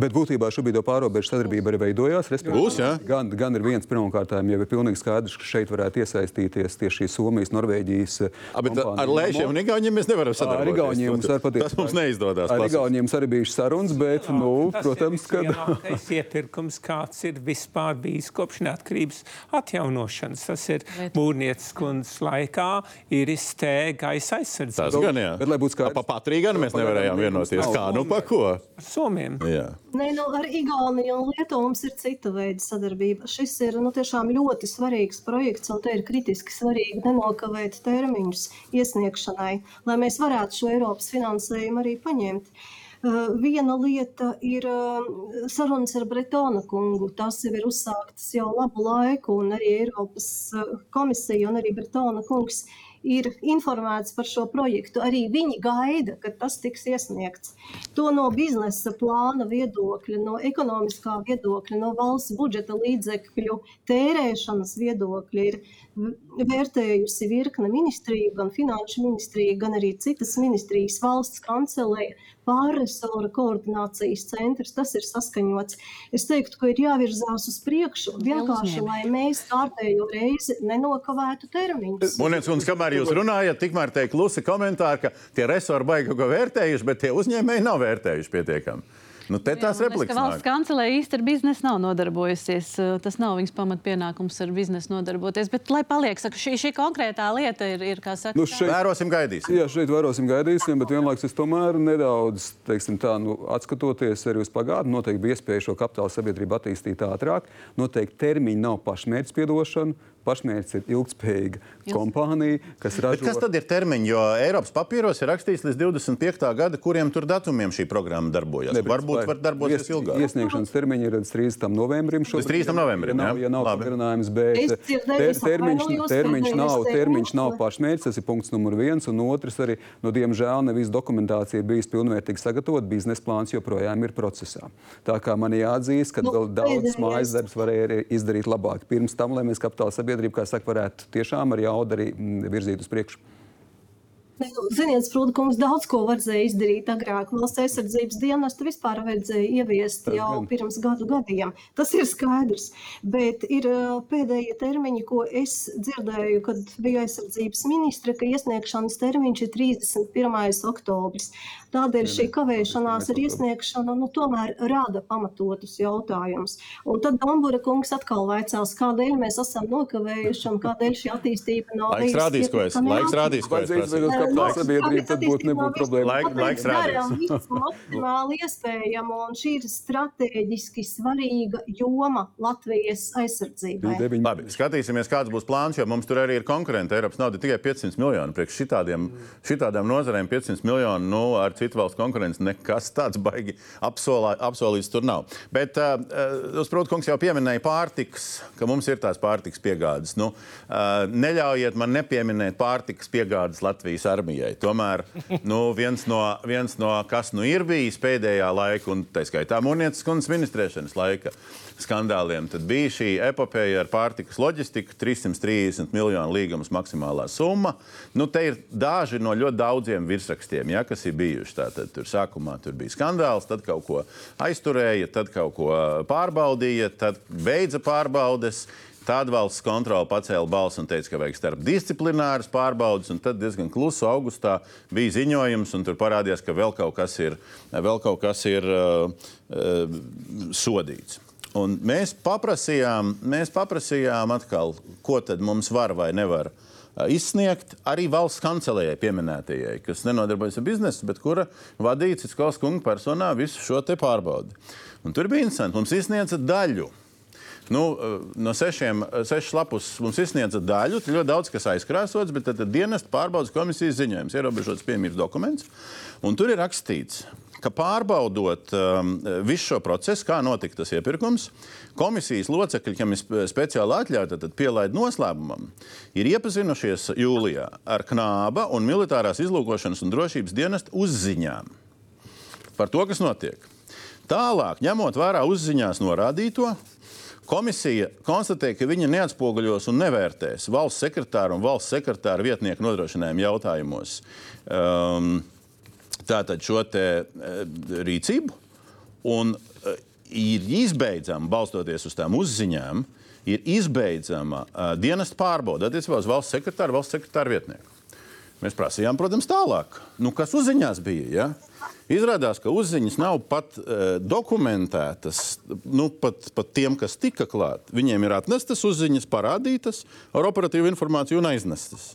Bet būtībā šobrīd jau pārobežu sadarbība arī veidojās. Būs, jā. gan, gan ir viens pirmkārt, jau ir pilnīgi skaidrs, ka šeit varētu iesaistīties tieši Somijas, Norvēģijas. A, bet kompānija. ar Lēšiem un Igauniem mēs nevaram sadarboties. Ar Igauniem mums, patiesi, tas mums neizdodas. Ar Igauniem arī bijušas sarunas, bet, jā, nu, protams, ka. Tas ir iepirkums, kāds ir vispār bijis kopš neatkarības atjaunošanas. Tas ir būrnieces kundzes laikā, ir iztē gaisa aizsardzība. Tas gan, jā. Bet, lai būtu kā pa patrīganu, mēs nevarējām vienoties. Kā, nu, pa ko? Somiem. Jā. Nē, nu, ar Igauniju un Lietuvu mums ir cita veida sadarbība. Šis ir nu, tiešām ļoti svarīgs projekts, un te ir kritiski svarīgi nenokavēt termiņus iesniegšanai, lai mēs varētu šo Eiropas finansējumu arī paņemt. Uh, viena lieta ir uh, sarunas ar Bretona kungu. Tas jau ir uzsāktas jau labu laiku, un arī Eiropas uh, komisija un arī Bretona kungs ir informēts par šo projektu. Arī viņi gaida, ka tas tiks iesniegts. To no biznesa plāna viedokļa, no ekonomiskā viedokļa, no valsts budžeta līdzekļu tērēšanas viedokļa ir vērtējusi virkne ministriju, gan finanšu ministrija, gan arī citas ministrijas, valsts kancelēja, pārresoru koordinācijas centrs. Tas ir saskaņots. Es teiktu, ka ir jāvirzās uz priekšu vienkārši, lai mēs kārtējo reizi nenokavētu termiņus. Monētas un kamēr jūs runājat, tikmēr tiek klusi komentāri, ka tie resori baigi ko vērtējuši, bet tie uzņēmēji nav vērtējuši pietiekami. Nu, te tās replikas. Valsts kancelē īsti ar biznesu nav nodarbojusies. Tas nav viņas pamatpienākums ar biznesu nodarboties. Bet, lai paliek, saka, šī, šī konkrētā lieta ir, ir kā saka, nu, šeit, vērosim, gaidīsim. Jā, šeit vērosim, gaidīsim, bet vienlaikus es tomēr nedaudz, teiksim tā, nu, atskatoties arī uz pagātni, noteikti bija iespēja šo kapitāla sabiedrību attīstīt ātrāk. Noteikti termiņi nav pašmērķis piedošana pašmērķis ir ilgspējīga Jūs... kompānija, kas ražo. Bet kas tad ir termiņi? Jo Eiropas papīros ir rakstīts līdz 25. gada, kuriem tur datumiem šī programma darbojas. Ne, Varbūt var darboties ies, ilgāk. Iesniegšanas termiņi ir līdz 30. novembrim. Līdz 30. novembrim, ja nav, ja nav pagarinājums, bet ter, termiņš, termiņš, nav, termiņš nav pašmērķis, tas ir punkts numur viens. Un otrs arī, no nu, diemžēl, ne visa dokumentācija ir bijusi pilnvērtīgi sagatavota, biznesa plāns joprojām ir procesā. Tā kā man jāatzīst, ka nu, vēl daudz mājas darbs varēja izdarīt labāk pirms tam, lai mēs kapitāla sabiedrību sabiedrība, kā saka, varētu tiešām ar jaudu arī mm, virzīt uz priekšu. Nu, ziniet, Sprūdkungs daudz ko vajadzēja izdarīt agrāk. Valsts aizsardzības dienestu vispār vajadzēja ieviest jau pirms gadu gadiem. Tas ir skaidrs. Bet ir pēdējie termiņi, ko es dzirdēju, kad bija aizsardzības ministre, ka iesniegšanas termiņš ir 31. oktobris. Tādēļ šī kavēšanās ar iesniegšanu nu, tomēr rada pamatotus jautājumus. Un tad Dambura kungs atkal vaicās, kādēļ mēs esam nokavējuši un kādēļ šī attīstība nav bijusi. Laiks rādīs, ko es. Laiks rādīs, ko es. kapitāla sabiedrība, tad būtu nebūtu problēma. Laik, laiks rādīs. maksimāli iespējamo, un šī ir strateģiski svarīga joma Latvijas aizsardzībai. Labi, skatīsimies, kāds būs plāns, jo mums tur arī ir konkurenti. Eiropas nauda tikai 500 miljoni. Priekš šitādiem, šitādām nozarēm 500 miljoni, nu, ar citu valstu konkurenci nekas tāds baigi apsolā, apsolīts tur nav. Bet, uh, uh, Sprūta kungs jau pieminēja pārtiks, ka mums ir tās pārtiks piegādes. Nu, uh, neļaujiet man nepieminēt pārtikas piegādes Latvijas armijai. Tomēr nu, viens, no, viens no kas nu ir bijis pēdējā laika, un tā skaitā Munietas kundzes ministrēšanas laika skandāliem, tad bija šī epopeja ar pārtikas loģistiku, 330 miljonu līgumus maksimālā summa. Nu, te ir daži no ļoti daudziem virsrakstiem, ja, kas ir bijuši. Tātad tur sākumā tur bija skandāls, tad kaut ko aizturēja, tad kaut ko pārbaudīja, tad beidza pārbaudes. Tad valsts kontrole pacēla balsi un teica, ka vajag starp disciplināras pārbaudes. Tad diezgan klusu augustā bija ziņojums, un tur parādījās, ka vēl kaut kas ir, vēl kaut kas ir uh, uh, sodīts. Un mēs paprasījām, mēs paprasījām atkal, ko tad mums var vai nevar izsniegt arī valsts kancelējai pieminētajai, kas nenodarbojas ar biznesu, bet kura vadīja Citskaus kunga personā visu šo pārbaudi. Un tur bija interesanti, mums izsniedza daļu Nu, no sešiem, sešas lapus mums izsniedza daļu, tur ļoti daudz kas aizkrāsots, bet tad, tad dienesta pārbaudas komisijas ziņojums, ierobežots piemīrs dokuments. Un tur ir rakstīts, ka pārbaudot um, visu šo procesu, kā notika tas iepirkums, komisijas locekļi, kam ir speciāli atļauta, tad pielaid noslēpumam, ir iepazinušies jūlijā ar Knāba un militārās izlūkošanas un drošības dienesta uzziņām par to, kas notiek. Tālāk, ņemot vērā uzziņās norādīto, Komisija konstatēja, ka viņa neatspoguļos un nevērtēs valsts sekretāra un valsts sekretāra vietnieku nodrošinājumu jautājumos um, tātad šo te, uh, rīcību. Un uh, ir izbeidzama, balstoties uz tām uzziņām, ir izbeidzama uh, dienesta pārbauda attiecībā uz valsts sekretāru, valsts sekretāra vietnieku. Mēs prasījām, protams, tālāk, nu, kas uzziņās bija. Ja? Izrādās, ka uzziņas nav pat uh, dokumentētas, nu, pat, pat tiem, kas tika klāt. Viņiem ir atnestas uzziņas, parādītas ar operatīvu informāciju un aiznestas.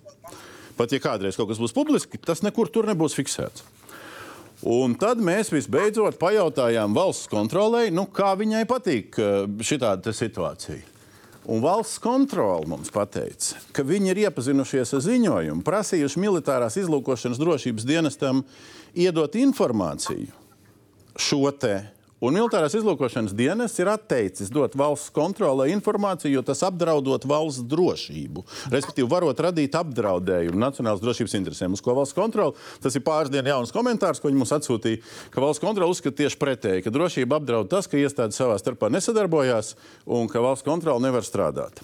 Pat ja kādreiz kaut kas būs publiski, tas nekur tur nebūs fiksēts. Un tad mēs visbeidzot pajautājām valsts kontrolē, nu, kā viņai patīk šī situācija. Un valsts kontrole mums teica, ka viņi ir iepazinušies ar ziņojumu, prasījuši militārās izlūkošanas drošības dienestam iedot informāciju šo te Un militārās izlūkošanas dienas ir atteicis dot valsts kontrolē informāciju, jo tas apdraudot valsts drošību. Respektīvi, varot radīt apdraudējumu nacionālas drošības interesēm. Uz ko valsts kontrole? Tas ir pāris dienu jauns komentārs, ko viņi mums atsūtīja, ka valsts kontrole uzskata tieši pretēji, ka drošība apdraud tas, ka iestādes savā starpā nesadarbojās un ka valsts kontrole nevar strādāt.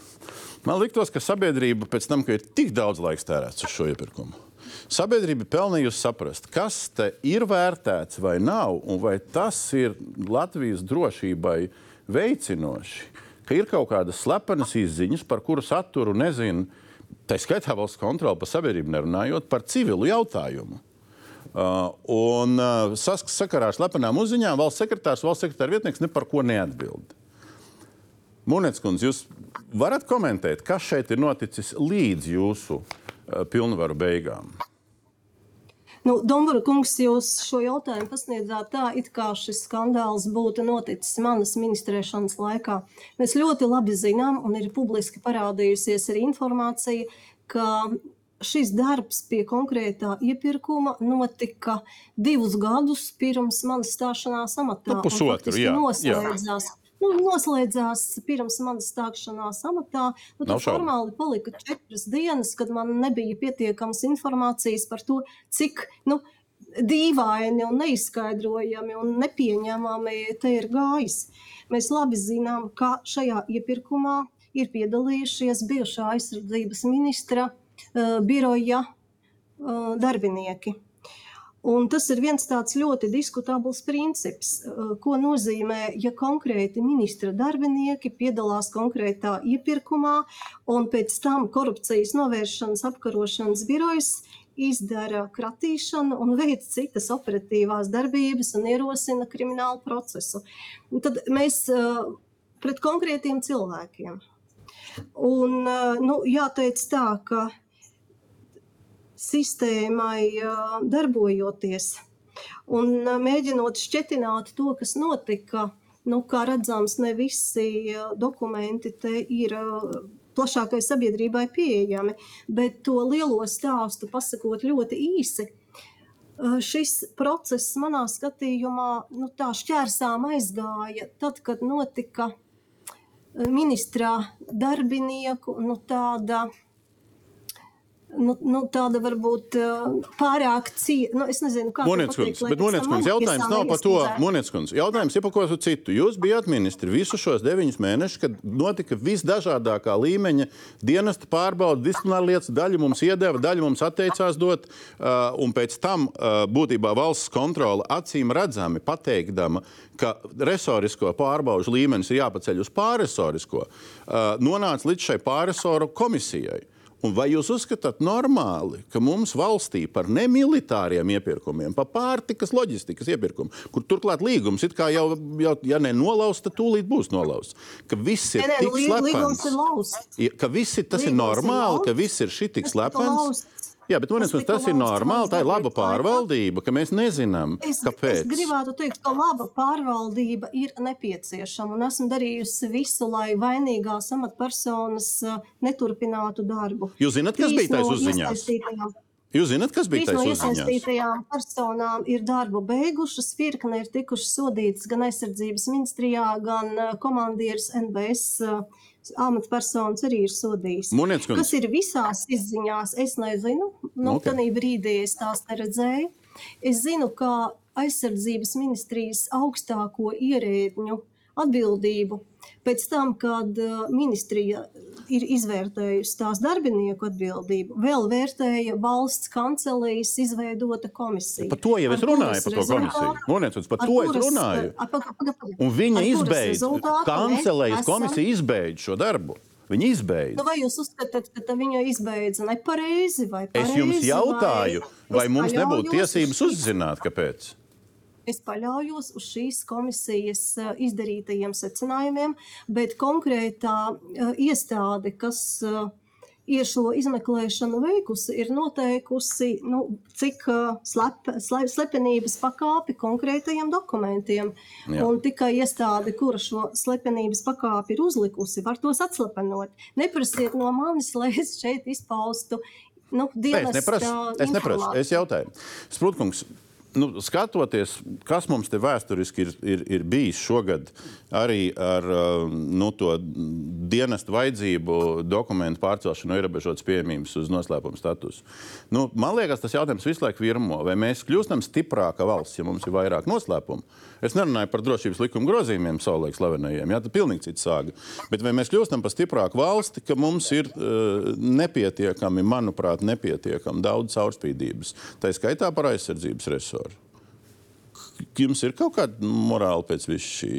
Man liktos, ka sabiedrība pēc tam, ka ir tik daudz laiks tērēts uz šo iepirkumu Sabiedrība pelnījusi saprast, kas te ir vērtēts vai nav, un vai tas ir Latvijas drošībai veicinoši, ka ir kaut kādas slepenas izziņas, par kuru saturu nezinu, tā skaitā valsts kontrole par sabiedrību nerunājot par civilu jautājumu. Uh, un uh, sakarā ar slepenām uzziņām valsts sekretārs, valsts sekretāra vietnieks ne par ko neatbild. Munets kundze, jūs varat komentēt, kas šeit ir noticis līdz jūsu uh, pilnvaru beigām? Nu, Dombara kungs, jūs šo jautājumu pasniedzāt tā, it kā šis skandāls būtu noticis manas ministrēšanas laikā. Mēs ļoti labi zinām, un ir publiski parādījusies arī informācija, ka šis darbs pie konkrētā iepirkuma notika divus gadus pirms manas stāšanās amatā. Nu, pusotru, jā. Noslēdzās. Jā nu, noslēdzās pirms manas stāšanās amatā. Nu, tad formāli palika četras dienas, kad man nebija pietiekams informācijas par to, cik nu, dīvaini un neizskaidrojami un nepieņemami te ir gājis. Mēs labi zinām, ka šajā iepirkumā ir piedalījušies bijušā aizsardzības ministra uh, biroja uh, darbinieki. Un tas ir viens tāds ļoti diskutabls princips, eh, ko nozīmē, ja konkrēti ministra darbinieki piedalās konkrētā iepirkumā, un pēc tam korupcijas novēršanas apkarošanas birojas izdara kratīšanu un veic citas operatīvās darbības un ierosina kriminālu procesu. Un tad mēs eh, pret konkrētiem cilvēkiem. Un, eh, nu, jāteic tā, ka sistēmai darbojoties un mēģinot šķetināt to, kas notika. Nu, kā redzams, ne visi dokumenti te ir plašākai sabiedrībai pieejami, bet to lielo stāstu pasakot ļoti īsi. Šis process manā skatījumā nu, tā šķērsām aizgāja tad, kad notika ministrā darbinieku nu, tāda nu, nu, tāda varbūt pārāk cieta. Nu, es nezinu, kā to pateikt. Bet Monētskundze jautājums nav par to. Monētskundze jautājums ir par ko citu. Jūs bijat ministri visu šos deviņus mēnešus, kad notika visdažādākā līmeņa dienesta pārbauda, disciplināra lietas. Daļa mums iedeva, daļa mums atteicās dot. Un pēc tam būtībā valsts kontrole acīm redzami pateikdama, ka resorisko pārbaužu līmenis ir jāpaceļ uz pārresorisko, nonāca līdz šai pārresoru komisijai. Un vai jūs uzskatāt normāli, ka mums valstī par nemilitāriem iepirkumiem, par pārtikas loģistikas iepirkumu, kur turklāt līgums it kā jau, jau ja ne nolausts, tad tūlīt būs nolausts, ka viss ir Nē, nē, tik ir slepens, lausts. Ja, ka viss ir, tas ir Līgums ir normāli, ka lausts. viss ir šī tik Tas tika slepens. Jā, bet Tas man tika tas ir normāli, tā ir laba pārvaldība, ka mēs nezinām, Es, kāpēc. es gribētu teikt, ka laba pārvaldība ir nepieciešama. Un esmu darījusi visu, lai vainīgās amatpersonas uh, neturpinātu darbu. Jūs zināt, kas bija tais no uzziņās? iesaistītajām- Jūs zināt, kas bija Trīs no iesaistītajām personām ir darbu beigušas, virkne ir tikušas sodītas gan aizsardzības ministrijā, gan uh, komandieris NBS uh, amatpersonas arī ir sodījis. Munets kundze. Kas ir visās izziņās, es nezinu. Nu, Ok. okay. brīdī es tās neredzēju. Es zinu, ka aizsardzības ministrijas augstāko ierēdņu atbildību pēc tam, kad uh, ministrija ir izvērtējusi tās darbinieku atbildību, vēl vērtēja valsts kancelējas izveidota komisija. Par to jau es runāju, par to komisiju. Monēts, par ar to es runāju. uh, Un viņa mēs kancelējas komisija izbeidza šo darbu. Viņa izbeidza. Nu, vai jūs uzskatāt, ka viņa izbeidza nepareizi vai Es pareizi? jums jautāju, vai es mums nebūtu tiesības uzzināt, kāpēc. Es paļaujos uz šīs komisijas eh, izdarītajiem secinājumiem, bet konkrētā eh, iestāde, kas eh, ir šo izmeklēšanu veikusi, ir noteikusi, nu, cik slep, slep, slepenības pakāpi konkrētajiem dokumentiem. Jā. Un tikai iestāde, kura šo slepenības pakāpi ir uzlikusi, var tos atslepenot. Neprasiet no manis, lai es šeit izpaustu. Nu, es neprasu. Es, neprasu, es jautāju. Sprūtkungs, nu, skatoties, kas mums te vēsturiski ir, ir, ir bijis šogad, arī ar uh, nu, to dienestu vajadzību dokumentu pārcelšanu ierobežotas pieejamības uz noslēpuma statusu. Nu, man liekas, tas jautājums visu laiku virmo. Vai mēs kļūstam stiprāka valsts, ja mums ir vairāk noslēpumu? Es nerunāju par drošības likuma grozījumiem, savulaik slavenajiem. Jā, tas ir pilnīgi cits sāga. Bet vai mēs kļūstam par stiprāku valsti, ka mums ir uh, nepietiekami, manuprāt, nepietiekami daudz caurspīdības, tā skaitā par aizsardzības resursu? Jums ir kaut kāda morāla pēc visu šī?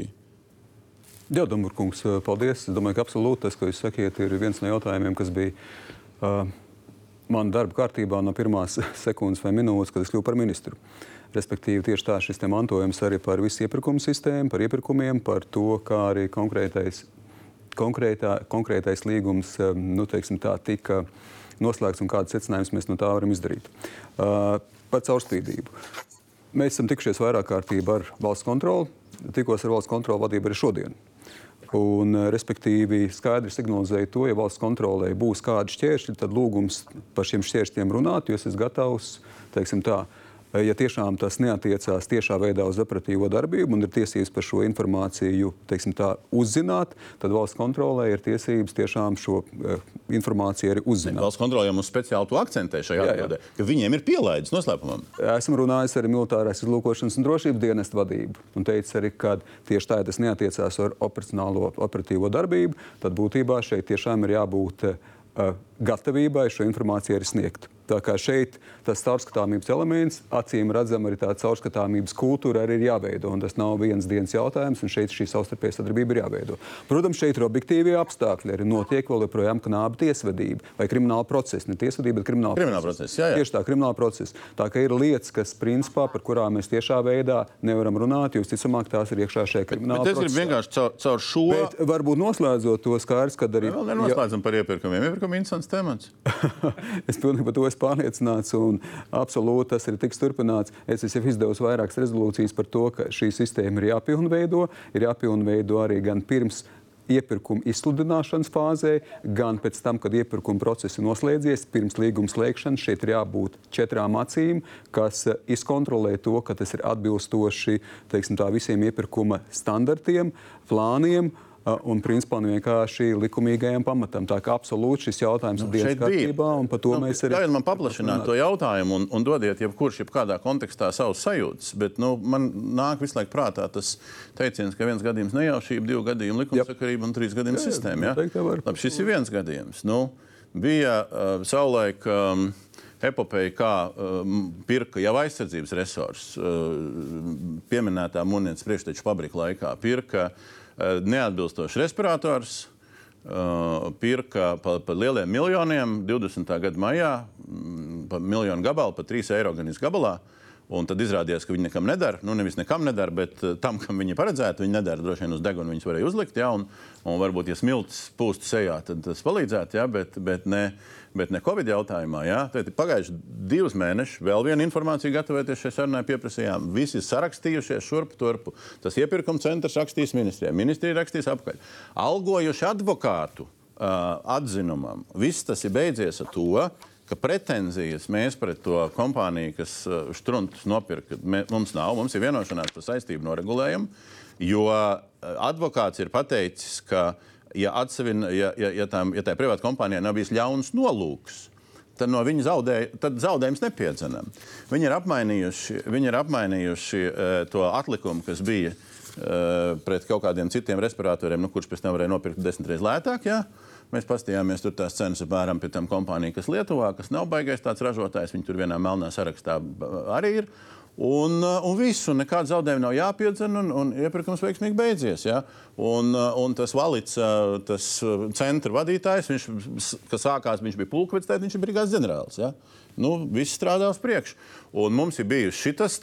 Jā, Dumburkungs, paldies. Es domāju, ka absolūti tas, ko jūs sakiet, ir viens no jautājumiem, kas bija uh, man darba kārtībā no pirmās sekundes vai minūtes, kad es kļuvu par ministru. Respektīvi, tieši tā šis mantojums arī par visu iepirkumu sistēmu, par iepirkumiem, par to, kā arī konkrētais, konkrētā, konkrētais līgums um, nu, teiksim, tā, tika noslēgts un kādas secinājumus mēs no tā varam izdarīt. Uh, par caurspīdību. Mēs esam tikušies vairāk kārtībā ar valsts kontroli. Tikos ar valsts kontroli vadību arī šodien. Un, eh, respektīvi, skaidri signalizēja to, ja valsts kontrolē būs kādi šķēršļi, tad lūgums par šiem šķēršļiem runāt, jo es esmu gatavs, teiksim tā, eh, ja tiešām tas neatiecās tiešā veidā uz operatīvo darbību un ir tiesības par šo informāciju teiksim tā, uzzināt, tad valsts kontrolē ir tiesības tiešām šo uh, informāciju arī uzzināt. Valsts kontrole jau mums speciāli to akcentē šajā Jā, jā. atbildē, ka viņiem ir pielaidis noslēpumam. Esmu runājis ar militārās izlūkošanas un drošības dienestu vadību un teicis arī, ka tieši tā, ja tas neatiecās ar operacionālo operatīvo darbību, tad būtībā šeit tiešām ir jābūt uh, gatavībai šo informāciju arī sniegt. Tā kā šeit tas caurskatāmības elements, acīm redzam, arī tā caurskatāmības kultūra arī ir jāveido. Tas nav viens dienas jautājums, un šeit šī savstarpējā sadarbība ir jāveido. Protams, šeit ir objektīvie apstākļi. Arī notiek vēl joprojām knāba tiesvedība vai krimināla procesa. Ne tiesvedība, bet krimināla Krimināla process, jā, jā. Tieši tā, krimināla procesa. Tā kā ir lietas, kas principā par kurām mēs tiešā veidā nevaram runāt, jo visticamāk tās ir iekšā šajā krimināla Bet es gribu procesā. vienkārši caur, caur šo. Bet varbūt noslēdzot to skaidrs, kad arī. Vēl nenoslēdzam par iepirkumiem. Iepirkuma interesants temats. es pilnīgi par to esmu pārliecināts un absolūti tas ir tiks turpināts. Es esmu izdevusi vairākas rezolūcijas par to, ka šī sistēma ir jāpilnveido, ir jāpilnveido arī gan pirms iepirkuma izsludināšanas fāzē, gan pēc tam, kad iepirkuma process ir noslēdzies, pirms līguma slēgšanas. Šeit ir jābūt četrām acīm, kas eh, izkontrolē to, ka tas ir atbilstoši teiksim, tā, visiem iepirkuma standartiem, plāniem un principā nu vienkārši likumīgajam pamatam. Tā kā absolūti šis jautājums nu, ir dienas kārtībā, un par to nu, mēs arī. Ļaujiet man paplašināt to jautājumu un, un dodiet jebkurš, jebkādā kontekstā savus sajūtas, bet nu, man nāk visu laiku prātā tas teiciens, ka viens gadījums nejaušība, divu gadījumu likumsakarība un trīs gadījumu jā, sistēma. Jā? Labi, šis ir viens gadījums. Nu, bija uh, savulaik. Um, epopeja, kā um, pirka jau aizsardzības resursus, uh, pieminētā munīcijas priekšteču fabrika laikā, pirka uh, neatbilstošs respirators. Uh, pirka par pa lieliem miljoniem 20. gada maijā, mm, pa miljonu gabalu, pa 3 eiro gan izgabalā. Un tad izrādījās, ka viņi nekam nedara. Nu, nevis nekam nedara, bet uh, tam, kam viņi paredzētu, viņi nedara. Droši vien uz deguna viņus varēja uzlikt. Ja, un, un varbūt, ja smilts pūstu sejā, tad tas palīdzētu. Ja, bet, bet ne, uh, bet ne Covid jautājumā. Ja? Tad pagājuši divus mēnešus, vēl viena informācija gatavoties šai sarunai pieprasījām. Visi sarakstījušies šurp turpu. Tas iepirkuma centrs rakstīs ministrijai, ministrija rakstīs apkaļ. Algojuši advokātu uh, atzinumam. Viss tas ir beidzies ar to, pretenzijas mēs pret to kompāniju, kas uh, štruntus nopirka, mums nav. Mums ir vienošanās par saistību noregulējumu, jo uh, advokāts ir pateicis, ka ja, atsevin, ja, ja, ja, tā, ja tā privāta kompānijai nav bijis ļauns nolūks, tad no viņa zaudē, tad zaudējums nepiedzenam. Viņi ir apmainījuši, viņi ir apmainījuši uh, to atlikumu, kas bija uh, pret kaut kādiem citiem respiratoriem, nu, kurš pēc tam varēja nopirkt desmit reizes lētāk. Ja? Mēs paskatījāmies, tur tās cenas apmēram pie tam kompānija, kas Lietuvā, kas nav baigais tāds ražotājs, viņi tur vienā melnā sarakstā arī ir. Uh, un viss, un nekāda zaudējuma nav jāpiedzen, un, un iepirkums veiksmīgi beidzies. Ja? Un, uh, un tas valīts, uh, tas centra vadītājs, viņš, kas sākās, viņš bija pulkvedis, tad viņš ir brigādes ģenerālis. Ja? Nu, viss strādā uz priekšu. Un mums ir bijusi šis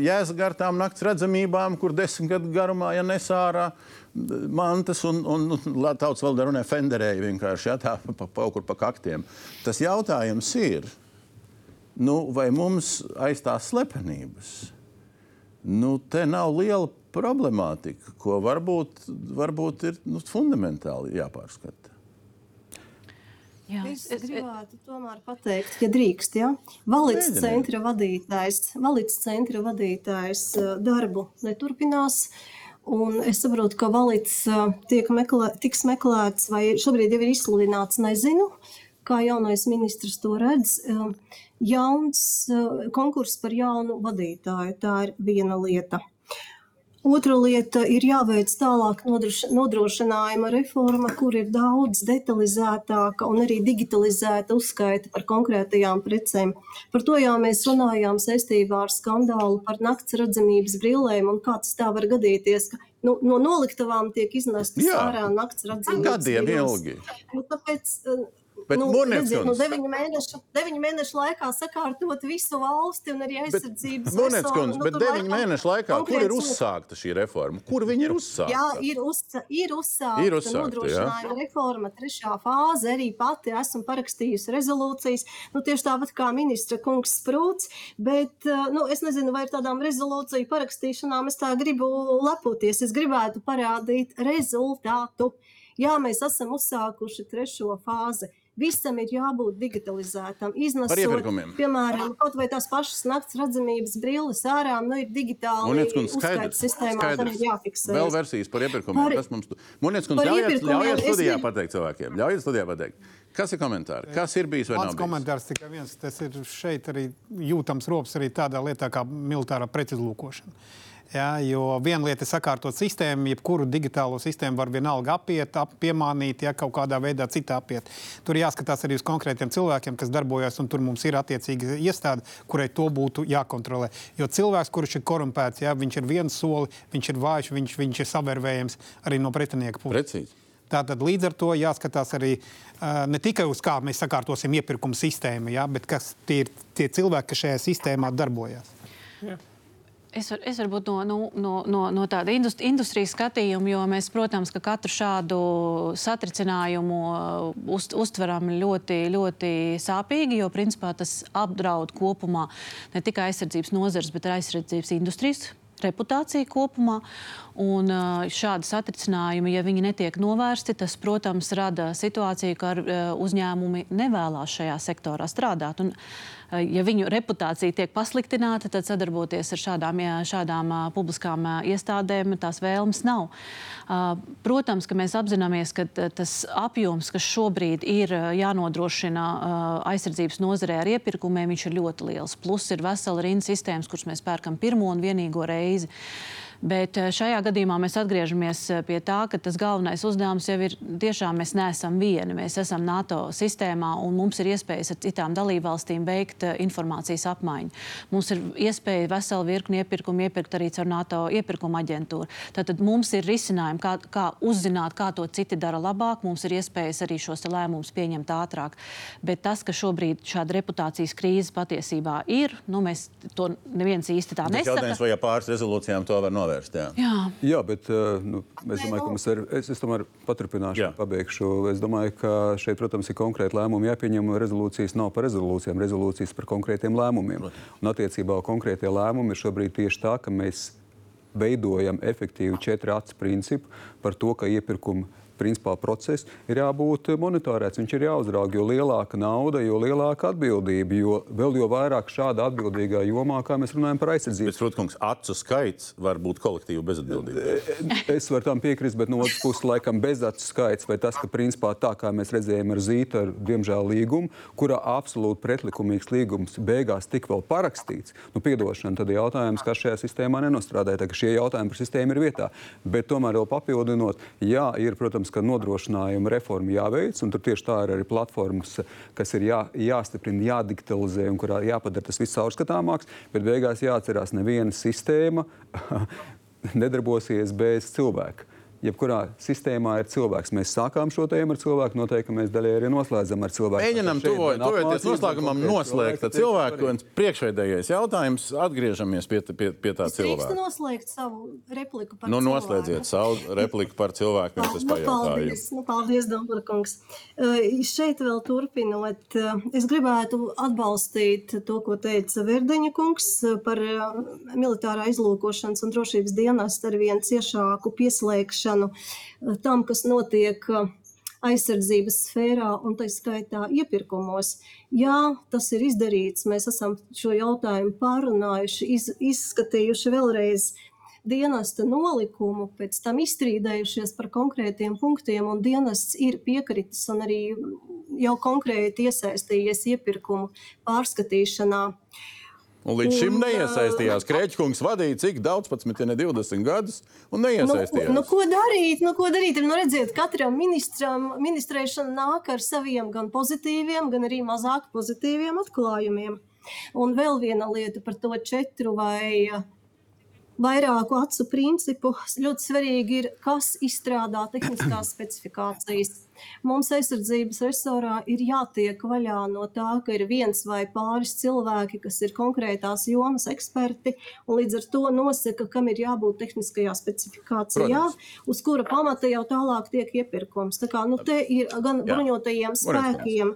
jēzus gar tām nakts redzamībām, kur desmit gadu garumā, ja nesārā mantas un, un, un tautas valodā runā fenderēji vienkārši ja, tā pa, pa, pa, pa kaktiem. Tas jautājums ir nu, vai mums aiz tās slepenības nu, te nav liela problemātika, ko varbūt, varbūt ir nu, fundamentāli jāpārskata. Jā, es, gribētu tomēr pateikt, ja drīkst, ja valīts centra vadītājs, valīts centra vadītājs darbu neturpinās. Un es saprotu, ka valīts tiek meklē, tiks meklēts vai šobrīd jau ir izsludināts, nezinu, kā jaunais ministrs to redz jauns eh, konkurss par jaunu vadītāju. Tā ir viena lieta. Otra lieta ir jāveic tālāk nodrošinājuma reforma, kur ir daudz detalizētāka un arī digitalizēta uzskaita par konkrētajām precēm. Par to jau mēs runājām saistībā ar skandālu par nakts redzamības brillēm un kā tas tā var gadīties, ka nu, no noliktavām tiek iznestas ārā nakts redzamības. Gadiem ilgi. Nu, tāpēc, eh, Bet nu, redziet, nu, deviņu, mēnešu, deviņu mēnešu laikā sakārtot visu valsti un arī aizsardzības monētu. Bet, nu, bet deviņu laikam, mēnešu laikā, kur ir uzsākta šī reforma? Kur viņi ir uzsākta? Jā, ir, uz, ir uzsākta, ir uzsākta nodrošinājuma reforma, trešā fāze. Arī pati esmu parakstījusi rezolūcijas. Nu, tieši tāpat kā ministra kungs Sprūts. Bet eh, nu, es nezinu, vai ar tādām rezolūciju parakstīšanām es tā gribu lepoties. Es gribētu parādīt rezultātu. Jā, mēs esam uzsākuši trešo fāzi. Visam ir jābūt digitalizētam. Iznesot, piemēram, kaut vai tās pašas nakts redzamības brilles ārā, nu ir digitāli uzskaits sistēmā, tam ir jāfiksē. Vēl versijas par iepirkumiem. Par, Kas mums... Munits, kungs, ļaujiet, ļaujiet studijā es... pateikt cilvēkiem. Ļaujiet studijā pateikt. Kas ir komentāri? Kas ir bijis vai Mans komentārs tikai viens. Tas ir šeit arī jūtams rops arī tādā lietā kā militārā pretizlūkošana. Ja, jo viena lieta ir sakārtot sistēmu, jebkuru digitālo sistēmu var vienalga apiet, ap, piemānīt, ja kaut kādā veidā citā apiet. Tur jāskatās arī uz konkrētiem cilvēkiem, kas darbojas, un tur mums ir attiecīgi iestāde, kurai to būtu jākontrolē. Jo cilvēks, kurš ir korumpēts, ja, viņš ir viens soli, viņš ir vājš, viņš, viņš ir savērvējams arī no pretinieka puses. Precīzi. Tātad līdz ar to jāskatās arī uh, ne tikai uz kā mēs sakārtosim iepirkuma sistēmu, ja, bet kas tie ir tie cilvēki, kas šajā sistēmā darbojas. Jā. Es, var, es varbūt no, no, no, no, no tāda industri, industrijas skatījuma, jo mēs, protams, ka katru šādu satricinājumu uh, uz, uztveram ļoti, ļoti sāpīgi, jo principā tas apdraud kopumā ne tikai aizsardzības nozares, bet arī aizsardzības industrijas reputāciju kopumā. Un šādi satricinājumi, ja viņi netiek novērsti, tas, protams, rada situāciju, ka uzņēmumi nevēlas šajā sektorā strādāt. Un, ja viņu reputācija tiek pasliktināta, tad sadarboties ar šādām, šādām publiskām iestādēm tās vēlmes nav. Protams, ka mēs apzināmies, ka tas apjoms, kas šobrīd ir jānodrošina aizsardzības nozarē ar iepirkumiem, ir ļoti liels. Plus ir vesela rinda sistēmas, kuras mēs pērkam pirmo un vienīgo reizi. Bet eh, šajā gadījumā mēs atgriežamies eh, pie tā, ka tas galvenais uzdevums jau ir tiešām mēs neesam vieni. Mēs esam NATO sistēmā un mums ir iespējas ar citām dalībvalstīm veikt eh, informācijas apmaiņu. Mums ir iespēja veselu virkni iepirkumu iepirkt arī caur NATO iepirkuma aģentūru. Tātad mums ir risinājumi, kā, kā uzzināt, kā to citi dara labāk. Mums ir iespējas arī šos lēmumus pieņemt ātrāk. Bet tas, ka šobrīd šāda reputācijas krīze patiesībā ir, nu, mēs to neviens īsti tā nesaka. Jautājums, vai pāris rezolūcijām to var novērst? Novērst. Jā, jā. jā bet eh, nu, es domāju, ka mums ir. Es, es tomēr paturpināšu, jā. pabeigšu. Es domāju, ka šeit, protams, ir konkrēti lēmumi jāpieņem. Rezolūcijas nav par rezolūcijām, rezolūcijas par konkrētiem lēmumiem. Un attiecībā uz konkrētie lēmumi ir šobrīd tieši tā, ka mēs veidojam efektīvu četru acu principu par to, ka iepirkuma principā process ir jābūt monitorēts, viņš ir jāuzrauga. Jo lielāka nauda, jo lielāka atbildība, jo vēl jo vairāk šāda atbildīgā jomā, kā mēs runājam par aizsardzību. Bet, protams, acu skaits var būt kolektīva bezatbildība. Es varu tam piekrist, bet no otras puses, laikam, bezacu skaits vai tas, ka principā tā kā mēs redzējām ar Zītu, ar diemžēl līgumu, kurā absolūti pretlikumīgs līgums beigās tik vēl parakstīts, nu, piedošana, tad ir jautājums, kas šajā sistēmā nenostrādāja. Šie jautājumi par sistēmu ir vietā. Bet tomēr vēl papildinot, jā, ir, protams, protams, ka nodrošinājuma reforma jāveic, un tur tieši tā ir arī platformas, kas ir jā, jāstiprina, jādigitalizē un kurā jāpadara tas viss caurskatāmāks. Bet beigās jāatcerās, neviena sistēma nedarbosies bez cilvēka jebkurā sistēmā ir cilvēks. Mēs sākām šo tēmu ar cilvēku, noteikti mēs daļai arī noslēdzam ar cilvēku. Mēģinam tuvoties noslēgumam noslēgt ar cilvēku. Un priekšveidējais jautājums, atgriežamies pie, pie, pie tā cilvēka. Es noslēgt savu repliku par nu, cilvēku. Noslēdziet savu repliku par cilvēku, pirms es nu, pajautāju. Paldies, nu, paldies Dombra kungs. Uh, šeit vēl turpinot, uh, es gribētu atbalstīt to, ko teica Verdeņa kungs par uh, militārā izlūkošanas un drošības dienestu ar vien ciešāku pieslēgšanu piekrišanu eh, tam, kas notiek eh, aizsardzības sfērā un tā skaitā iepirkumos. Jā, tas ir izdarīts. Mēs esam šo jautājumu pārunājuši, iz, izskatījuši vēlreiz dienesta nolikumu, pēc tam izstrīdējušies par konkrētiem punktiem, un dienests ir piekritis un arī jau konkrēti iesaistījies iepirkumu pārskatīšanā. Uh, Un līdz šim neiesaistījās. Krēķis vadīja cik daudz, pats ja ne 20 gadus, un neiesaistījās. Nu, nu, ko darīt? Nu, ko darīt? Nu, redziet, katram ministram ministrēšana nāk ar saviem gan pozitīviem, gan arī mazāk pozitīviem atklājumiem. Un vēl viena lieta par to četru vai vairāku acu principu. Ļoti svarīgi ir, kas izstrādā tehniskās specifikācijas. Mums aizsardzības resorā ir jātiek vaļā no tā, ka ir viens vai pāris cilvēki, kas ir konkrētās jomas eksperti, un līdz ar to nosaka, kam ir jābūt tehniskajā specifikācijā, Protams. uz kura pamata jau tālāk tiek iepirkums. Tā kā nu, te ir gan Jā. bruņotajiem spēkiem.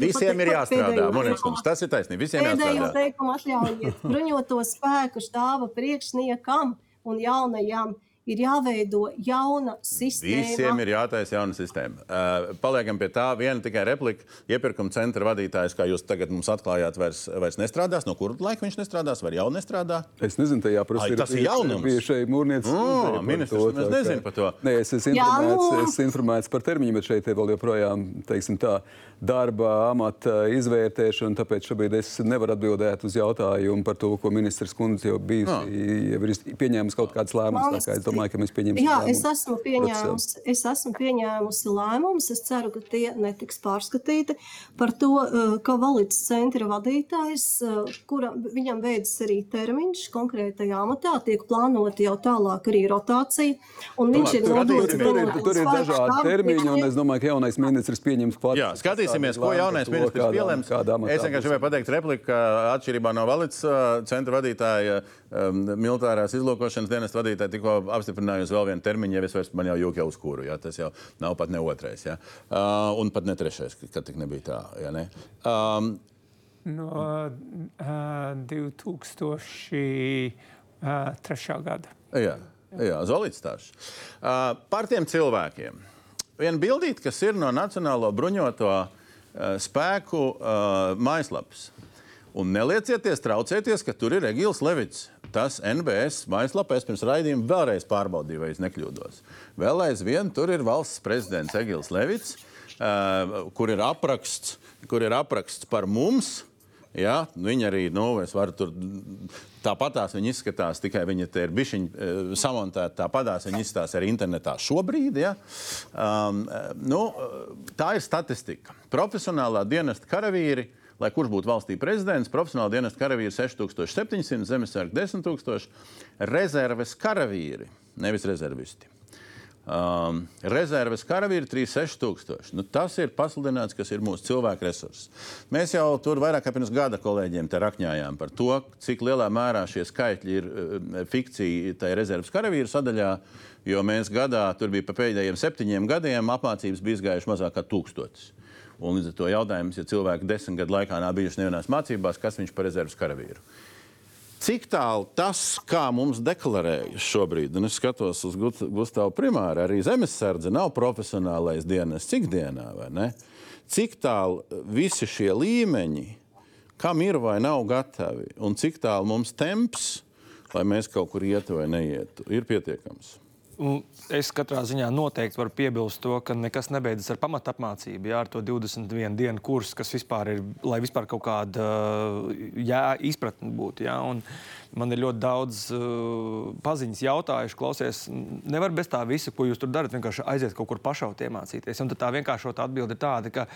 Visiem ir jāstrādā. Monētiskums, tas ir taisnība. Visiem Pēdējo jāstrādā. teikumu atļaujiet. Bruņoto spēku štāba priekšniekam un jaunajam ir jāveido jauna sistēma. Visiem ir jātaisa jauna sistēma. Uh, paliekam pie tā, viena tikai replika. Iepirkuma centra vadītājs, kā jūs tagad mums atklājāt, vairs, vairs nestrādās. No kura laika viņš nestrādās, vai jau nestrādā? Es nezinu, tajā prasībā. Tas ir jaunums. Bija šeit mūrniecis. Oh, ministrs, to, es nezinu par to. Nē, es esmu informēts, es esmu informēts par termiņu, bet šeit vēl joprojām, teiksim tā, darba, amata izvērtēšana. Tāpēc šobrīd es nevaru atbildēt uz jautājumu par to, ko ministrs kundze jau bija, oh. jau ir pieņēmis kaut kādas lēmumus domāju, ka mēs pieņemsim. Jā, es esmu, pieņēmusi, es esmu pieņēmusi lēmumus. Es ceru, ka tie netiks pārskatīti par to, eh, ka valīts centra vadītājs, eh, kura viņam beidzas arī termiņš konkrētajā amatā, tiek plānota jau tālāk arī rotācija. Un viņš ir nodots. Tur ir, tur ir dažādi termiņi, un es domāju, ka jaunais ministrs pieņems pats. Jā, skatīsimies, ko jaunais ministrs pieņems. Es vienkārši gribēju pateikt repliku, ka atšķirībā no valīts eh, centra vadītāja um, militārās izlūkošanas dienas vadītāja tikko apstiprinājusi vēl vienu termiņu, jau es vairs man jau jūku jau uzkūru. Ja? Tas jau nav pat ne otrais, ja? uh, un pat ne trešais, kad tik nebija tā. Ja, ne? um, no uh, 2003. gada. Jā, jā Zolīts stāsts. Uh, par tiem cilvēkiem. Viena bildīte, kas ir no Nacionālo bruņoto uh, spēku uh, mājaslapas. Un neliecieties, traucieties, ka tur ir Egils Levits. Tas NBS mājaslapā es pirms raidījuma vēlreiz pārbaudīju, vai es nekļūdos. Vēl aizvien tur ir valsts prezidents Egils Levits, uh, kur ir apraksts, kur ir apraksts par mums. Ja, viņa arī, nu, es varu tur tāpatās viņa izskatās, tikai viņa te ir bišķiņa samontēta tāpatās, viņa izskatās arī internetā šobrīd. Ja. Um, nu, tā ir statistika. Profesionālā dienesta karavīri, lai kurš būtu valstī prezidents, profesionāla dienesta karavīri 6700, zemesargi 10 000, rezerves karavīri, nevis rezervisti. Um, rezerves karavīri 36 tūkstoši. Nu, tas ir pasludināts, kas ir mūsu cilvēku resurss. Mēs jau tur vairāk kā pirms gada kolēģiem rakņājām par to, cik lielā mērā šie skaitļi ir uh, fikcija tajā rezerves karavīru sadaļā, jo mēs gadā, tur bija pa pēdējiem septiņiem gadiem, apmācības bija izgājuši mazāk kā tūkstotis. Un līdz ar to jautājums, ja cilvēki desmit gadu laikā nav bijuši nevienās mācībās, kas viņš par rezerves karavīru? Cik tālu tas, kā mums deklarējas šobrīd, un es skatos uz Gustavu primāru, arī zemesardze nav profesionālais dienas ikdienā, vai ne? Cik tālu visi šie līmeņi, kam ir vai nav gatavi, un cik tālu mums temps, lai mēs kaut kur ietu vai neietu, ir pietiekams. Es katrā ziņā noteikti varu piebilst to, ka nekas nebeidzas ar pamatapmācību. Jā, ar to 21 dienu kursu, kas vispār ir, lai vispār kaut kāda jā, izpratne būtu. Jā, un, Man ir ļoti daudz uh, paziņas jautājuši, klausies, nevar bez tā visa, ko jūs tur darat, vienkārši aiziet kaut kur pašaut iemācīties. Un tā vienkāršota atbilde ir tāda, ka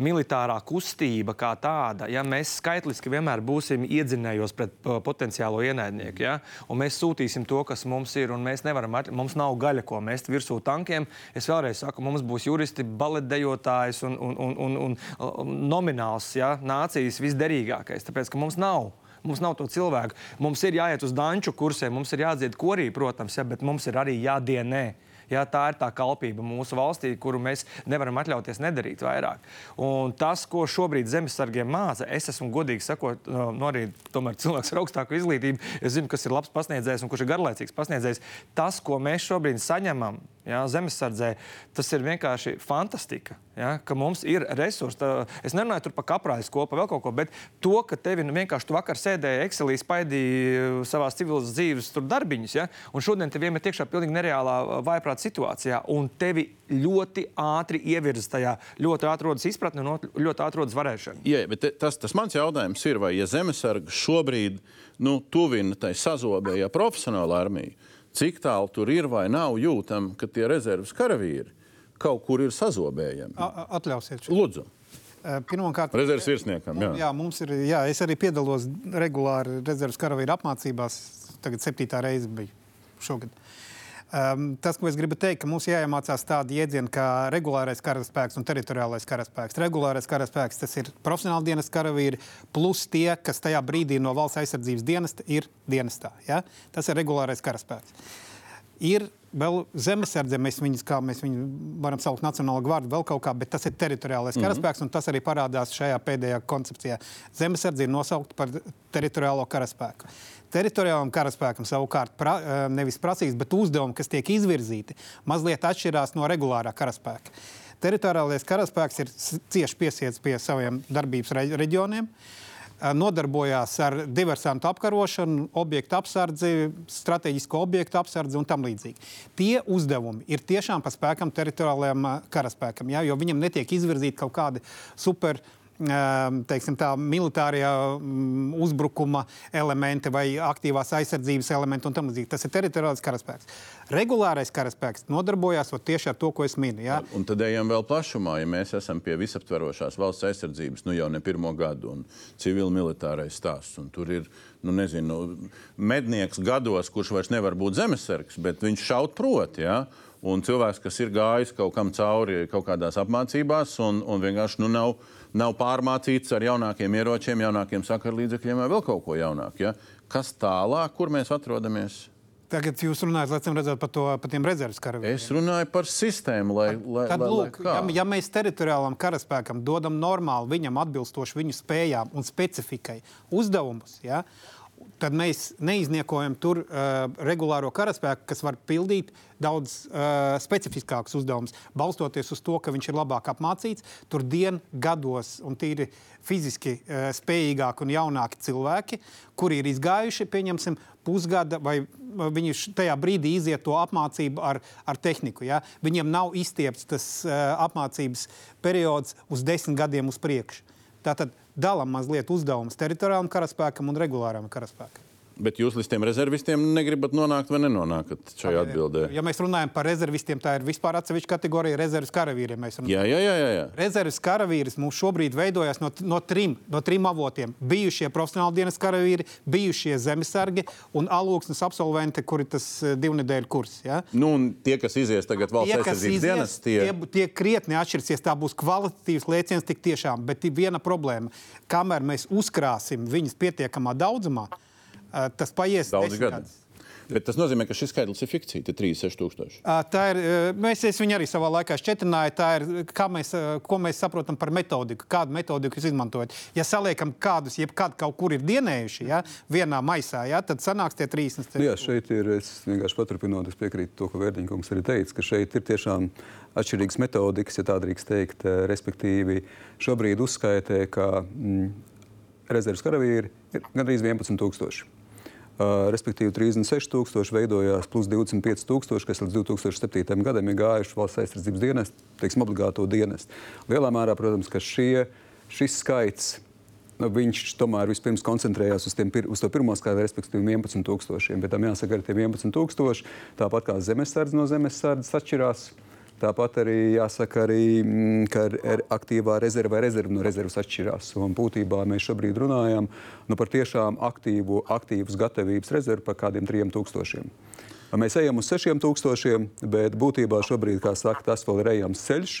militārā kustība kā tāda, ja mēs skaitliski vienmēr būsim iedzinējos pret uh, potenciālo ienaidnieku, ja, un mēs sūtīsim to, kas mums ir, un mēs nevaram, mums nav gaļa, ko mest virsū tankiem. Es vēlreiz saku, mums būs juristi, baletdejotājs un, un, un, un, un, un nomināls ja, nācijas visderīgākais, tāpēc ka mums nav. Mums nav to cilvēku. Mums ir jāiet uz danču kursiem, mums ir jādzied korī, protams, ja, bet mums ir arī jādienē. Jā, tā ir tā kalpība mūsu valstī, kuru mēs nevaram atļauties nedarīt vairāk. Un tas, ko šobrīd zemesargiem māca, es esmu godīgi sakot, no, no arī cilvēks ar augstāku izglītību, es zinu, kas ir labs pasniedzējs un kurš ir garlaicīgs pasniedzējs. Tas, ko mēs šobrīd saņemam jā, zemesardzē, tas ir vienkārši fantastika. Ja, ka mums ir resursi. Tā, es nerunāju par kaprājas kopu, vēl kaut ko, bet to, ka tevi nu, vienkārši tu vakar sēdēji Excelī, spaidīji savā civilas dzīves darbiņus, ja, un šodien tev iemet iekšā pilnīgi nereālā vaiprāta situācijā, un tevi ļoti ātri ievirza tajā, ļoti ātri rodas izpratne un ļoti ātri rodas varēšana. Jā, bet tas, tas mans jautājums ir, vai ja zemesargi šobrīd nu, tuvina tai sazobējā profesionāla armija, cik tālu tur ir vai nav jūtama, ka tie rezerves karavīri kaut kur ir sazobējami. Atļausiet. Lūdzu. Pirmkārt, rezerves virsniekam. Jā. jā, mums ir. Jā, es arī piedalos regulāri rezerves karavīru apmācībās. Tagad septītā reize bija šogad. Um, tas, ko es gribu teikt, ka mums jāiemācās tādi jēdzieni kā regulārais karaspēks un teritoriālais karaspēks. Regulārais karaspēks tas ir profesionāli dienas karavīri, plus tie, kas tajā brīdī no valsts aizsardzības dienesta ir dienestā. Ja? Tas ir regulārais karaspēks. Ir vēl zemesardze, mēs viņus, kā mēs viņu varam saukt, Nacionālo gvardu, vēl kaut kā, bet tas ir teritoriālais mm -hmm. karaspēks, un tas arī parādās šajā pēdējā koncepcijā. Zemesardze ir nosaukta par teritoriālo karaspēku. Teritoriālam karaspēkam savukārt pra, eh, nevis prasības, bet uzdevumi, kas tiek izvirzīti, mazliet atšķirās no regulārā karaspēka. Teritoriālais karaspēks ir cieši piesiets pie saviem darbības reģioniem. Uh, nodarbojās ar diversantu apkarošanu, objektu apsardzi, strateģisko objektu apsardzi un tam līdzīgi. Tie uzdevumi ir tiešām pa spēkam teritoriālajiem karaspēkam, ja, jo viņam netiek izvirzīti kaut kādi super teiksim, tā, militārie uzbrukuma elementi vai aktīvās aizsardzības elementi un tam līdzīgi. Tas ir teritoriālais karaspēks. Regulārais karaspēks nodarbojās tieši ar to, ko es minu. Ja? Un tad ejam vēl plašumā, ja mēs esam pie visaptverošās valsts aizsardzības nu jau ne pirmo gadu un civil-militārais stāsts. Tur ir nu, nezinu, mednieks gados, kurš vairs nevar būt zemesargs, bet viņš šaut proti. Ja? un cilvēks, kas ir gājis kaut kam cauri kaut kādās apmācībās, un, un vienkārši nu, nav, nav pārmācīts ar jaunākiem ieročiem, jaunākiem sakarlīdzekļiem vai vēl kaut ko jaunāku. Ja? Kas tālāk, kur mēs atrodamies? Tagad jūs runājat, lai redzētu par, to, par tiem rezerves karavīriem. Es runāju par sistēmu, lai, lai, Tad, lai, lūk, lai ja, ja mēs teritoriālam karaspēkam dodam normāli, viņam atbilstoši viņu spējām un specifikai uzdevumus, ja, tad mēs neizniekojam tur uh, regulāro karaspēku, kas var pildīt daudz uh, specifiskākus uzdevumus. Balstoties uz to, ka viņš ir labāk apmācīts, tur dienu gados un tīri fiziski uh, spējīgāki un jaunāki cilvēki, kuri ir izgājuši, pieņemsim, pusgada vai viņi tajā brīdī iziet to apmācību ar, ar tehniku. Ja? Viņiem nav izstiepts tas uh, apmācības periods uz desmit gadiem uz priekšu. Tātad dalām mazliet uzdevumus teritoriālam karaspēkam un regulāram karaspēkam. Bet jūs līdz tiem rezervistiem negribat nonākt vai nenonākat šajā atbildē? Ja mēs runājam par rezervistiem, tā ir vispār atsevišķa kategorija rezerves karavīriem. Jā, jā, jā, jā. Rezerves karavīrs mums šobrīd veidojas no, no, trim, no trim avotiem. Bijušie profesionāli dienas karavīri, bijušie zemesargi un alūksnes absolventi, kuri tas eh, divu nedēļu kurs. Ja? Nu, un tie, kas izies tagad valsts aizsardzības dienas, tie... tie, tie krietni atšķirsies. Tā būs kvalitatīvs lēciens tik tiešām. Bet ir viena problēma. Kamēr mēs uzkrāsim viņus pietiekamā daudzumā, tas paies daudz gadu. gadus. Bet tas nozīmē, ka šis skaitlis ir fikcija, tie 36 tūkstoši. Ā, Tā ir. Mēs es viņu arī savā laikā šķietināju. Tā ir, kā mēs, ko mēs saprotam par metodiku, kādu metodiku jūs izmantojat. Ja saliekam kādus, jebkad kaut kur ir dienējuši, ja, vienā maisā, ja, tad sanāks tie 30. Nu Jā, šeit ir. Es vienkārši paturpinot, es piekrītu to, ko Vērtiņkungs arī teica, ka šeit ir tiešām atšķirīgas metodikas, ja tā drīkst teikt. Respektīvi, šobrīd uzskaitē, ka mm, rezerves karavīri ir gandrīz 11,000. Uh, respektīvi, 36,000 veidojās plus 25,000, kas līdz 2007. gadam ir gājuši valsts aizsardzības dienas, teiksim, obligāto dienestu. Lielā mērā, protams, ka šie, šis skaits nu, viņš tomēr vispirms koncentrējās uz, tiem, uz to pirmo skaitu, respektīvi 11,000. Bet tam jāsaka, ka tie 11,000 tāpat kā zemesardze no zemesardzes atšķirās. Tāpat arī jāsaka, arī, mm, ka ar- aktīvā rezerve vai rezerve no rezerves atšķirās. Un būtībā mēs šobrīd runājam nu, par tiešām aktīvu, aktīvas gatavības rezervi par kādiem 3000. Mēs ejam uz 6000, bet būtībā šobrīd, kā saka, tas vēl ir ejams ceļš.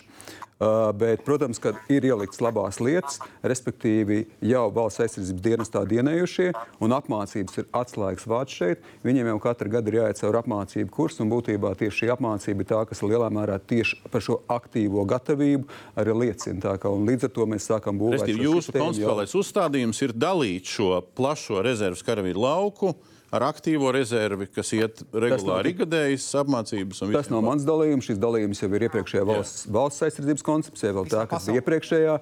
Uh, bet, protams, ka ir ielikts labās lietas, respektīvi jau valsts aizsardzības dienestā dienējušie, un apmācības ir atslēgas vārds šeit. Viņiem jau katru gadu ir jāiet cauri apmācību kursu, un būtībā tieši šī apmācība ir tā, kas lielā mērā tieši par šo aktīvo gatavību arī liecina. Tā un līdz ar to mēs sākam būvēt. Restīvi, jūsu konceptuālais uzstādījums ir dalīt šo plašo rezerves karavīru lauku ar aktīvo rezervi, kas iet regulāri ikgadējas apmācības. un Tas nav mans dalījums. Šis dalījums jau ir iepriekšējā valsts, valsts aizsardzības koncepcijā, vēl tā, kas bija iepriekšējā.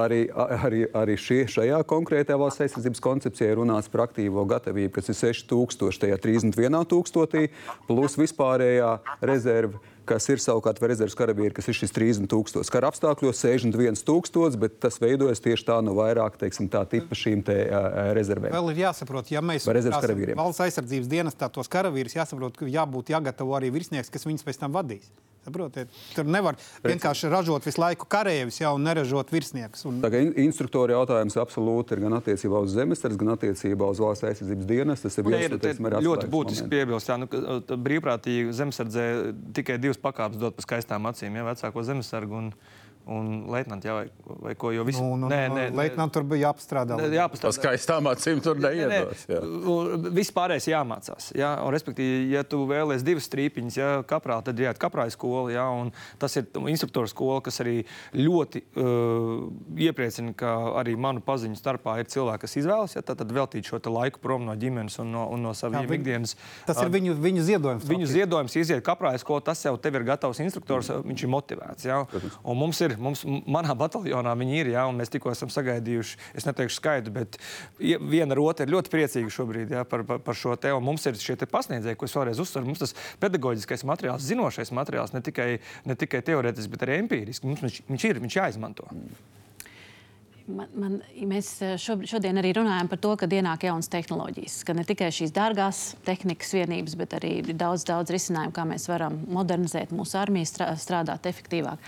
Arī, arī, arī šie, šajā konkrētajā valsts aizsardzības koncepcijā runāts par aktīvo gatavību, kas ir 6000, tajā 31 tūkstotī, plus vispārējā rezerve. Kas ir savukārt rezerves karavīri, kas ir šis 30 tūkstoši. Kara apstākļos 61 tūkstoši, bet tas veidojas tieši tā no vairāk teiksim, tā tipa šīm te, uh, rezervēm. Vēl ir jāsaprot, ja mēs karavīriem? valsts aizsardzības dienestā tos karavīrus, jāsaprot, ka jābūt jāgatavo arī virsnieks, kas viņus pēc tam vadīs. Saprotiet? Tur nevar vienkārši ražot visu laiku karavīrus, jau neražot virsniekus. Un, Tā kā in- instruktoru jautājums absolūti ir gan attiecībā uz zemesardzi, gan attiecībā uz valsts aizsardzības dienas. Tas ir viens ir no te arī ļoti būtiski piebilst, nu, ka, tā brīvprātīgi zemesardzē tikai divas pakāpes dot pa skaistām acīm. Ja, vecāko zemesargu un, un leitnantu, jā, vai, vai ko. Jo visi, nu, nu, Leitnant tur bija jāpastrādā. Ne, Tas jāpastāv. skaistām acīm tur neiedos. jā. Viss pārējais jāmācās. Jā, un, respektīvi, ja tu vēlēsies divas strīpiņas, ja kaprā, tad jāiet kaprā į skolu. Jā, un tas ir instruktoru skola, kas arī ļoti uh, iepriecina, ka arī manu paziņu starpā ir cilvēki, kas izvēlas ja, tad veltīt šo te laiku prom no ģimenes un no, un no saviem viņi- ikdienas. Tas ir viņu, viņu ziedojums. Viņu ziedojums iziet kaprā skolu, tas jau tev ir gatavs instruktors, viņš ir motivēts. Jā. Un mums ir, mums, manā bataljonā viņi ir, jā, un mēs tikko esam sagaidījuši, es neteikšu skaidru, bet ie- viena ar otru ir ļoti priecīga šobrīd jā, par, par, par šo te. Un mums ir šie pasniedzēji, ko es vēlreiz uzsveru, mums tas pedagoģiskais materiāls, zinošais materiāls, ne tikai, ne tikai teorētiski, bet arī empīriski. Mums viņš, viņš ir, viņš jāizmanto. Man, man, mēs eh, šodien arī runājam par to, ka ienāk jaunas tehnoloģijas. Ka ne tikai šīs dārgās tehnikas vienības, bet arī daudz, daudz risinājumu, kā mēs varam modernizēt mūsu armiju, strādāt efektīvāk.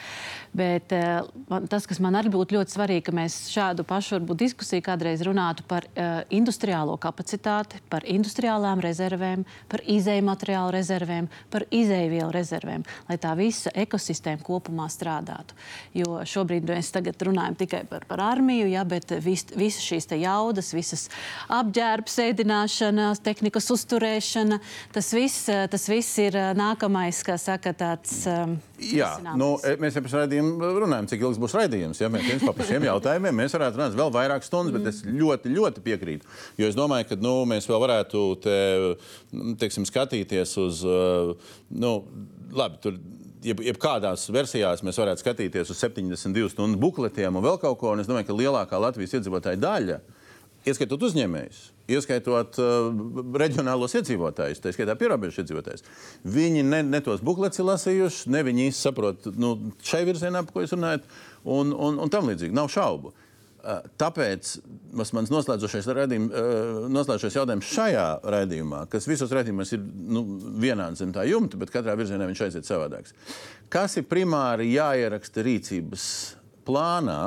Bet uh, tas, kas man arī būtu ļoti svarīgi, ka mēs šādu pašu varbūt, diskusiju kādreiz runātu par uh, industriālo kapacitāti, par industriālām rezervēm, par izēju materiālu rezervēm, par izēju vielu rezervēm, lai tā visa ekosistēma kopumā strādātu. Jo šobrīd mēs runājam tikai par, par armiju armiju, ja, bet vis, visas šīs jaudas, visas apģērbs, ēdināšana, tehnikas uzturēšana, tas viss, tas viss ir nākamais, kā saka, tāds. Um, Jā, nu, e, mēs jau par raidījumu runājam, cik ilgs būs raidījums. Ja mēs par šiem jautājumiem mēs varētu runāt vēl vairāk stundas, bet es ļoti, ļoti piekrītu. Jo es domāju, ka nu, mēs vēl varētu te, teiksim, skatīties uz. Nu, labi, tur jeb, jebkādās versijās mēs varētu skatīties uz 72 stundu bukletiem un vēl kaut ko. Es domāju, ka lielākā Latvijas iedzīvotāja daļa, ieskaitot uzņēmējus, ieskaitot uh, reģionālos iedzīvotājus, tā skaitā pierobežu iedzīvotājus, viņi ne, ne tos bukletus ir lasījuši, ne viņi īsti saprot nu, šai virzienā, par ko jūs runājat, un, un, un tam līdzīgi. Nav šaubu. Eh, tāpēc mans noslēdzošais, raidījum, eh, noslēdzošais jautājums šajā raidījumā, kas visos raidījumos ir nu, vienāds zem tā jumta, bet katrā virzienā viņš aiziet savādāks. Kas ir primāri jāieraksta rīcības plānā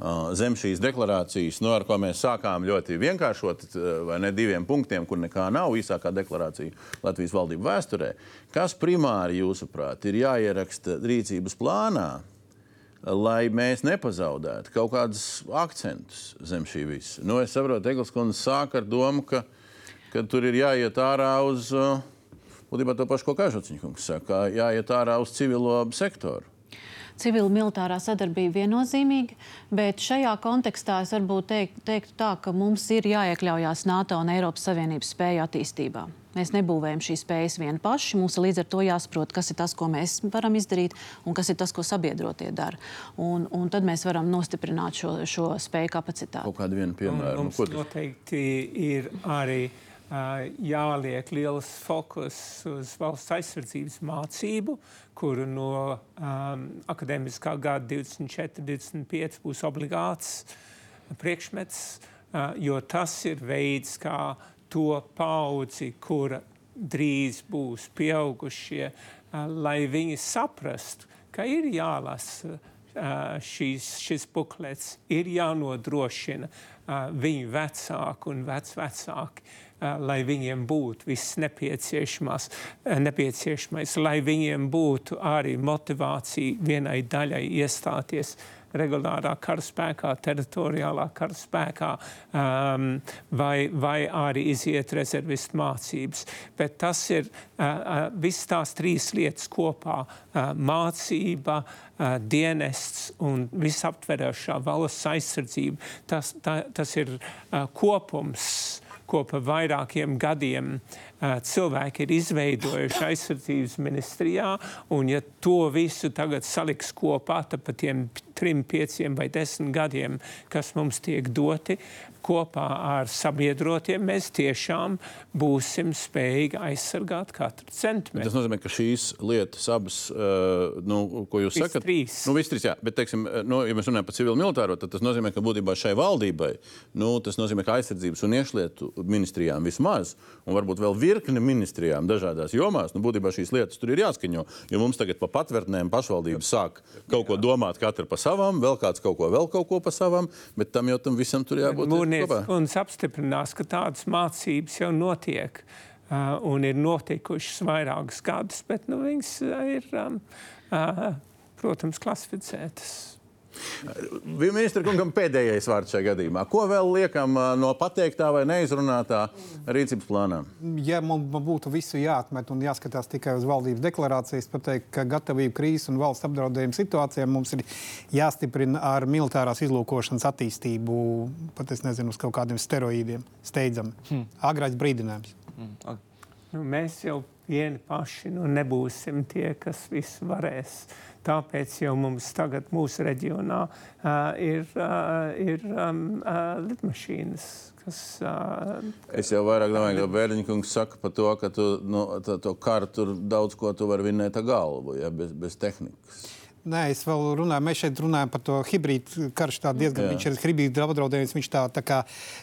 eh, zem šīs deklarācijas, no nu, ar ko mēs sākām ļoti vienkāršot, vai ne diviem punktiem, kur nekā nav īsākā deklarācija Latvijas valdību vēsturē? Kas primāri, jūsuprāt, ir jāieraksta rīcības plānā? Lai mēs nepazaudētu kaut kādus akcentus zem šī visa. Nu, es saprotu, Eglis kundze sāk ar domu, ka, ka tur ir jāiet ārā uz, būtībā to pašu, ko Kažociņkungs saka, jāiet ārā uz civilo sektoru. Civil-militārā sadarbība viennozīmīga, bet šajā kontekstā es varbūt teiktu teikt tā, ka mums ir jāiekļaujās NATO un Eiropas Savienības spēju attīstībā. Mēs nebūvējam šīs spējas vieni paši. Mums ir līdz ar to jāsaprot, kas ir tas, ko mēs varam izdarīt, un kas ir tas, ko sabiedrotie dara. Un, un tad mēs varam nostiprināt šo, šo spēju kapacitāti. Kaut kādu vienu piemēru. Mums nu, noteikti ir arī jāliek liels fokus uz valsts aizsardzības mācību, kuru no um, akadēmiskā gada 24, 25 būs obligāts priekšmets, uh, jo tas ir veids, kā to paudzi, kura drīz būs pieaugušie, lai viņi saprastu, ka ir jālasa šīs, šis buklets, ir jānodrošina viņu vecāku un vecvecāki, lai viņiem būtu viss nepieciešamais, lai viņiem būtu arī motivācija vienai daļai iestāties regulārā karaspēkā, teritoriālā karaspēkā um, vai, vai arī iziet rezervistu mācības. Bet tas ir uh, viss tās trīs lietas kopā uh, - mācība, uh, dienests un visaptverošā valsts aizsardzība. Tas, tā, tas ir uh, kopums ko pa vairākiem gadiem cilvēki ir izveidojuši aizsardzības ministrijā. Un, ja to visu tagad saliks kopā, tad pa tiem trim, pieciem vai desmit gadiem, kas mums tiek doti, kopā ar sabiedrotiem, mēs tiešām būsim spējīgi aizsargāt katru centimetru. Tas nozīmē, ka šīs lietas abas, uh, nu, ko jūs sakat, trīs. Nu, trīs jā, bet, teiksim, nu, ja mēs runājam par civilu militāro, tad tas nozīmē, ka būtībā šai valdībai, nu, tas nozīmē, ka aizsardzības un iekšlietu ministrijām vismaz, un varbūt vēl virkne ministrijām dažādās jomās, nu, būtībā šīs lietas tur ir jāskaņo, jo mums tagad pa patvērtnēm pašvaldības sāk kaut ko domāt katra pa savam, vēl kāds kaut ko, vēl kaut ko pa savam, bet tam jau tam visam tur jābūt. Mūrnieks kundze apstiprinās, ka tādas mācības jau notiek. Uh, un ir notikušas vairākus gadus, bet nu, viņas ir, um, uh, protams, klasificētas. Ministra kungam pēdējais vārds šajā gadījumā. Ko vēl liekam no pateiktā vai neizrunātā rīcības plānā? Ja man būtu visu jāatmet un jāskatās tikai uz valdības deklarācijas, pateikt, ka gatavība krīzes un valsts apdraudējuma situācijām mums ir jāstiprina ar militārās izlūkošanas attīstību, pat es nezinu, uz kaut kādiem steroīdiem, steidzami. Hmm. Agrāks brīdinājums. Hmm. Okay. Nu, mēs jau vieni paši nu, nebūsim tie, kas visu varēs. Tāpēc jau mums tagad mūsu reģionā uh, ir, uh, ir um, uh, lidmašīnas. Kas, uh, es jau vairāk domāju, ka Bērniņkungs saka par to, ka tu, nu, to, to karu tur daudz ko tu vari vinēt ar galvu, ja, bez, bez tehnikas. Nē, es vēl runāju, mēs šeit runājam par to hibrīdu karšu. Diezgan, Jā. viņš ir hibrīdu apdraudējums. Viņš, tā, tā kā,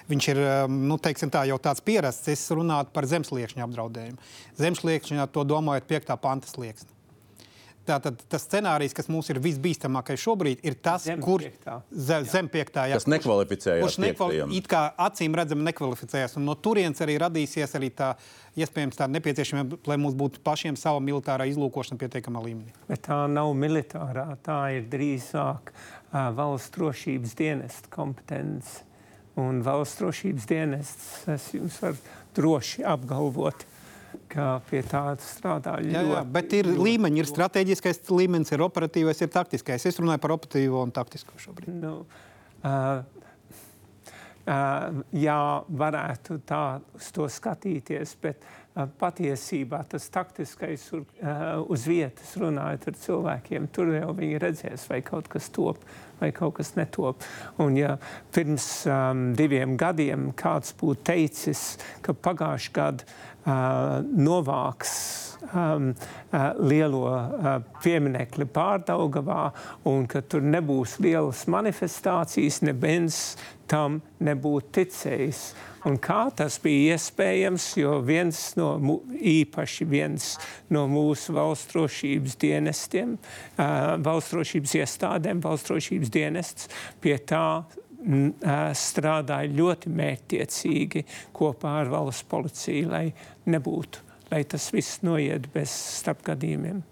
viņš ir nu, tā, jau tāds pierasts. Es runāju par zemesliekšņa apdraudējumu. Zemesliekšņā to domājot 5. panta slieksni. Tātad tas scenārijs, kas mums ir visbīstamākais šobrīd, ir tas, Zem kur piektā. ze, zem piektā, jā, Kas nekvalificējās kurš nekval, piektajam. it kā acīm redzami nekvalificējas. Un no turienes arī radīsies arī tā iespējams tā nepieciešamība, lai mums būtu pašiem sava militārā izlūkošana pietiekamā līmenī. Bet tā nav militārā, tā ir drīzāk uh, valsts drošības dienesta kompetence. Un valsts drošības dienests, es jums varu droši apgalvot, ka pie tā strādā ļoti. Jā, jā, bet ir līmeņi, ir strateģiskais līmenis, ir operatīvais, ir taktiskais. Es runāju par operatīvo un taktisko šobrīd. Nu, uh, uh, jā, varētu tā uz to skatīties, bet uh, patiesībā tas taktiskais uh, uz vietas runājot ar cilvēkiem, tur jau viņi redzēs, vai kaut kas top vai kaut kas netop. Un ja pirms um, diviem gadiem kāds būtu teicis, ka pagājušajā gadā novāks um, uh, lielo uh, pieminekli pārdaugavā un ka tur nebūs lielas manifestācijas, neviens tam nebūtu ticējis. Un kā tas bija iespējams, jo viens no, īpaši viens no mūsu valsts drošības dienestiem, uh, valsts drošības iestādēm, valsts drošības dienests pie tā strādāja ļoti mērķtiecīgi kopā ar valsts policiju, lai nebūtu, lai tas viss noiet bez starpgadījumiem.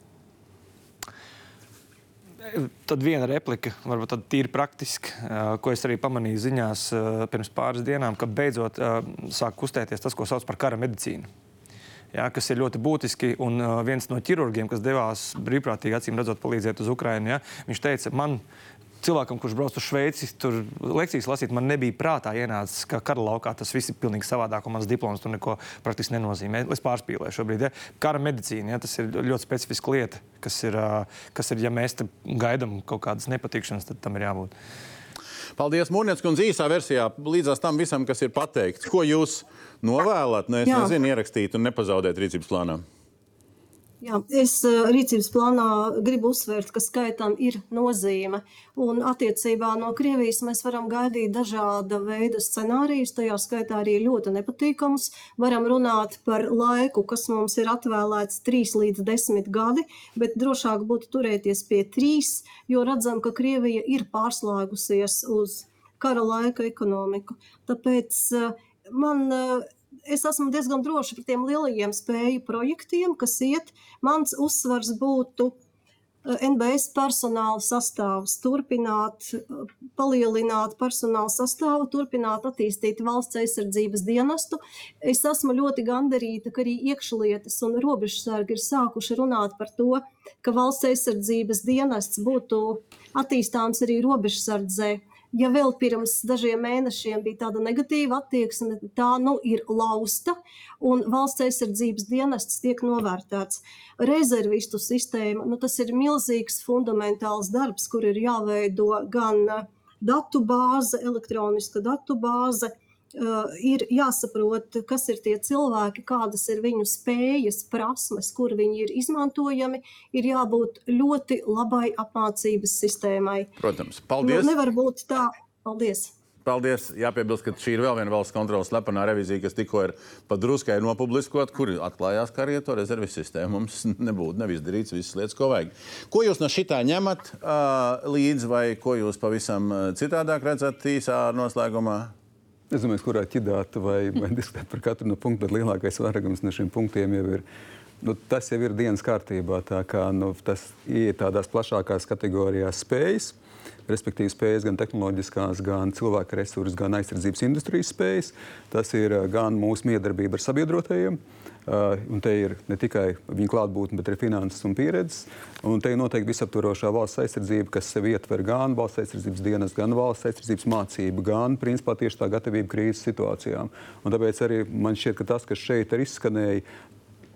Tad viena replika, varbūt tāda tīri praktiski, ā, ko es arī pamanīju ziņās ā, pirms pāris dienām, ka beidzot ā, sāk kustēties tas, ko sauc par kara medicīnu. Jā, kas ir ļoti būtiski. Un viens no ķirurgiem, kas devās brīvprātīgi, acīm redzot, palīdzēt uz Ukrajinu, viņš teica, man cilvēkam, kurš brauc uz Šveici, tur lekcijas lasīt, man nebija prātā ienācis, ka kara laukā tas viss ir pilnīgi savādāk, un mans diploms tur neko praktiski nenozīmē. Es pārspīlēju šobrīd. Ja. Kara medicīna, ja, tas ir ļoti specifiska lieta, kas ir, kas ir ja mēs gaidām kaut kādas nepatikšanas, tad tam ir jābūt. Paldies, Mūrniec, un īsā versijā līdzās tam visam, kas ir pateikts. Ko jūs novēlat, ne, es Jā. nezinu, ierakstīt un nepazaudēt rīcības plānā? Jā, es uh, rīcības plānā gribu uzsvērt, ka skaitam ir nozīme. Un attiecībā no Krievijas mēs varam gaidīt dažāda veida scenārijus, tajā skaitā arī ļoti nepatīkamus. Varam runāt par laiku, kas mums ir atvēlēts 3 līdz 10 gadi, bet drošāk būtu turēties pie 3, jo redzam, ka Krievija ir pārslēgusies uz kara laika ekonomiku. Tāpēc uh, man. Es esmu diezgan droši par tiem lielajiem spēju projektiem, kas iet. Mans uzsvars būtu eh, NBS personāla sastāvs, turpināt, eh, palielināt personāla sastāvu, turpināt attīstīt valsts aizsardzības dienestu. Es esmu ļoti gandarīta, ka arī iekšlietas un robežsargi ir sākuši runāt par to, ka valsts aizsardzības dienests būtu attīstāms arī robežsardzē. Ja vēl pirms dažiem mēnešiem bija tāda negatīva attieksme, tā nu ir lausta, un valsts aizsardzības dienests tiek novērtēts. Rezervistu sistēma, nu, tas ir milzīgs fundamentāls darbs, kur ir jāveido gan datu bāze, elektroniska datu bāze, ir jāsaprot, kas ir tie cilvēki, kādas ir viņu spējas, prasmes, kur viņi ir izmantojami. Ir jābūt ļoti labai apmācības sistēmai. Protams, Nu, paldies. nevar būt tā. Paldies! Paldies. Jāpiebilst, ka šī ir vēl viena valsts kontrolas slepenā revizija, kas tikko ir pat druskai nopubliskot, kur atklājās, ka arī ar to rezerves sistēmu mums nebūtu nevis darīts visas lietas, ko vajag. Ko jūs no šitā ņemat uh, līdzi, vai ko jūs pavisam uh, citādāk redzat īsā noslēgumā? Es domāju, kurā ķidāt vai, vai diskutēt par katru no punktiem, bet lielākais vairākums no šiem punktiem jau ir. Nu, tas jau ir dienas kārtībā. Kā, nu, tas ir tādās plašākās kategorijās spējas, respektīvi spējas gan tehnoloģiskās, gan cilvēka resursu, gan aizsardzības industrijas spējas. Tas ir uh, gan mūsu miedarbība ar sabiedrotajiem. Uh, un te ir ne tikai viņa klātbūtne, bet arī finanses un pieredzes. Un te ir noteikti visaptvarošā valsts aizsardzība, kas sev ietver gan valsts aizsardzības dienas, gan valsts aizsardzības mācību, gan principā tieši tā gatavība krīzes situācijām. Un tāpēc arī man šķiet, ka tas, kas šeit ir izskanēja,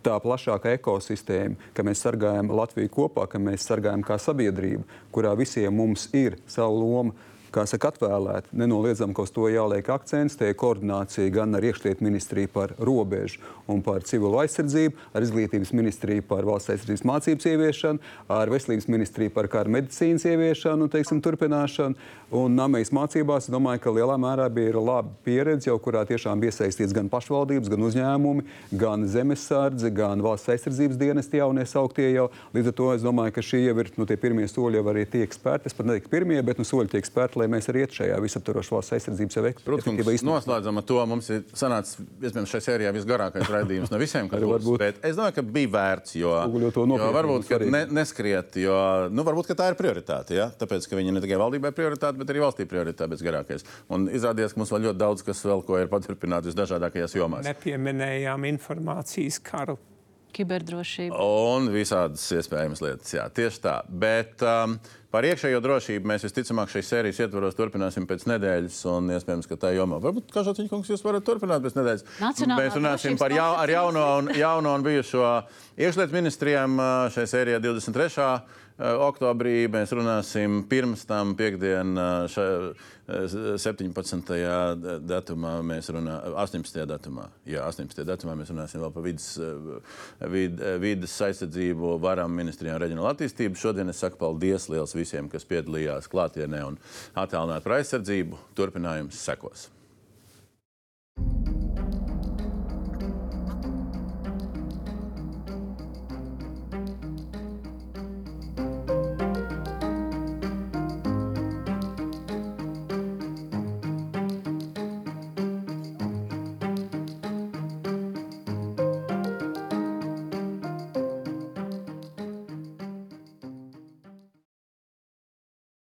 tā plašāka ekosistēma, ka mēs sargājam Latviju kopā, ka mēs sargājam kā sabiedrība, kurā visiem mums ir sava loma kā saka, atvēlēti. Nenoliedzami, ka uz to jāliek akcents. Tie ir koordinācija gan ar iekšlietu ministriju par robežu un par civilo aizsardzību, ar izglītības ministriju par valsts aizsardzības mācības ieviešanu, ar veselības ministriju par kara medicīnas ieviešanu un teiksim, turpināšanu. Un Namējas mācībās, domāju, ka lielā mērā bija laba pieredze, jau kurā tiešām iesaistīts gan pašvaldības, gan uzņēmumi, gan zemesardze, gan valsts aizsardzības dienesti jaunie sauktie jau. Līdz ar to es domāju, ka šie jau ir nu, tie pirmie soļi, jau arī tiek spērti. Es pat neteiktu pirmie, bet nu, soļi tiek spērti, lai mēs arī iet šajā visaptvarošā valsts aizsardzības jau Protams, noslēdzam ar to. Mums ir sanācis, iespējams, šajā sērijā visgarākais raidījums no visiem, kas būs. Bet es domāju, ka bija vērts, jo, jo varbūt, ka ne, neskriet, jo, nu, varbūt, ka tā ir prioritāte, ja? tāpēc, ka viņi ne tikai valdībai prioritāte, bet arī valstī prioritāte visgarākais. Un izrādījās, ka mums vēl ļoti daudz, kas vēl ko ir paturpināts visdažādākajās jomās. Nepieminējām informācijas karu. Kiberdrošība. Un visādas iespējamas lietas. Jā, tieši tā. Bet um, par iekšējo drošību mēs visticamāk šīs sērijas ietvaros turpināsim pēc nedēļas. Un iespējams, ka tā jomā varbūt Kažots kungs jūs varat turpināt pēc nedēļas. Nacionālā mēs runāsim par jau, jauno un, jauno un bijušo iekšlietu ministrijām uh, šai sērijā 23. Oktobrī mēs runāsim pirms tam piekdien, ša, 17. datumā, runāsim 18. datumā. Jā, 18. datumā mēs runāsim vēl par vidas, vid, vidas aizsardzību, varam ministrijām reģionāla attīstību. Šodien es saku paldies liels visiem, kas piedalījās klātienē un attālināt par aizsardzību. Turpinājums sekos.